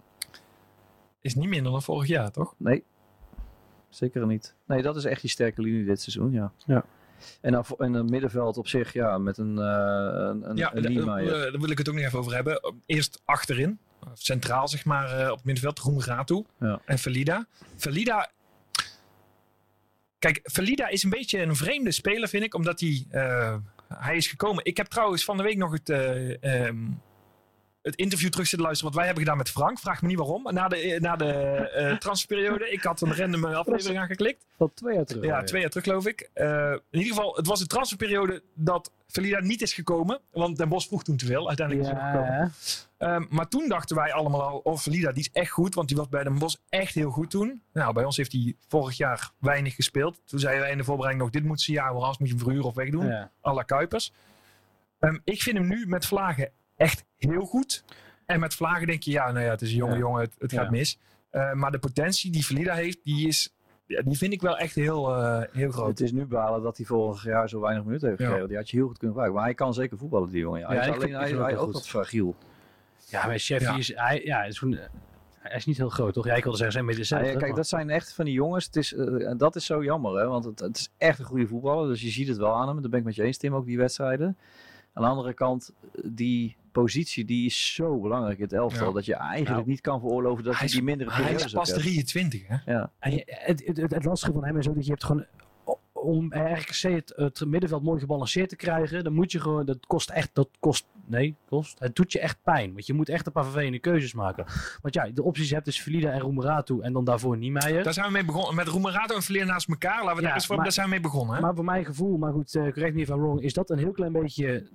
Is niet minder dan vorig jaar, toch? Nee, zeker niet. Nee, dat is echt die sterke linie dit seizoen, ja. Ja. En dan voor- en een middenveld op zich, ja, met een, eh een, een, Ja, een daar wil ik het ook nog even over hebben. Eerst achterin, centraal zeg maar, eh, op het middenveld, Roemeratu Ja. en Valida. Valida, kijk, Valida is een beetje een vreemde speler, vind ik, omdat hij, eh, hij is gekomen. Ik heb trouwens van de week nog het, eh, ehm, het interview terug zitten luisteren wat wij hebben gedaan met Frank. Vraag me niet waarom. Na de, na de eh, transferperiode. Ik had een random aflevering aangeklikt. Van twee jaar terug. Ja, twee jaar terug geloof ik. Eh, in ieder geval, het was de transferperiode dat Valida niet is gekomen. Want Den Bos vroeg toen te veel. Uiteindelijk is hij gekomen. Ja, Ehm, maar toen dachten wij allemaal al, oh Valida, die is echt goed. Want die was bij Den Bos echt heel goed toen. Nou, bij ons heeft hij vorig jaar weinig gespeeld. Toen zeiden wij in de voorbereiding nog, dit moet ze jaar, want anders moet je hem verhuren of wegdoen. ja. à la Kuipers. Ehm, ik vind hem nu met Vlagen echt heel goed. En met Vlagen denk je, ja, nou ja, het is een jonge Ja. jongen, het, het Ja. gaat mis. Eh, maar de potentie die Valida heeft, die, is, die vind ik wel echt heel, eh, heel groot. Het is nu balen dat hij vorig jaar zo weinig minuten heeft Ja. gekregen. Die had je heel goed kunnen gebruiken. Maar hij kan zeker voetballen, die jongen. Ja, hij Ja, is alleen vind- hij, hem ook goed. wat fragiel. ja, maar Chef Ja. is, hij, ja, is gewoon, hij is niet heel groot, toch? Ja, ik wilde zeggen, zijn midden Ja, ja, 70. kijk, dat zijn echt van die jongens. Het is, eh, dat is zo jammer, hè? want het, het is echt een goede voetballer. Dus je ziet het wel aan hem. Dat ben ik met je eens, Tim, ook die wedstrijden. Aan de andere kant, die positie die is zo belangrijk in het elftal. Ja. dat je eigenlijk Nou, niet kan veroorloven dat hij is- die mindere Hij is pas ook heeft. 23, hè? Ja. En je- het, het, het, het lastige van hem is ook dat je hebt gewoon om RKC het, het middenveld mooi gebalanceerd te krijgen, dan moet je gewoon, dat kost echt, dat kost, nee, kost, het doet je echt pijn. Want je moet echt een paar vervelende keuzes maken. Want ja, de opties je hebt is Valida en Roemeratu en dan daarvoor Niemeyer. Daar zijn we mee begonnen. Met Roemerato en Verleer naast elkaar. Laten we Ja, daar eens voor maar- daar zijn we mee begonnen. Hè? Maar voor mijn gevoel, maar goed, uh, correct me if I'm wrong, is dat een heel klein beetje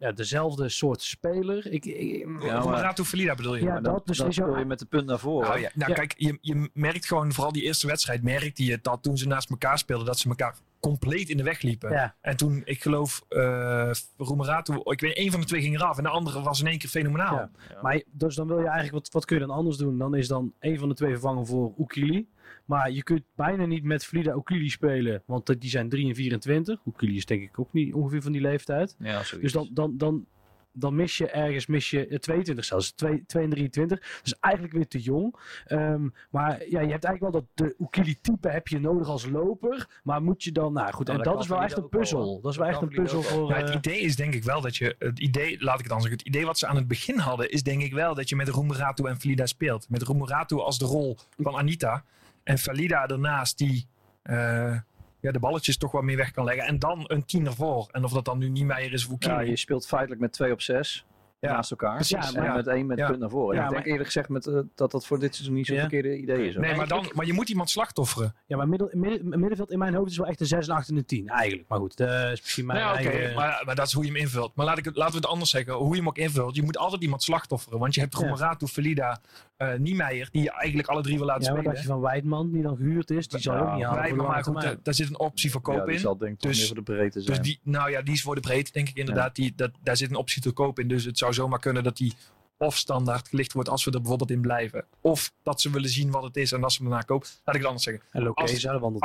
ja, dezelfde soort speler. Ik, ik, Ja, maar- Roemerato Valida bedoel je? Ja, dat dan, dus jou- speel je met de punt naar voren. Nou, ja, nou Ja. kijk, je, je merkt gewoon, vooral die eerste wedstrijd, merkte je dat toen ze naast elkaar speelden, dat ze elkaar compleet in de weg liepen. Ja. En toen, ik geloof, uh, Roemerato, ik weet, één van de twee ging eraf en de andere was in één keer fenomenaal. Ja. Maar dus dan wil je eigenlijk, wat, wat kun je dan anders doen? Dan is dan een van de twee vervangen voor Oekili. Maar je kunt bijna niet met Frida Oekili spelen, want die zijn 3 en 24. Oekili is denk ik ook niet ongeveer van die leeftijd. Ja, zoiets. Dus dan, dan, dan, dan mis je ergens mis je eh, 22 zelfs, 2, 2 en 23. Dus eigenlijk weer te jong. Ehm, maar ja, je hebt eigenlijk wel dat de Oekili-type heb je nodig als loper. Maar moet je dan, nou goed, en dat is wel echt een puzzel. Dat is wel Dat echt een puzzel voor... Ja, het eh, idee is denk ik wel dat je, het idee, laat ik het dan zeggen, het idee wat ze aan het begin hadden, is denk ik wel dat je met Roemeratu en Valida speelt. Met Roemeratu als de rol van Anita en Valida ernaast die eh, ja, de balletjes toch wat meer weg kan leggen. En dan een tien ervoor. En of dat dan nu niet Meijer is of ja, je speelt feitelijk met 2 op 6 Ja, naast elkaar. precies, En ja. met één met Ja. punt naar voren. Ja, ik denk maar- eerlijk gezegd met, eh, dat dat voor dit seizoen niet zo'n Ja. verkeerde idee is. hoor. Nee, maar, dan, maar je moet iemand slachtofferen. Ja, maar middel, midden- middenveld in mijn hoofd is wel echt een 6, een 8 en een 10 eigenlijk. Maar goed, dat is misschien mijn ja, oké, eigen... maar, maar dat is hoe je hem invult. Maar laat ik het, laten we het anders zeggen. Hoe je hem ook invult. Je moet altijd iemand slachtofferen. Want je hebt Ja. Roemeratu, Valida, eh Niemeyer. Die je eigenlijk alle drie wil laten ja, spelen. dacht je van Weidman, die dan gehuurd is? Die zal je ook Ja, niet halen. Maar goed, termijn. eh, daar zit een optie voor ja, koop die in. zal denk ik toch Dus- meer voor de breedte zijn. Dus die, nou ja, die is voor de breedte, denk ik inderdaad. Die, dat, daar zit een optie te koop in. Dus het zou zomaar kunnen dat die of standaard gelicht wordt als we er bijvoorbeeld in blijven. Of dat ze willen zien wat het is en dat ze hem daarna kopen. Laat ik het anders zeggen. En als-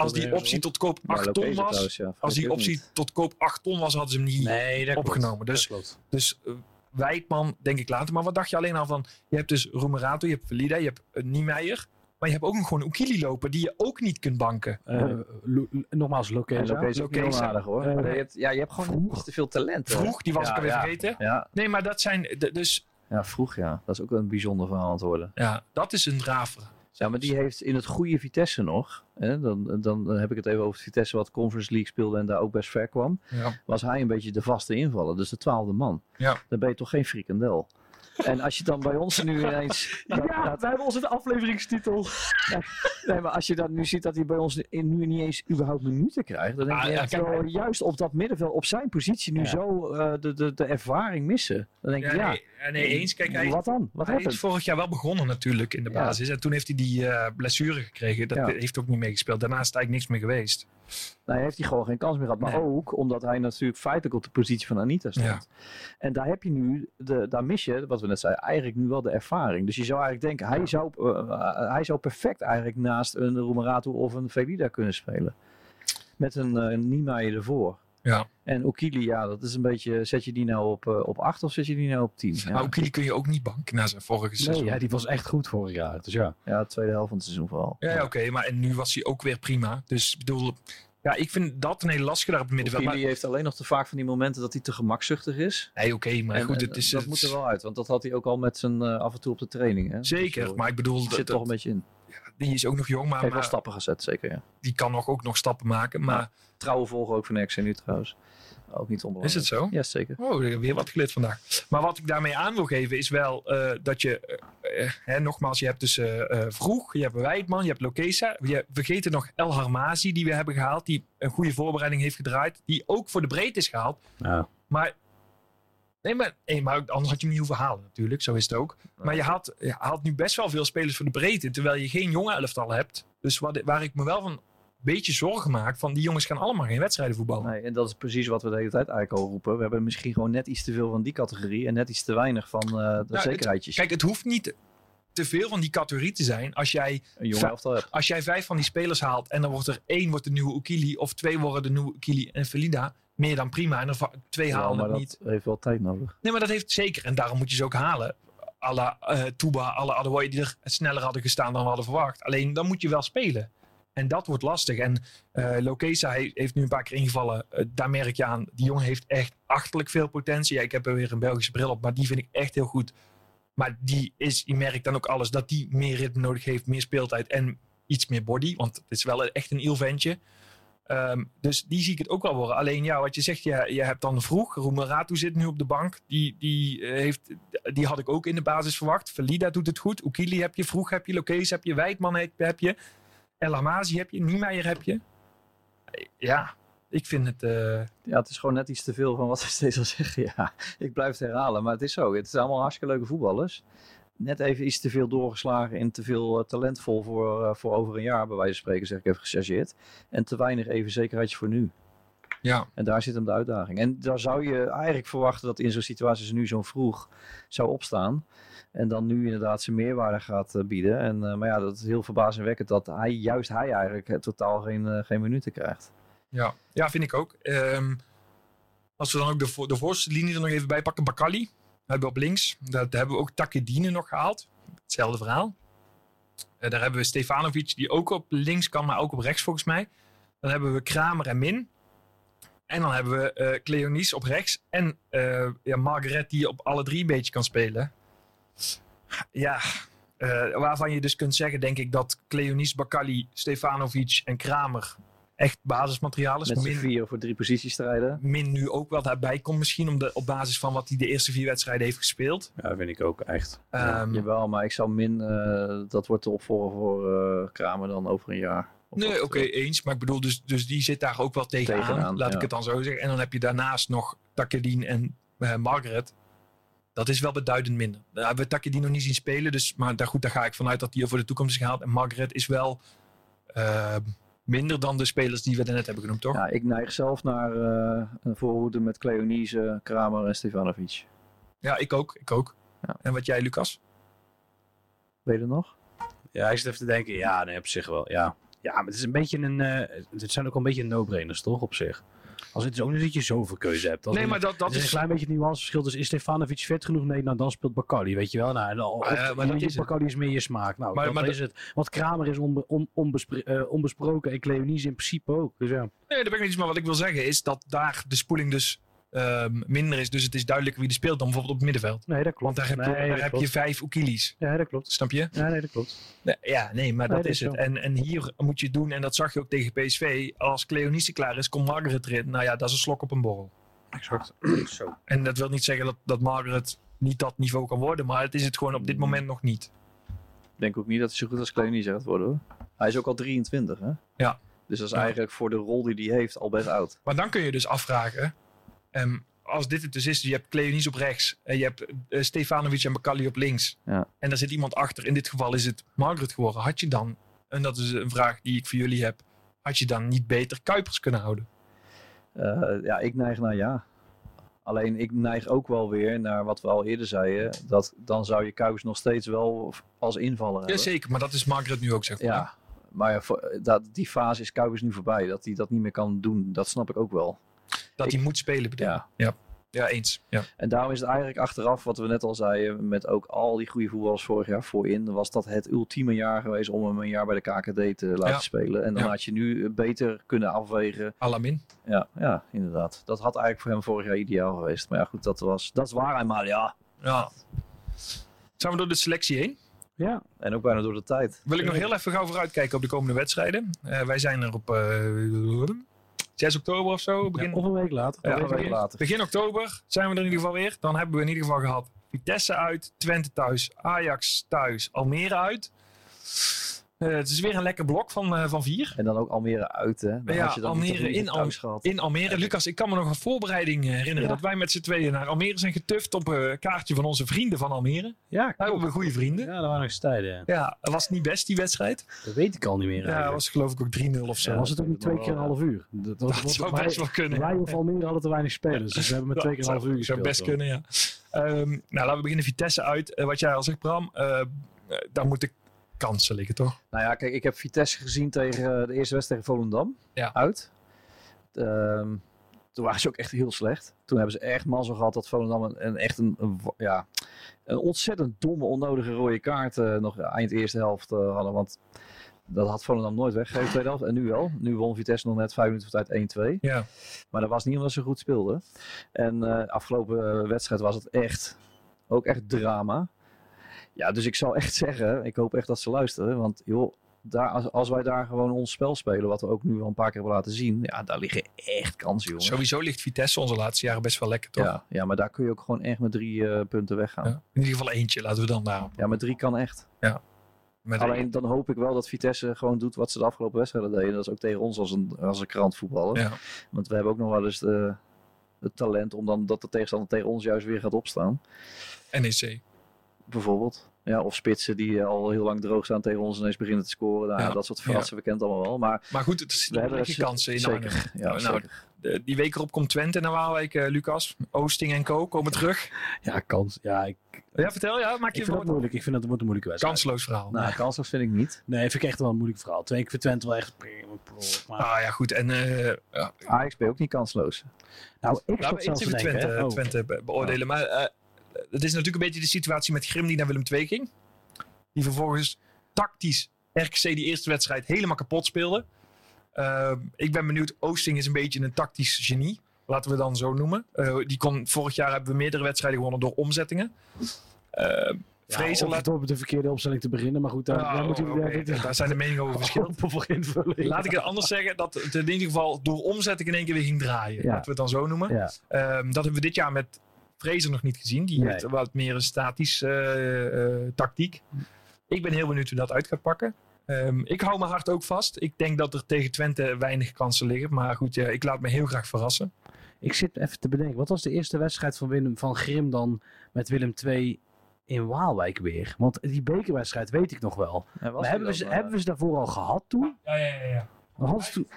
Als die optie tot koop Ja, 8 ton was, trouwens, ja, als die optie niet. tot koop 8 ton was, hadden ze hem niet. Nee, opgenomen. Dus-. Dus uh, Wijdman denk ik later. Maar wat dacht je alleen al van, je hebt dus Roemerato, je hebt Valida, je hebt uh, Niemeyer. Maar je hebt ook nog gewoon Oekili lopen die je ook niet kunt banken. Eh, Lo- nogmaals, Lokezen. aardig hoor. Eh, Maar je hebt, ja, je hebt gewoon iets te veel talent. hè. Vroeg, die was ja, ik alweer ja. vergeten. Ja, Nee, maar dat zijn, dus ja, vroeg ja. Dat is ook een bijzonder verhaal aan het worden. ja, dat is een draver. Ja, maar die heeft in het goede Vitesse nog. Hè, dan, dan heb ik het even over het Vitesse wat Conference League speelde en daar ook best ver kwam. Ja. Was hij een beetje de vaste invaller, dus de twaalfde man. Ja. Dan ben je toch geen frikandel. En als je dan bij ons nu ineens... dat- dat- we hebben onze afleveringstitel. nee, maar als je dan nu ziet dat hij bij ons in- nu niet eens überhaupt minuten krijgt, dan denk Ah, je ja, joh, juist op dat middenveld, op zijn positie, nu Ja. zo eh, de, de, de ervaring missen. Dan denk je, Ja, ja, nee, ja, nee, eens. Kijk, hij, wat dan? Wat hij is vorig jaar wel begonnen natuurlijk in de Ja. basis. En toen heeft hij die eh, blessure gekregen. Dat Ja. heeft ook niet meegespeeld. Daarna is het eigenlijk niks meer geweest. Nou, heeft hij gewoon geen kans meer gehad. Maar Nee. ook omdat hij natuurlijk feitelijk op de positie van Anita stond. En daar heb je nu, de, daar mis je, wat we net zeiden, eigenlijk nu wel de ervaring. Dus je zou eigenlijk denken, hij, zou, eh, hij zou perfect eigenlijk naast een Roemerato of een Velida kunnen spelen. Met een, uh, Niemeyer ervoor. Ja. En Okili, ja, dat is een beetje, zet je die nou op, eh, op 8 of zet je die nou op 10? Ja, Maar Okili kun je ook niet banken na zijn vorige seizoen. Ja, die was echt goed vorig jaar. Dus ja. ja de tweede helft van het seizoen vooral. Ja, ja, oké. maar en nu was hij ook weer prima. Dus ik bedoel, ja, ik vind dat een hele lastige daar op het middenveld. Okili Maar, heeft alleen nog te vaak van die momenten dat hij te gemakzuchtig is. nee, oké, maar En, goed, het is, dat het- moet er wel uit, want dat had hij ook al met zijn eh, af en toe op de training. Hè? Zeker, Dus, maar ik bedoel, dat, zit toch een beetje in. die is ook nog jong, maar, Heeft wel maar stappen gezet, zeker. Ja. die kan nog, ook nog stappen maken. Maar Trouwe volger ook van RC nu trouwens. Ook niet is onbelangrijk. het zo? Ja, zeker. Oh, ik heb weer wat geleerd vandaag. Maar wat ik daarmee aan wil geven is wel eh, dat je, eh, eh, hè, nogmaals, je hebt dus Vroeg, je hebt Wijdman, je hebt Lokesa. Je vergeet nog El Harmazi die we hebben gehaald, die een goede voorbereiding heeft gedraaid. Die ook voor de breedte is gehaald. Ja. Maar, nee, maar, nee, maar anders had je hem niet hoeven halen natuurlijk, zo is het ook. Maar je haalt, je haalt nu best wel veel spelers voor de breedte, terwijl je geen jonge elftal hebt. Dus wat, waar ik me wel van beetje zorgen maak, van die jongens gaan allemaal geen wedstrijden voetballen. Nee, en dat is precies wat we de hele tijd eigenlijk al roepen. We hebben misschien gewoon net iets te veel van die categorie en net iets te weinig van eh, de het- zekerheidjes. Kijk, het hoeft niet te veel van die categorie te zijn als jij als jij vijf van die spelers haalt en dan wordt er één wordt de nieuwe Ukili of twee worden de nieuwe Ukili en Felida, meer dan prima. En dan twee Ja, halen maar dat niet. heeft wel tijd nodig. Nee, maar dat heeft zeker. En daarom moet je ze ook halen. Alle uh, Tuba, alle Adewoye die er sneller hadden gestaan dan we hadden verwacht. Alleen dan moet je wel spelen. En dat wordt lastig. En uh, Lokesa he- heeft nu een paar keer ingevallen. Uh, daar merk je aan. Die jongen heeft echt achterlijk veel potentie. Ja, ik heb er weer een Belgische bril op, maar die vind ik echt heel goed. Maar die is, je merkt dan ook alles dat die meer ritme nodig heeft, meer speeltijd en iets meer body. Want het is wel echt een ilventje. Um, dus die zie ik het ook wel worden. Alleen ja, wat je zegt, je, je hebt dan vroeg. Roemeratu zit nu op de bank. Die, die, uh, heeft, die had ik ook in de basis verwacht. Valida doet het goed. Ukili heb je, vroeg heb je, Lokees heb je, Wijdman heb je. El Amazi heb je, Niemeyer heb je. Ja, ik vind het... Uh... Ja, het is gewoon net iets te veel van wat ze steeds al zeggen. Ja, ik blijf het herhalen, maar het is zo. Het zijn allemaal hartstikke leuke voetballers. Net even iets te veel doorgeslagen en te veel uh, talentvol voor, uh, voor over een jaar, bij wijze van spreken, zeg ik even gechargeerd. En te weinig even zekerheidjes voor nu. Ja. En daar zit hem de uitdaging. En daar zou je eigenlijk verwachten dat in zo'n situatie ze nu zo vroeg zou opstaan. En dan nu inderdaad zijn meerwaarde gaat uh, bieden. En, uh, maar ja, dat is heel verbazingwekkend dat hij, juist hij eigenlijk uh, totaal geen, geen minuten krijgt. Ja, ja vind ik ook. Um, als we dan ook de, de voorste linie er nog even bij pakken. Bakali hebben we op links. Dat hebben we ook Takedine nog gehaald. Hetzelfde verhaal. Daar hebben we Stefanovic die ook op links kan, maar ook op rechts volgens mij. Dan hebben we Kramer en Min. En dan hebben we uh, Cleonice op rechts. En ja, Margaret die op alle drie een beetje kan spelen. Ja, uh, waarvan je dus kunt zeggen, denk ik, dat Cleonice, Bakali, Stefanovic en Kramer echt basismateriaal is. Met min, vier voor drie posities strijden. Min nu ook wel daarbij komt misschien om de, op basis van wat hij de eerste vier wedstrijden heeft gespeeld. Ja, vind ik ook echt. Um, ja, jawel, maar ik zou Min, uh, dat wordt de opvolger voor uh, Kramer dan over een jaar. Nee, oké, okay, eens. Maar ik bedoel, dus, dus die zit daar ook wel tegenaan, tegenaan laat ja. ik het dan zo zeggen. En dan heb je daarnaast nog Takedien en uh, Margaret. Dat is wel beduidend minder. We hebben Takedien nog niet zien spelen, dus, maar daar, goed, daar ga ik vanuit dat die voor de toekomst is gehaald. En Margaret is wel uh, minder dan de spelers die we net hebben genoemd, toch? Ja, ik neig zelf naar uh, een voorhoede met Cleonise, Kramer en Stefanovic. Ja, ik ook. Ik ook. Ja. En wat jij, Lucas? Weet je het nog? Ja, ik zit even te denken. Ja, nee, op zich wel. Ja, ja maar het is een beetje een. Uh, het zijn ook een beetje no-brainers, toch? Op zich. Als het is ook niet dat je zoveel keuze hebt. Als nee, maar dat, dat is een klein beetje het nuanceverschil. Dus is Stefanovic vet genoeg? Nee, nou dan speelt Bacardi, weet je wel. Nou, dan, of, uh, maar dat is Bacardi is meer je smaak. Nou, maar, dat maar is het. Want Kramer is onbe, on, onbespre, uh, onbesproken en Cleonice in principe ook. Dus ja. Nee, dat ben ik niet. Maar wat ik wil zeggen is dat daar de spoeling dus um, minder is. Dus het is duidelijk wie er speelt dan bijvoorbeeld op het middenveld. Nee, dat klopt. Want daar heb, nee, je, daar heb je vijf Oekilis. Ja, dat klopt. Snap je? Ja, nee, dat klopt. Nee, ja, nee, maar nee, dat, dat is is het. En, en hier moet je het doen, en dat zag je ook tegen PSV. Als Cleonice klaar is, komt Margaret erin. Nou ja, dat is een slok op een borrel. Exact. Zo. En dat wil niet zeggen dat, dat Margaret niet dat niveau kan worden. Maar het is het gewoon op dit moment nog niet. Ik denk ook niet dat hij zo goed als Cleonice gaat worden hoor. Hij is ook al 23 hè? Ja. Dus dat is Ja. eigenlijk voor de rol die hij heeft al best oud. Maar dan kun je dus afvragen. Ehm, als dit het dus is, je hebt Cleonice op rechts. En je hebt eh, Stefanovic en Bakali op links. Ja. En daar zit iemand achter. In dit geval is het Margaret geworden. Had je dan, en dat is een vraag die ik voor jullie heb. Had je dan niet beter Kuipers kunnen houden? Eh, ja, ik neig naar ja. Alleen ik neig ook wel weer naar wat we al eerder zeiden. Dat dan zou je Kuipers nog steeds wel als invaller hebben. Jazeker, maar dat is Margaret nu ook, zeg maar. Ja, maar ja, voor- dat, die fase is Kuipers nu voorbij. Dat hij dat niet meer kan doen, dat snap ik ook wel. Dat hij moet spelen, bedoel? Ja. ja. Ja, eens. Ja. En daarom is het eigenlijk achteraf, wat we net al zeiden, met ook al die goede voetballers vorig jaar voorin, was dat het ultieme jaar geweest om hem een jaar bij de KKD te laten Ja. spelen. En dan Ja. had je nu beter kunnen afwegen. Alamin. Ja, ja, inderdaad. Dat had eigenlijk voor hem vorig jaar ideaal geweest. Maar ja, goed, dat, was, dat is waar eenmaal, ja. Ja. Zijn we door de selectie heen? Ja. En ook bijna door de tijd. Wil ik nog heel even gauw vooruitkijken op de komende wedstrijden. Eh, wij zijn er op eh 6 oktober of zo. Begin, Of een week later. Ja, een week begin- later. Begin oktober zijn we er in ieder geval weer. Dan hebben we in ieder geval gehad Vitesse uit, Twente thuis, Ajax thuis, Almere uit. Eh, het is weer een lekker blok van, eh, van vier. En dan ook Almere uit, hè. Dan Ja, had je dan Almere in gehad. In Almere. Lucas, ik kan me nog een voorbereiding eh, herinneren. Ja. Dat wij met z'n tweeën naar Almere zijn getuft op een kaartje van onze vrienden van Almere. Ja, Daar hebben we goede vrienden. Ja, dat waren nog eens tijden. ja. Ja, dat was niet best die wedstrijd. Dat weet ik al niet meer. Ja, dat was geloof ik ook 3-0 of zo. Ja, was het ook niet twee keer een half uur? Dat, was- dat zou wij- best wel kunnen. Wij of Almere hadden te weinig spelers, dus we hebben met twee keer een half uur zou gespeeld. best kunnen, ja. Ehm, nou, laten we beginnen. Vitesse uit. Wat jij al zegt, Bram. eh, eh, daar moeten kansen liggen, toch? Nou ja, kijk, ik heb Vitesse gezien tegen eh, de eerste wedstrijd tegen Volendam. Ja. Uit. Ehm, toen waren ze ook echt heel slecht. Toen hebben ze echt mazzel gehad dat Volendam een, een echt een, een, ja, een ontzettend domme, onnodige rode kaart eh, nog eind eerste helft eh, hadden. Want dat had Volendam nooit weggegeven, tweede helft. En nu wel. Nu won Vitesse nog net vijf minuten voor tijd 1-2. Ja. Maar dat was niet omdat ze goed speelden. En eh afgelopen wedstrijd was het echt, ook echt drama. Ja, dus ik zou echt zeggen, ik hoop echt dat ze luisteren. Want joh, daar, als, als wij daar gewoon ons spel spelen, wat we ook nu al een paar keer hebben laten zien. Ja, daar liggen echt kansen, jongen. Sowieso ligt Vitesse onze laatste jaren best wel lekker, toch? Ja, ja, maar daar kun je ook gewoon echt met drie eh, punten weggaan. Ja. Ja. In ieder geval eentje, laten we dan daar. met drie kan echt. Met Alleen dan hoop ik wel dat Vitesse gewoon doet wat ze de afgelopen wedstrijden deden. Dat is ook tegen ons als een, als een krant voetballen. Ja. Want we hebben ook nog wel eens de, het talent om dan dat de tegenstander tegen ons juist weer gaat opstaan. NEC. Bijvoorbeeld. Ja, of spitsen die eh, al heel lang droog staan tegen ons en ineens beginnen te scoren. Nou, Ja. Dat soort verrassen we kent allemaal wel. Maar Maar goed, het is er kansen in zeker. Arnhem. Ja, Nou, zeker. de- die week erop komt Twente naar Waalwijk, eh, Lucas. Oosting en Co. komen terug. Ja, kans. Ja, ik, Ja, vertel, ja. Maak ik je vind een moeilijk. Ik vind dat het wordt een moeilijke wedstrijd. kansloos verhaal. Nou, kansloos vind ik niet. Nee, vind ik echt wel een moeilijk verhaal. Twee keer voor Twente wel echt... Maar, Ah ja, goed. En eh, ja, Ajax ben je ook niet kansloos. nou, ik zat we zelfs denken... Twente, oh. Twente be- beoordelen. Maar eh, het is natuurlijk een beetje de situatie met Grim die naar Willem II ging. Die vervolgens tactisch RKC die eerste wedstrijd helemaal kapot speelde. Eh, ik ben benieuwd. Oosting is een beetje een tactisch genie. Laten we dan zo noemen. Eh, die kon, vorig jaar hebben we meerdere wedstrijden gewonnen door omzettingen. Eh Ja, Vrezen laat... op de verkeerde opstelling te beginnen, maar goed, daar, Ah, daar daar zijn de meningen over verschillend. Laat ik het anders zeggen, dat het in ieder geval door omzetting in één keer weer ging draaien. Ja. Laten we het dan zo noemen. Ja. Ehm, dat hebben we dit jaar met Fraser nog niet gezien. Die Nee. heeft wat meer een statisch eh, eh, tactiek. Ik ben heel benieuwd hoe dat uit gaat pakken. Ehm, ik hou mijn hart ook vast. Ik denk dat er tegen Twente weinig kansen liggen. Maar goed, ja, ik laat me heel graag verrassen. Ik zit even te bedenken, wat was de eerste wedstrijd van, Willem, van Grim dan met Willem II in Waalwijk weer? Want die bekerwedstrijd weet ik nog wel. Maar hebben, we ze, hebben we ze daarvoor al gehad toen? Ja, ja, ja. ja. Hadden ze toen-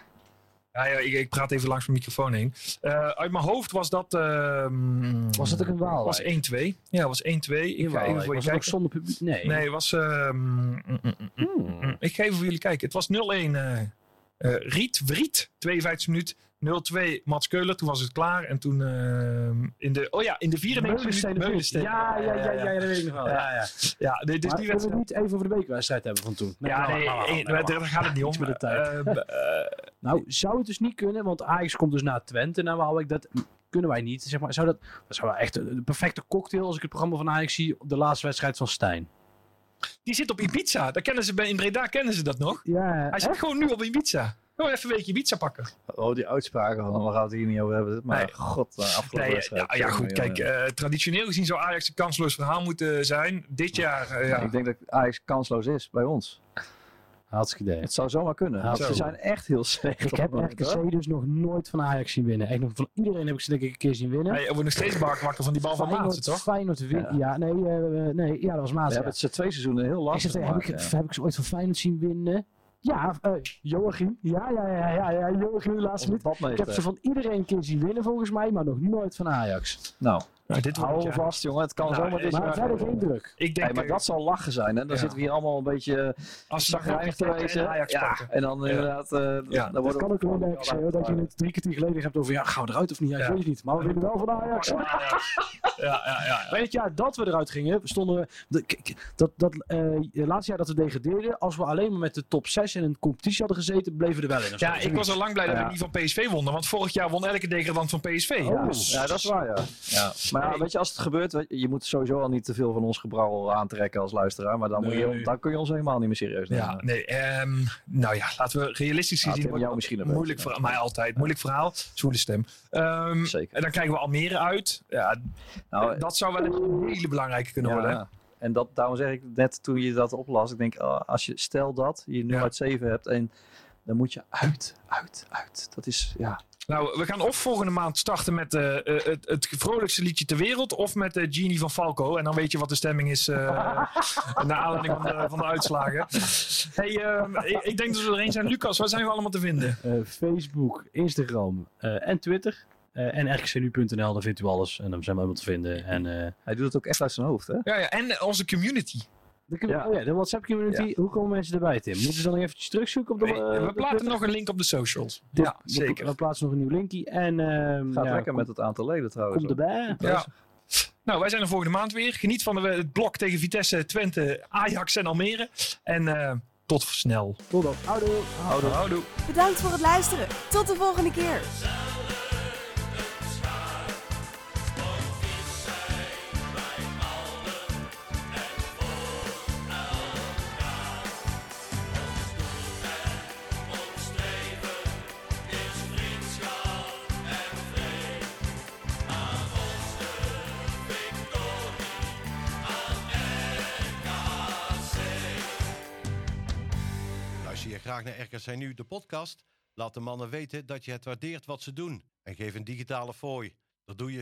ja, ja ik, ik praat even langs mijn microfoon heen. Eh, uit mijn hoofd was dat... ehm, Was het ook in Waalwijk? was 1-2. Ja, was 1-2. Ik ga even je Was ook zonder publiek? Nee. Nee, het was... ehm, mm, mm, mm, Hmm. Mm, Ik ga even voor jullie kijken. Het was 0-1 eh eh, Riet, Vriet, 52 minuut. 0-2 Mats Keuler, toen was het klaar. En toen ehm, in de, oh ja, in de 94 Meulensteen minuut? Meulensteen. Ja, ja, ja, ja, ja, dat weet ik nog wel. Ja, ja. Ja, dus maar die willen we wedstrijd... niet even over de bekerwedstrijd hebben van toen? Ja, nou, nee, nou, nou, eh, nou, nou, daar gaat het niet om. Met de tijd. Eh, Nou, zou het dus niet kunnen, want Ajax komt dus naar Twente naar Waalwijk. Dat kunnen wij niet. Zeg maar, zou dat, dat zou wel echt een, de perfecte cocktail als ik het programma van Ajax zie op de laatste wedstrijd van Stijn. die zit op Ibiza. Daar kennen ze in Breda kennen ze dat nog. Ja, Hij zit gewoon nu op Ibiza. Gewoon even een weekje pizza pakken. Oh, die uitspraken, van, waar gaan we het hier niet over hebben. Maar Nee. god, afgelopen Nee, wedstrijd. ja, ja, goed, kijk, eh, traditioneel gezien zou Ajax een kansloos verhaal moeten zijn. Dit jaar, eh, ja. Ik denk dat Ajax kansloos is bij ons. Hartstikke idee. Het zou zomaar kunnen. Ze zijn echt heel slecht. Ik heb. RKC dus nog nooit van Ajax zien winnen. Echt nog van iedereen heb ik ze denk ik een keer zien winnen. Hey, er wordt nog steeds wakker van die bal van Maatsen, toch? Feyenoord win. Ja. Ja. nee, eh, nee, ja, dat was We Maas. hebben het ze twee seizoenen heel Ik lastig zeg, heb, ik, heb ik ze ooit van Feyenoord zien winnen? Ja, eh Joachim. Ja, ja, ja, ja, ja, Joachim de laatste minuut. Ik heb ze van iedereen een keer zien winnen volgens mij, maar nog nooit van Ajax. Nou, Nou, dit hou vast jongen. Het kan Nou, zomaar dit maar verder geen druk. Ik denk, Hey, maar eh, dat zal lachen zijn. Hè? Dan Ja. zitten we hier allemaal een beetje als ze zagrijnig te wezen. Ajax Ja, pakken. en dan Ja. inderdaad... eh, Ja. dan Dat worden kan we- ook wel RKC, hoor, dat je het drie kwartier geleden hebt over, ja, gaan we eruit of niet? Ja, ik Ja. weet het niet. Maar we winnen wel van Ajax. Ja, ja, ja. ja. Weet je, het jaar dat we eruit gingen, stonden we. Dat, dat, eh, het laatste jaar dat we degradeerden, als we alleen maar met de top 6 in een competitie hadden gezeten, bleven we er wel in. Ja, ik was al lang blij dat we die van PSV wonnen. Want vorig jaar won elke degradant van PSV. Oh. Ja, ja, dat is waar, ja. Ja. Maar Nee. weet je, als het gebeurt, je, moet sowieso al niet te veel van ons gebrouwen aantrekken als luisteraar. Maar dan, moet je, Nee. dan kun je ons helemaal niet meer serieus nemen. Ja, nee. ehm, nou ja, laten we realistisch. Tim, jou misschien een moeilijk beetje, verhaal. Mij altijd. Moeilijk verhaal. Zwoele stem. Ehm, Zeker. en dan krijgen we Almere uit. Ja, Nou, dat zou wel een hele belangrijke kunnen worden. ja. En dat, daarom zeg ik net toen je dat oplas, ik denk, oh, als je stel dat je nu uit 7 hebt en dan moet je uit, uit, uit. Dat is, ja. Nou, we gaan of volgende maand starten met eh, eh, het, het vrolijkste liedje ter wereld. Of met de Genie van Falco. En dan weet je wat de stemming is. eh naar aanleiding van de, van de uitslagen. Hey, ehm, ik, ik denk dat we er één zijn. Lucas, waar zijn we allemaal te vinden? Eh, Facebook, Instagram eh, en Twitter. Eh, en rkcnu.nl, daar vindt u alles. En dan zijn we allemaal te vinden. En eh, Hij doet het ook echt uit zijn hoofd, hè? Ja, ja, en onze community. We- Ja. oh ja, de WhatsApp community. Hoe komen mensen erbij, Tim? Moeten ze dan nog eventjes terugzoeken op de, eh, we de plaatsen nog een link op de socials. Ja, Ja, we- zeker. We plaatsen nog een nieuw linkje. En ehm Gaat ja, lekker kom, met het aantal leden trouwens. Kom erbij. Ja. Nou, wij zijn er volgende maand weer. Geniet van de, het blok tegen Vitesse, Twente, Ajax en Almere. En eh, tot snel. Tot dan. Houdoe. Houdoe. Houdoe. Bedankt voor het luisteren. Tot de volgende keer. Graag naar RKC Nu, de podcast? Laat de mannen weten dat je het waardeert wat ze doen. En geef een digitale fooi. Dat doe je